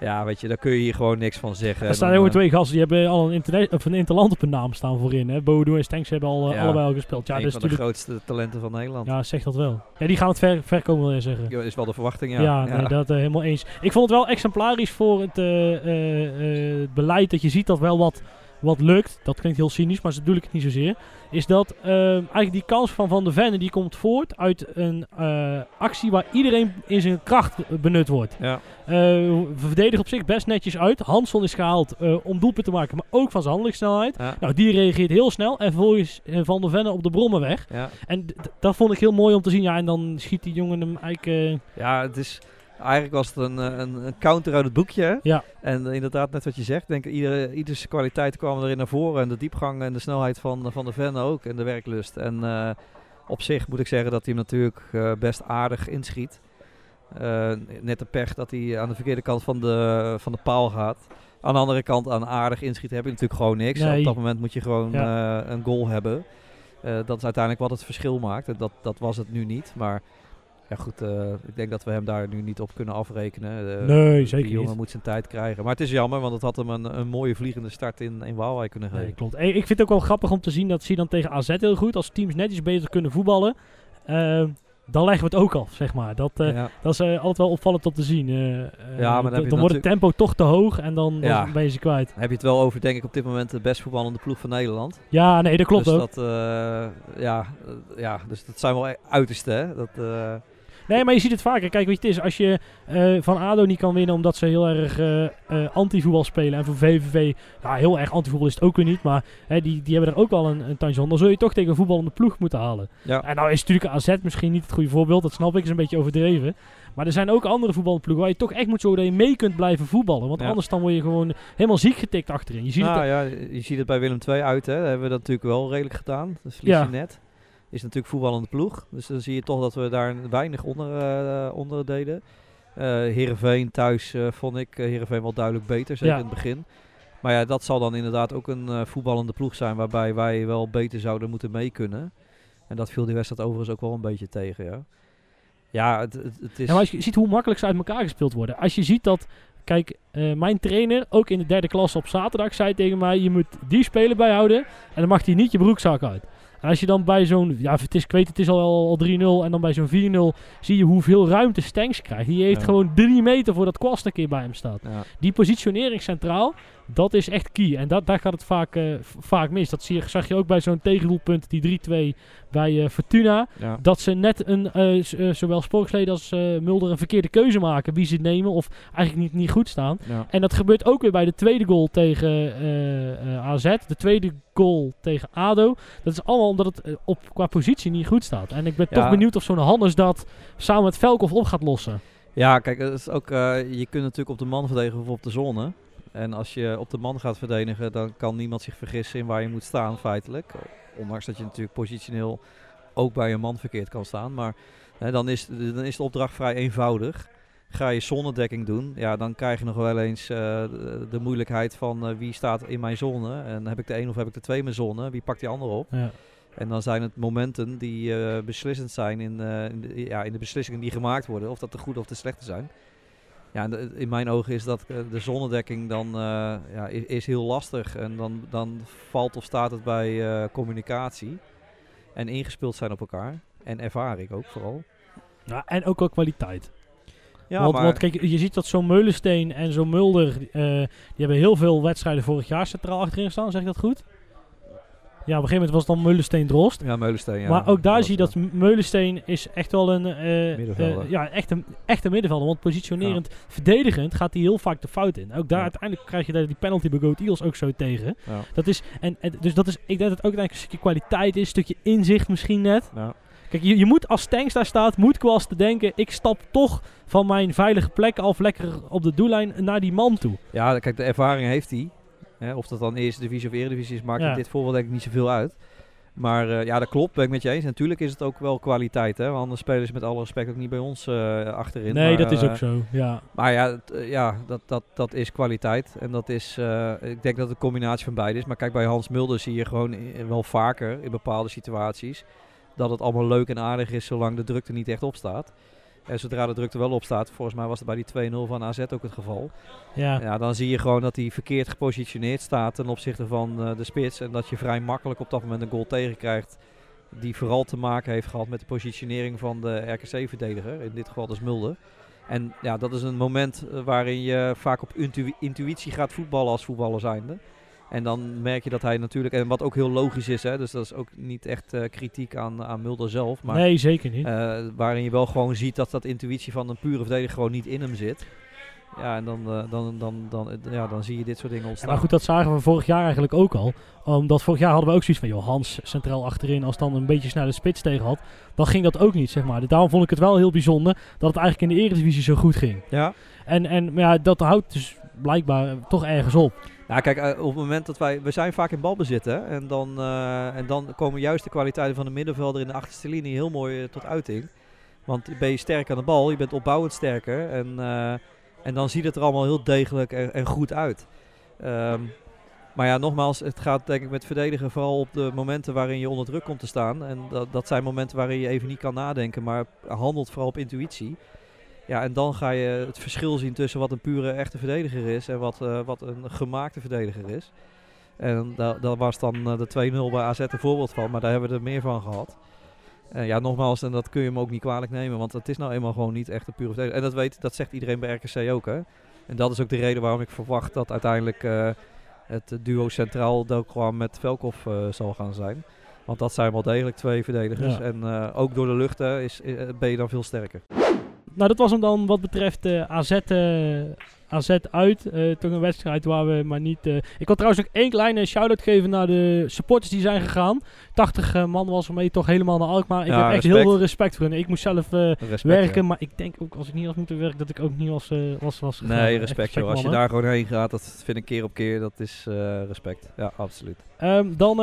ja, weet je, daar kun je hier gewoon niks van zeggen. Er staan Dan, jongen eh, twee gasten die hebben al een, of een interland op hun naam staan voorin. Hè. Bodo en Stenks hebben al, Ja. allebei al gespeeld. Ja, een dus van de grootste talenten van Nederland. Ja, zeg dat wel. Ja, die gaan het ver, ver komen, wil je zeggen. Ja, is wel de verwachting, ja. Ja, nee, dat helemaal eens. Ik vond het wel exemplarisch voor het het beleid dat je ziet dat wel wat, wat lukt. Dat klinkt heel cynisch, maar zo bedoel ik het niet zozeer. Is dat eh, eigenlijk die kans van Van de Venne die komt voort uit een eh, actie waar iedereen in zijn kracht benut wordt. Ja. Eh, we verdedigen op zich best netjes uit. Hansson is gehaald eh, om doelpunt te maken, maar ook van zijn handelingssnelheid. Ja. Nou, die reageert heel snel en vervolgens Van der Venne op de brommen weg. Ja. En dat vond ik heel mooi om te zien. Ja, en dan schiet die jongen hem eigenlijk... ja, het is... Eigenlijk was het een, eh, een, een counter uit het boekje. hè? Ja. En eh, inderdaad, net wat je zegt, denk ik, iedere, ieders kwaliteit kwamen erin naar voren. En de diepgang en de snelheid van, van de Ven ook. En de werklust. En eh, op zich moet ik zeggen dat hij hem natuurlijk best aardig inschiet. Net de pech dat hij aan de verkeerde kant van de, van de paal gaat. Aan de andere kant, aan aardig inschieten heb je natuurlijk gewoon niks. Nee. Op dat moment moet je gewoon een goal hebben. Dat is uiteindelijk wat het verschil maakt. En dat, dat was het nu niet. Maar ja, goed, eh, ik denk dat we hem daar nu niet op kunnen afrekenen. Eh, Nee, zeker Die jongen niet. moet zijn tijd krijgen. Maar het is jammer, want het had hem een, een mooie vliegende start in, in Waalwijk kunnen geven. Nee, klopt. Hey, ik vind het ook wel grappig om te zien dat zie je dan tegen AZ heel goed. Als teams netjes beter kunnen voetballen, eh, dan leggen we het ook af, zeg maar. Dat, ja. dat is altijd wel opvallend om te zien. Eh, eh, dan wordt het tempo toch te hoog en dan, dan Ja. ben je ze kwijt. Dan heb je het wel over, denk ik, op dit moment de best voetballende ploeg van Nederland. Ja, nee, dat klopt dus ook. Dat, ja, ja, dus dat zijn wel e- uiterste. Hè? Dat, Nee, maar je ziet het vaker. Kijk, weet je, het is als je eh, van ADO niet kan winnen omdat ze heel erg eh, anti-voetbal spelen. En voor VVV, ja, heel erg anti-voetbal is het ook weer niet. Maar hè, die, die hebben er ook wel een, een tandje. Dan zul je toch tegen een voetballende ploeg moeten halen. ja. En nou is natuurlijk AZ misschien niet het goede voorbeeld. Dat snap ik, is een beetje overdreven. Maar er zijn ook andere voetbalploegen waar je toch echt moet zorgen dat je mee kunt blijven voetballen. Want Ja. anders dan word je gewoon helemaal ziek getikt achterin. Je ziet nou het ja, je ziet het bij Willem II uit. Hè? Dat hebben we dat natuurlijk wel redelijk gedaan. Dat Ja. net. Is natuurlijk voetballende ploeg. Dus dan zie je toch dat we daar weinig onder, eh, onder deden. Eh Heerenveen thuis eh, vond ik uh, Heerenveen wel duidelijk beter, zeker Ja. in het begin. Maar ja, dat zal dan inderdaad ook een voetballende ploeg zijn waarbij wij wel beter zouden moeten mee kunnen. En dat viel die wedstrijd overigens ook wel een beetje tegen, ja. Ja, het, het, het is... Ja, maar als je ziet hoe makkelijk ze uit elkaar gespeeld worden. Als je ziet dat, kijk, mijn trainer, ook in de derde klas op zaterdag, zei tegen mij: je moet die speler bijhouden en dan mag hij niet je broekzak uit. En als je dan bij zo'n, ja, het is, ik weet het is al, al 3-0 en dan bij zo'n 4-0 zie je hoeveel ruimte Stenks krijgt. Die heeft Ja. gewoon drie meter voordat Kwast een keer bij hem staat. ja. Die positionering centraal, dat is echt key. En dat, daar gaat het vaak, eh, vaak mis. Dat zie je, zag je ook bij zo'n tegendoelpunt, die 3-2 bij eh, Fortuna. Ja. Dat ze net een, eh, zowel Sporksleden als Mulder een verkeerde keuze maken. Wie ze nemen of eigenlijk niet, niet goed staan. Ja. En dat gebeurt ook weer bij de tweede goal tegen AZ. De tweede goal tegen ADO. Dat is allemaal omdat het op, qua positie niet goed staat. En ik ben Ja. toch benieuwd of zo'n Hannes dat samen met Velkov op gaat lossen. Ja, kijk, het is ook, je kunt natuurlijk op de man verdedigen of op de zone. En als je op de man gaat verdedigen, dan kan niemand zich vergissen in waar je moet staan, feitelijk. Ondanks dat je natuurlijk positioneel ook bij een man verkeerd kan staan. Maar hè, dan, is, dan is de opdracht vrij eenvoudig. Ga je zonnedekking doen, ja, dan krijg je nog wel eens eh, de, de moeilijkheid van eh, wie staat in mijn zone. En heb ik de een of heb ik de twee in mijn zone? Wie pakt die ander op? Ja. En dan zijn het momenten die eh, beslissend zijn in, in, de, ja, in de beslissingen die gemaakt worden. Of dat de goede of de slechte zijn. Ja, in mijn ogen is dat eh, de zonnedekking dan eh, ja, is, is heel lastig. En dan, dan valt of staat het bij eh, communicatie. En ingespeeld zijn op elkaar. En ervaring ook vooral. Ja, en ook wel kwaliteit. Ja, want, maar want kijk, je ziet dat zo'n Meulensteen en zo'n Mulder, die hebben heel veel wedstrijden vorig jaar centraal achterin gestaan. Zeg ik dat goed? Ja, op een gegeven moment was het dan Meulensteen Drost. ja, Meulensteen. Ja, maar ook daar zie je dat Meulensteen is echt wel een, eh, ja, echt een echte middenvelder. Want positionerend, verdedigend gaat hij heel vaak de fout in. Ook daar uiteindelijk krijg je daar die penalty bij Goat Eagles ook zo tegen. Dat is, en, en, dus dat is, ik denk dat het ook een stukje kwaliteit is, een stukje inzicht misschien net. Ja. Kijk, je, je moet als Tanks daar staat, moet Kwast te denken, ik stap toch van mijn veilige plek af lekker op de doellijn naar die man toe. Ja, kijk, de ervaring heeft hij. Hè, of dat dan eerste divisie of eredivisie is, maakt Ja. in dit voorbeeld denk ik niet zoveel uit. Maar eh, ja, dat klopt, ben ik met je eens. Natuurlijk is het ook wel kwaliteit, hè. want Anders spelen ze met alle respect ook niet bij ons eh, achterin. nee, maar, dat is eh, ook zo, ja. Maar ja, eh, ja dat, dat, dat is kwaliteit. En dat is, eh, ik denk dat het een combinatie van beide is. Maar kijk, bij Hans Mulder zie je gewoon wel vaker in bepaalde situaties dat het allemaal leuk en aardig is zolang de druk er niet echt op staat. En zodra de druk er wel op staat, volgens mij was het bij die 2-0 van AZ ook het geval. ja. Ja, dan zie je gewoon dat hij verkeerd gepositioneerd staat ten opzichte van eh, de spits. En dat je vrij makkelijk op dat moment een goal tegenkrijgt. Die vooral te maken heeft gehad met de positionering van de RKC-verdediger. In dit geval dus Mulder. En ja, dat is een moment eh, waarin je vaak op intu- intuïtie gaat voetballen als voetballer zijnde. En dan merk je dat hij natuurlijk, en wat ook heel logisch is, hè, dus dat is ook niet echt eh, kritiek aan, aan Mulder zelf. Maar nee, zeker niet. eh, waarin je wel gewoon ziet dat dat intuïtie van een pure verdediger gewoon niet in hem zit. Ja, en dan, eh, dan, dan, dan, ja, dan zie je dit soort dingen Ja, ontstaan. maar goed, dat zagen we vorig jaar eigenlijk ook al. Omdat vorig jaar hadden we ook zoiets van, joh, Hans centraal achterin, als dan een beetje snelle spits tegen had, dan ging dat ook niet, zeg maar. Dus daarom vond ik het wel heel bijzonder dat het eigenlijk in de Eredivisie zo goed ging. Ja, En, en maar ja, dat houdt dus blijkbaar toch ergens op. nou kijk, eh, op het moment dat wij, we zijn vaak in balbezit hè, en dan, eh, en dan komen juist de kwaliteiten van de middenvelder in de achterste linie heel mooi eh, tot uiting. Want ben je sterk aan de bal, je bent opbouwend sterker en, en dan ziet het er allemaal heel degelijk en, en goed uit. Ehm, maar ja, nogmaals, het gaat denk ik met verdedigen vooral op de momenten waarin je onder druk komt te staan. En dat, dat zijn momenten waarin je even niet kan nadenken, maar handelt vooral op intuïtie. Ja, en dan ga je het verschil zien tussen wat een pure echte verdediger is en wat, eh, wat een gemaakte verdediger is. En daar daar was dan eh, de 2-0 bij AZ een voorbeeld van, maar daar hebben we er meer van gehad. En ja, nogmaals, en dat kun je hem ook niet kwalijk nemen, want het is nou eenmaal gewoon niet echt een pure verdediger. En dat, weet, dat zegt iedereen bij RKC ook, hè. En dat is ook de reden waarom ik verwacht dat uiteindelijk eh, het duo centraal Delcroix met Velkov zal gaan zijn. Want dat zijn wel degelijk twee verdedigers. Ja. En ook door de lucht hè, is, ben je dan veel sterker. Nou, dat was hem dan wat betreft eh, AZ, eh, AZ uit. Eh, toch een wedstrijd waar we maar niet... ik wil trouwens nog één kleine shout-out geven naar de supporters die zijn gegaan. 80 eh, man was ermee toch helemaal naar Alkmaar. Ik Ja, heb echt respect. heel veel respect voor hen. Ik moest zelf Respect, werken, ja. maar ik denk ook als ik niet had moeten werken dat ik ook niet was, was, was gegaan. Nee, respect joh. Als je daar gewoon heen gaat, dat vind ik keer op keer, dat is respect. Ja, absoluut. Ehm, dan,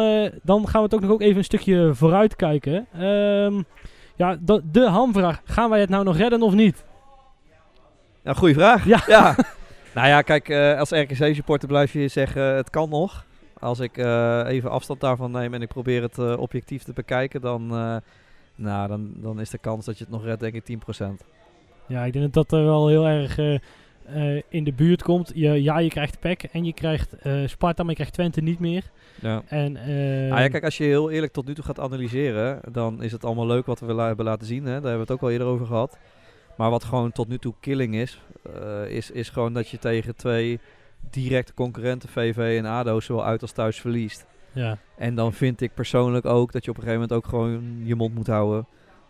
dan gaan we ook nog ook even een stukje vooruit kijken. Ehm, ja, de, de hamvraag. Gaan wij het nou nog redden of niet? Ja, goede vraag. Ja. [LAUGHS] nou ja, kijk, eh, als RKC-supporter blijf je zeggen, het kan nog. Als ik eh, even afstand daarvan neem en ik probeer het eh, objectief te bekijken, dan, eh, nou, dan, dan is de kans dat je het nog redt, denk ik 10%. Ja, ik denk dat dat er wel heel erg eh, in de buurt komt. Je, ja, je krijgt PEC en je krijgt eh, Sparta, maar je krijgt Twente niet meer. Ja. En, eh, Ah ja, kijk, als je heel eerlijk tot nu toe gaat analyseren, dan is het allemaal leuk wat we la- hebben laten zien. Hè? Daar hebben we het ook al eerder over gehad. Maar wat gewoon tot nu toe killing is, is, is gewoon dat je tegen twee directe concurrenten, VV en ADO, zowel uit als thuis verliest. ja. En dan vind ik persoonlijk ook dat je op een gegeven moment ook gewoon je mond moet houden.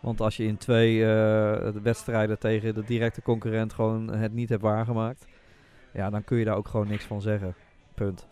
Want als je in twee eh, wedstrijden tegen de directe concurrent gewoon het niet hebt waargemaakt, ja, dan kun je daar ook gewoon niks van zeggen. Punt.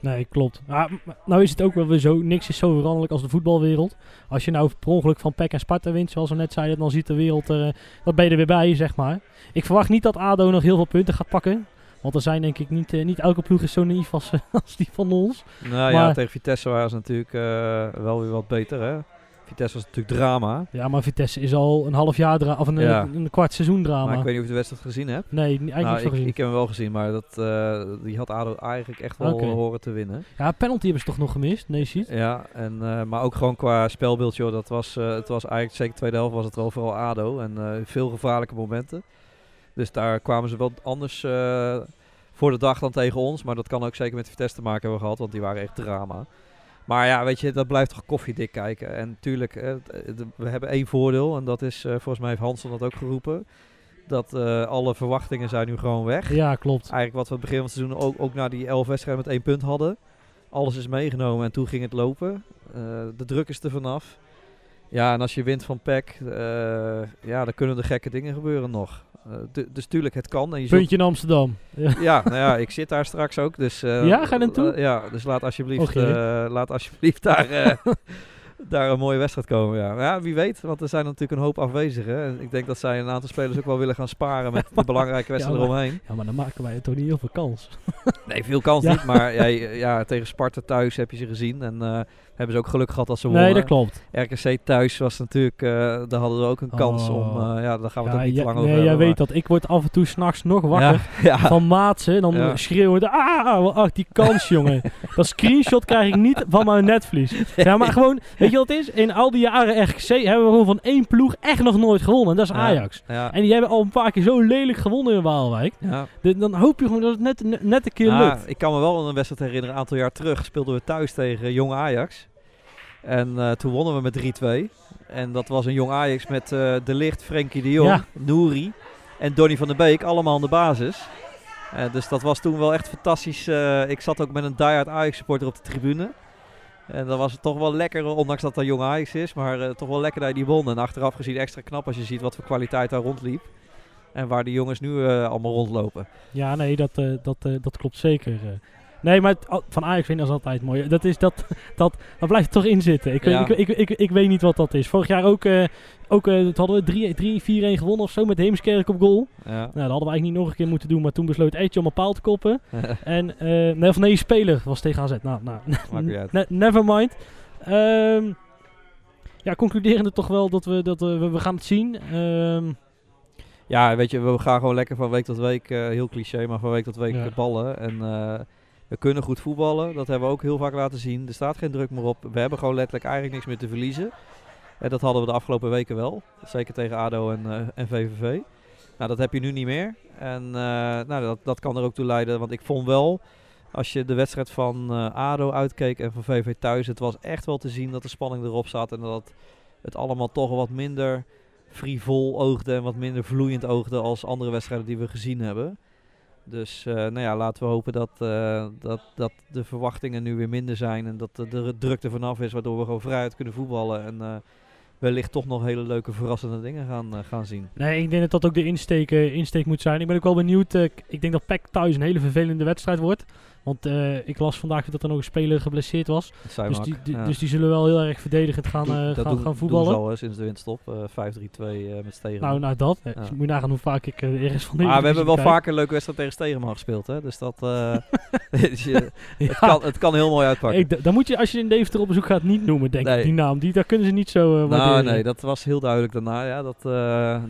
Nee, klopt. Maar, m- nou is het ook wel weer zo, niks is zo veranderlijk als de voetbalwereld. Als je nou per ongeluk van PEC en Sparta wint, zoals we net zeiden, dan ziet de wereld er, eh, dan ben je er weer bij, zeg maar. Ik verwacht niet dat ADO nog heel veel punten gaat pakken. Want er zijn denk ik niet, eh, niet elke ploeg is zo naïef als, eh, [LAUGHS] als die van ons. Nou ja, tegen Vitesse waren ze natuurlijk eh, wel weer wat beter. Hè? Vitesse was natuurlijk drama. Ja, maar Vitesse is al een half jaar drama, of een, Ja. een, een kwart seizoen drama. Maar ik weet niet of je de wedstrijd gezien hebt. nee, eigenlijk Nou, niet ik, gezien. ik heb hem wel gezien, maar dat, eh, die had ADO eigenlijk echt wel horen te winnen. Ja, penalty hebben ze toch nog gemist? Nee, ziet. Ja, en, eh, maar ook gewoon qua spelbeeld, joh, dat was, eh, het was eigenlijk zeker de tweede helft was het wel vooral ADO. En veel gevaarlijke momenten. Dus daar kwamen ze wel anders voor de dag dan tegen ons. Maar dat kan ook zeker met Vitesse te maken hebben gehad, want die waren echt drama. Maar ja, weet je, dat blijft toch koffiedik kijken. En tuurlijk, eh, d- we hebben één voordeel. En dat is, eh, volgens mij heeft Hansel dat ook geroepen. Dat eh, alle verwachtingen zijn nu gewoon weg. Ja, klopt. Eigenlijk wat we het begin van het seizoen ook, ook na die elf wedstrijden met één punt hadden. Alles is meegenomen en toen ging het lopen. Eh, de druk is er vanaf. Ja, en als je wint van PEC, eh, ja, dan kunnen er gekke dingen gebeuren nog. Eh, du- dus tuurlijk, het kan. En je Puntje in Amsterdam. Ja. [LAUGHS] ja, nou ja, ik zit daar straks ook. Dus, eh, Ja, ga je naartoe? ja, dus laat alsjeblieft, eh, laat alsjeblieft daar, [LAUGHS] daar een mooie wedstrijd komen. Ja. Ja, wie weet, want er zijn natuurlijk een hoop afwezigen. En ik denk dat zij een aantal spelers ook wel willen gaan sparen met de [LAUGHS] belangrijke wedstrijden maar- eromheen. ja, maar dan maken wij toch niet heel veel kans. Nee, veel kans Ja. niet. Maar ja, ja, tegen Sparta thuis heb je ze gezien. En hebben ze ook geluk gehad dat ze wonnen. Nee, dat klopt. RKC thuis was natuurlijk, eh, daar hadden we ook een kans Oh. om, eh, ja, daar gaan we Ja, ook niet jij- te lang nee, over jij hebben. weet dat. Ik word af en toe s'nachts nog wakker Ja, [LAUGHS] ja. van maatsen. Dan Ja. schreeuwen de, ah, ach, die kans, [LAUGHS] jongen. Dat screenshot krijg ik niet van mijn netvlies. Ja, maar [LAUGHS] gewoon, weet je wat het is? In al die jaren RKC hebben we gewoon van één ploeg echt nog nooit gewonnen. En dat is Ja. Ajax. Ja, En die hebben al een paar keer zo lelijk gewonnen in Waalwijk. ja. Dan hoop je gewoon dat het net, net, een keer Ja, lukt. ik kan me wel een wedstrijd herinneren, een aantal jaar terug speelden we thuis tegen Jong Ajax. En eh, toen wonnen we met 3-2. En dat was een Jong Ajax met eh, De Licht, Frenkie de Jong, Ja. Nouri en Donny van der Beek, allemaal aan de basis. Eh, dus dat was toen wel echt fantastisch. Ik zat ook met een diehard Ajax supporter op de tribune. En dat was het toch wel lekker, ondanks dat dat Jong Ajax is, maar toch wel lekker dat je die won. En achteraf gezien extra knap als je ziet wat voor kwaliteit daar rondliep. En waar die jongens nu allemaal rondlopen. Ja, nee, dat, dat, dat klopt zeker. Nee, maar het- van Ajax winnen is altijd mooi. Dat, is, dat, dat, dat blijft toch in zitten. Ik, Ja. weet, ik, ik, ik, ik weet niet wat dat is. Vorig jaar ook, eh ook eh, dat hadden we 3 3 4-1 gewonnen of zo met Heemskerk op goal. Ja. Nou, dat hadden we eigenlijk niet nog een keer moeten doen. Maar toen besloot Etje om een paal te koppen. [LAUGHS] en, eh nee, of nee, speler was tegen AZ. Nou, nou [LAUGHS] ne- never mind. Ehm, ja, concluderende toch wel dat we, dat we, we gaan het zien. Ehm, Ja, weet je, we gaan gewoon lekker van week tot week, heel cliché, maar van week tot week Ja. ballen. En we kunnen goed voetballen, dat hebben we ook heel vaak laten zien. Er staat geen druk meer op. We hebben gewoon letterlijk eigenlijk niks meer te verliezen. En dat hadden we de afgelopen weken wel, zeker tegen ADO en, eh, en VVV. Nou, dat heb je nu niet meer. En eh, nou, dat, dat kan er ook toe leiden, want ik vond wel, als je de wedstrijd van eh, ADO uitkeek en van VV thuis, het was echt wel te zien dat de spanning erop zat en dat het allemaal toch wat minder frivol oogde en wat minder vloeiend oogde als andere wedstrijden die we gezien hebben. Dus eh, nou ja, laten we hopen dat, eh, dat, dat de verwachtingen nu weer minder zijn en dat de, druk er vanaf is, waardoor we gewoon vrijuit kunnen voetballen. En eh, wellicht toch nog hele leuke verrassende dingen gaan, gaan zien. Nee, ik denk dat dat ook de insteek, insteek moet zijn. Ik ben ook wel benieuwd. ik denk dat PEC thuis een hele vervelende wedstrijd wordt. Want eh, ik las vandaag dat er nog een speler geblesseerd was. Dat Dus die, ook, die- ja. dus die zullen wel heel erg verdedigend gaan, Doen- eh, dat gaan, gaan doen voetballen. ze al hè, sinds de winststop. eh 5-3-2 eh, met Stegen. Nou, nou dat. Ja. dus moet je nagaan hoe vaak ik ergens van maar we hebben wel vaker een leuke wedstrijd tegen Stegenman gespeeld. Hè? Dus dat [LAUGHS] [LAUGHS] dus je- het, kan, het kan heel mooi uitpakken. dan moet je, als je in Deventer op bezoek gaat, niet noemen, denk Nee. ik, die naam. Die, daar kunnen ze niet zo eh nou, nee, dat was heel duidelijk daarna. Ja, dat,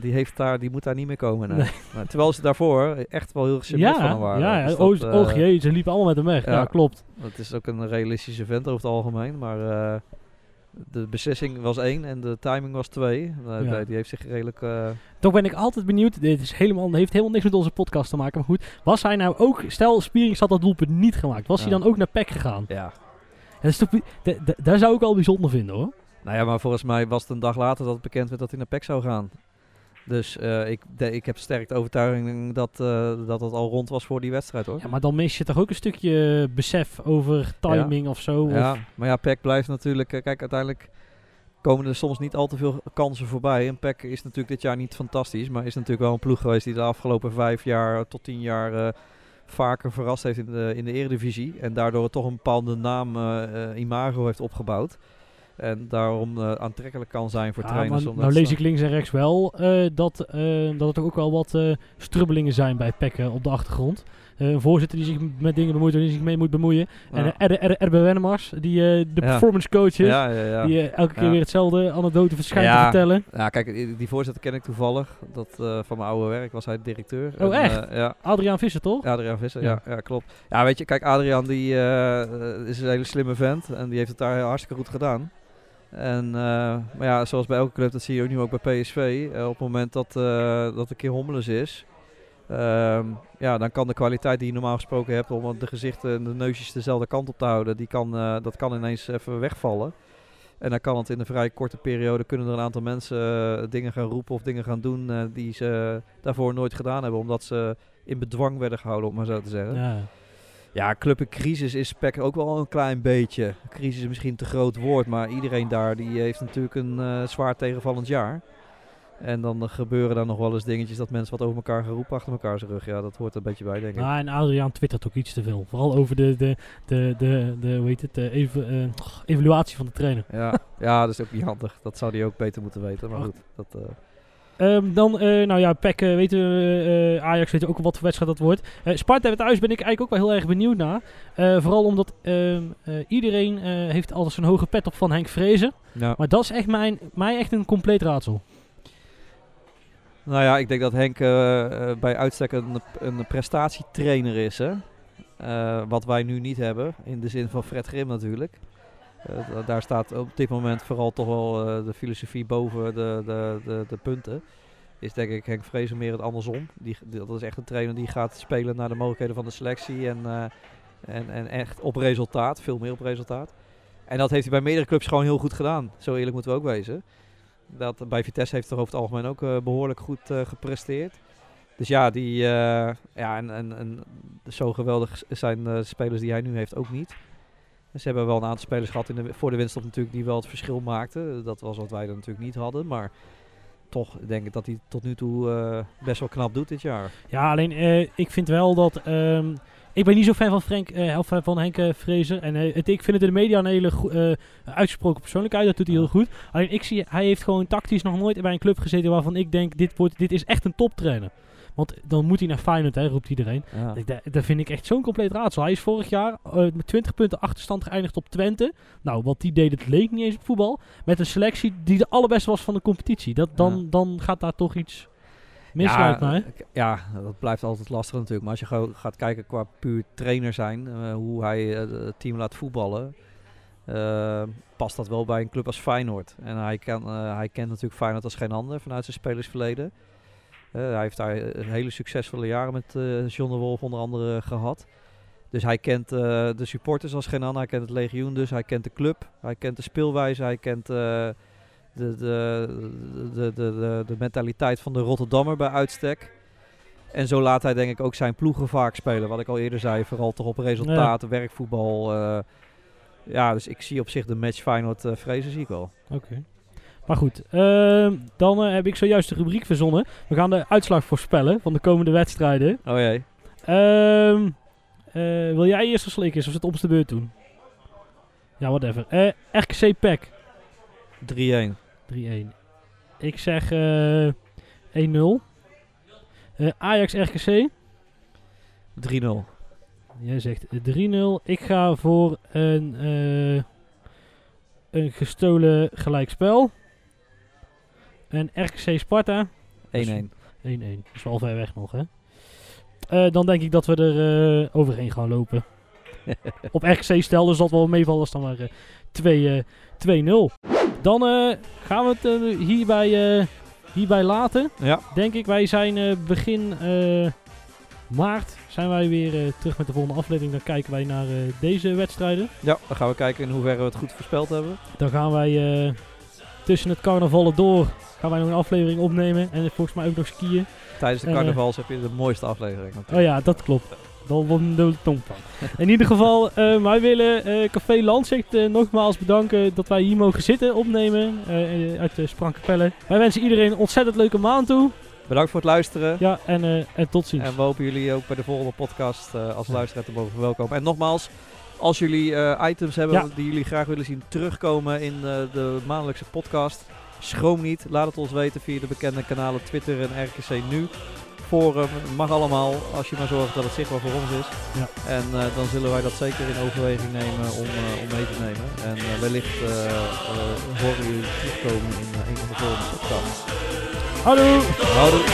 die, heeft daar, die moet daar niet meer komen. nee. Terwijl ze daarvoor echt wel heel gecharmeerd van ja, waren. ja, Dus dat, oh, jee, ze liepen allemaal met hem weg. Ja, ja. klopt. Het is ook een realistische vent over het algemeen. Maar eh, de beslissing was één en de timing was twee. Eh, Ja. die- heeft zich redelijk... eh, Toch ben ik altijd benieuwd. Dit is helemaal, heeft helemaal niks met onze podcast te maken. Maar goed, was hij nou ook... Stel, Spierings had dat doelpunt niet gemaakt. Was hij dan ook naar PEC gegaan? ja. Dat is toch, daar zou ik wel bijzonder vinden hoor. Nou ja, maar volgens mij was het een dag later dat het bekend werd dat hij naar PEC zou gaan. Dus eh, ik, de- ik heb sterk de overtuiging dat, eh, dat het al rond was voor die wedstrijd hoor. Ja, maar dan mis je toch ook een stukje besef over timing of zo. Ja, maar ja, PEC blijft natuurlijk... eh, kijk, uiteindelijk komen er soms niet al te veel kansen voorbij. En PEC is natuurlijk dit jaar niet fantastisch. Maar is natuurlijk wel een ploeg geweest die de afgelopen vijf jaar tot tien jaar... vaker verrast heeft in de, in de eredivisie. En daardoor toch een bepaalde naam, imago heeft opgebouwd. En daarom eh, aantrekkelijk kan zijn voor Ja, trainers. maar nou lees ik links en rechts wel eh, dat, eh, dat er ook wel wat strubbelingen zijn bij PEC eh, op de achtergrond. Een voorzitter die zich met dingen bemoeit waar hij zich mee moet bemoeien. En Ja. uh, Erbe Wennemars, die de performance coach is. Die elke keer weer hetzelfde anekdote verschijnt te vertellen. Ja, kijk, die die voorzitter ken ik toevallig. Dat, van mijn oude werk was hij directeur. Oh, En, echt? ja, Adriaan Visser, toch? Adriaan Visser, Ja. ja. Klopt. Ja, weet je, kijk, Adriaan die, is een hele slimme vent. En die heeft het daar heel hartstikke goed gedaan. En, eh, maar ja, zoals bij elke club, dat zie je ook nu ook bij PSV. eh, op het moment dat, eh, dat een keer hommeles is... ehm, ja, dan kan de kwaliteit die je normaal gesproken hebt om de gezichten en de neusjes dezelfde kant op te houden, die kan, dat kan ineens even wegvallen. En dan kan het in een vrij korte periode, kunnen er een aantal mensen dingen gaan roepen of dingen gaan doen die ze daarvoor nooit gedaan hebben, omdat ze in bedwang werden gehouden, om maar zo te zeggen. Ja, Ja. club in crisis is PEC ook wel een klein beetje. Crisis is misschien te groot woord, maar iedereen daar die heeft natuurlijk een eh, zwaar tegenvallend jaar. En dan eh, gebeuren daar nog wel eens dingetjes dat mensen wat over elkaar gaan roepen achter elkaar zijn rug. Ja, dat hoort er een beetje bij, denk ik. Nou, en Adriaan twittert ook iets te veel. Vooral over de, de, de, de, de, hoe heet het, de eh, evaluatie van de trainer. Ja, ja, dat is ook niet handig. Dat zou hij ook beter moeten weten. Maar Ach. goed, dat, Ehm, dan, eh, nou ja, PEC uh, weten we, eh, Ajax weet ook wat voor wedstrijd dat wordt. Eh Sparta thuis ben ik eigenlijk ook wel heel erg benieuwd naar. Eh, vooral omdat ehm, eh, iedereen eh, heeft altijd zo'n hoge pet op van Henk Vrezen. ja. Maar dat is echt mijn, mij echt een compleet raadsel. Nou ja, ik denk dat Henk eh, eh, bij uitstek een, een prestatietrainer is. Hè? Eh, wat wij nu niet hebben, in de zin van Fred Grim natuurlijk. Eh, da- daar staat op dit moment vooral toch wel eh, de filosofie boven de, de, de, de punten. Is denk ik Henk Vrezen meer het andersom. Die, dat is echt een trainer die gaat spelen naar de mogelijkheden van de selectie. En, eh, en, en echt op resultaat, veel meer op resultaat. En dat heeft hij bij meerdere clubs gewoon heel goed gedaan. Zo eerlijk moeten we ook wezen. Dat, bij Vitesse heeft hij over het algemeen ook eh, behoorlijk goed gepresteerd. Dus ja, die, ja en, en, en zo geweldig zijn de spelers die hij nu heeft ook niet. Ze hebben wel een aantal spelers gehad in de, voor de winststop natuurlijk die wel het verschil maakten. Dat was wat wij er natuurlijk niet hadden. Maar toch denk ik dat hij tot nu toe eh, best wel knap doet dit jaar. Ja, alleen eh, ik vind wel dat... ehm, ik ben niet zo fan van, Frank, eh, of, van Henk Vrezen. En het, ik vind het in de media een hele uitgesproken persoonlijkheid. Dat doet hij heel goed. Alleen ik zie, hij heeft gewoon tactisch nog nooit bij een club gezeten waarvan ik denk, dit, wordt, dit is echt een toptrainer. Want dan moet hij naar Feyenoord, hè, roept iedereen. Ja. Dat, dat vind ik echt zo'n compleet raadsel. Hij is vorig jaar eh, met 20 punten achterstand geëindigd op Twente. Nou, wat die deed, het leek niet eens op voetbal. Met een selectie die de allerbeste was van de competitie. Dat, dan, Ja. dan gaat daar toch iets mis, ja, mij. eh, Ja, dat blijft altijd lastig natuurlijk. Maar als je gaat kijken qua puur trainer zijn, eh, hoe hij het team laat voetballen, eh, past dat wel bij een club als Feyenoord. En hij, kan, hij kent natuurlijk Feyenoord als geen ander vanuit zijn spelersverleden. Eh, hij heeft daar eh, hele succesvolle jaren met eh John de Wolf onder andere gehad. Dus hij kent eh, de supporters als geen ander. Hij kent het legioen dus. Hij kent de club. Hij kent de speelwijze. Hij kent eh, de, de, de, de, de, mentaliteit van de Rotterdammer bij uitstek. En zo laat hij denk ik ook zijn ploegen vaak spelen. Wat ik al eerder zei, vooral toch op resultaten, werkvoetbal. eh. ja, dus ik zie op zich de match Feyenoord uh, vrezen zie ik wel. Oké. Maar goed, ehm, dan eh, heb ik zojuist de rubriek verzonnen. We gaan de uitslag voorspellen van de komende wedstrijden. Oh jee. Ehm, eh, wil jij eerst of zal ik eerst? Of het op de beurt doen? Ja, whatever. RKC PEC 3-1. 3-1. Ik zeg eh 1-0. Eh, Ajax RKC. 3-0. Jij zegt eh, 3-0. Ik ga voor een, een gestolen gelijkspel. En RKC Sparta 1-1. 1-1. Dat is wel ver weg nog, hè? Eh, dan denk ik dat we er eh, overheen gaan lopen. [LAUGHS] Op RKC stel, dus dat wel meevallen als dan maar 2, eh, 2-0. Dan gaan we het hierbij, hierbij laten. Ja. Denk ik, wij zijn begin maart zijn wij weer terug met de volgende aflevering. Dan kijken wij naar deze wedstrijden. ja, dan gaan we kijken in hoeverre we het goed voorspeld hebben. Dan gaan wij tussen het carnavallen door gaan wij nog een aflevering opnemen. En volgens mij ook nog skiën. Tijdens de Eh, carnavals heb je de mooiste aflevering. Oh natuurlijk. ja, dat klopt. Daar wordt dode tong van. In ieder geval, eh, wij willen eh, Café Landzicht nogmaals bedanken dat wij hier mogen zitten opnemen uit de Sprankapelle. Wij wensen iedereen een ontzettend leuke maand toe. Bedankt voor het luisteren. Ja, en, en tot ziens. En we hopen jullie ook bij de volgende podcast als luisteraar te mogen verwelkomen. En nogmaals, als jullie eh, items hebben Ja. die jullie graag willen zien terugkomen in eh, de maandelijkse podcast, schroom niet. Laat het ons weten via de bekende kanalen Twitter en RKC Nu. Forum, mag allemaal, als je maar zorgt dat het zichtbaar voor ons is. Ja. En eh, dan zullen wij dat zeker in overweging nemen om, om mee te nemen. En wellicht horen jullie terugkomen in een van de volgende podcasts. Hallo! Houdoe!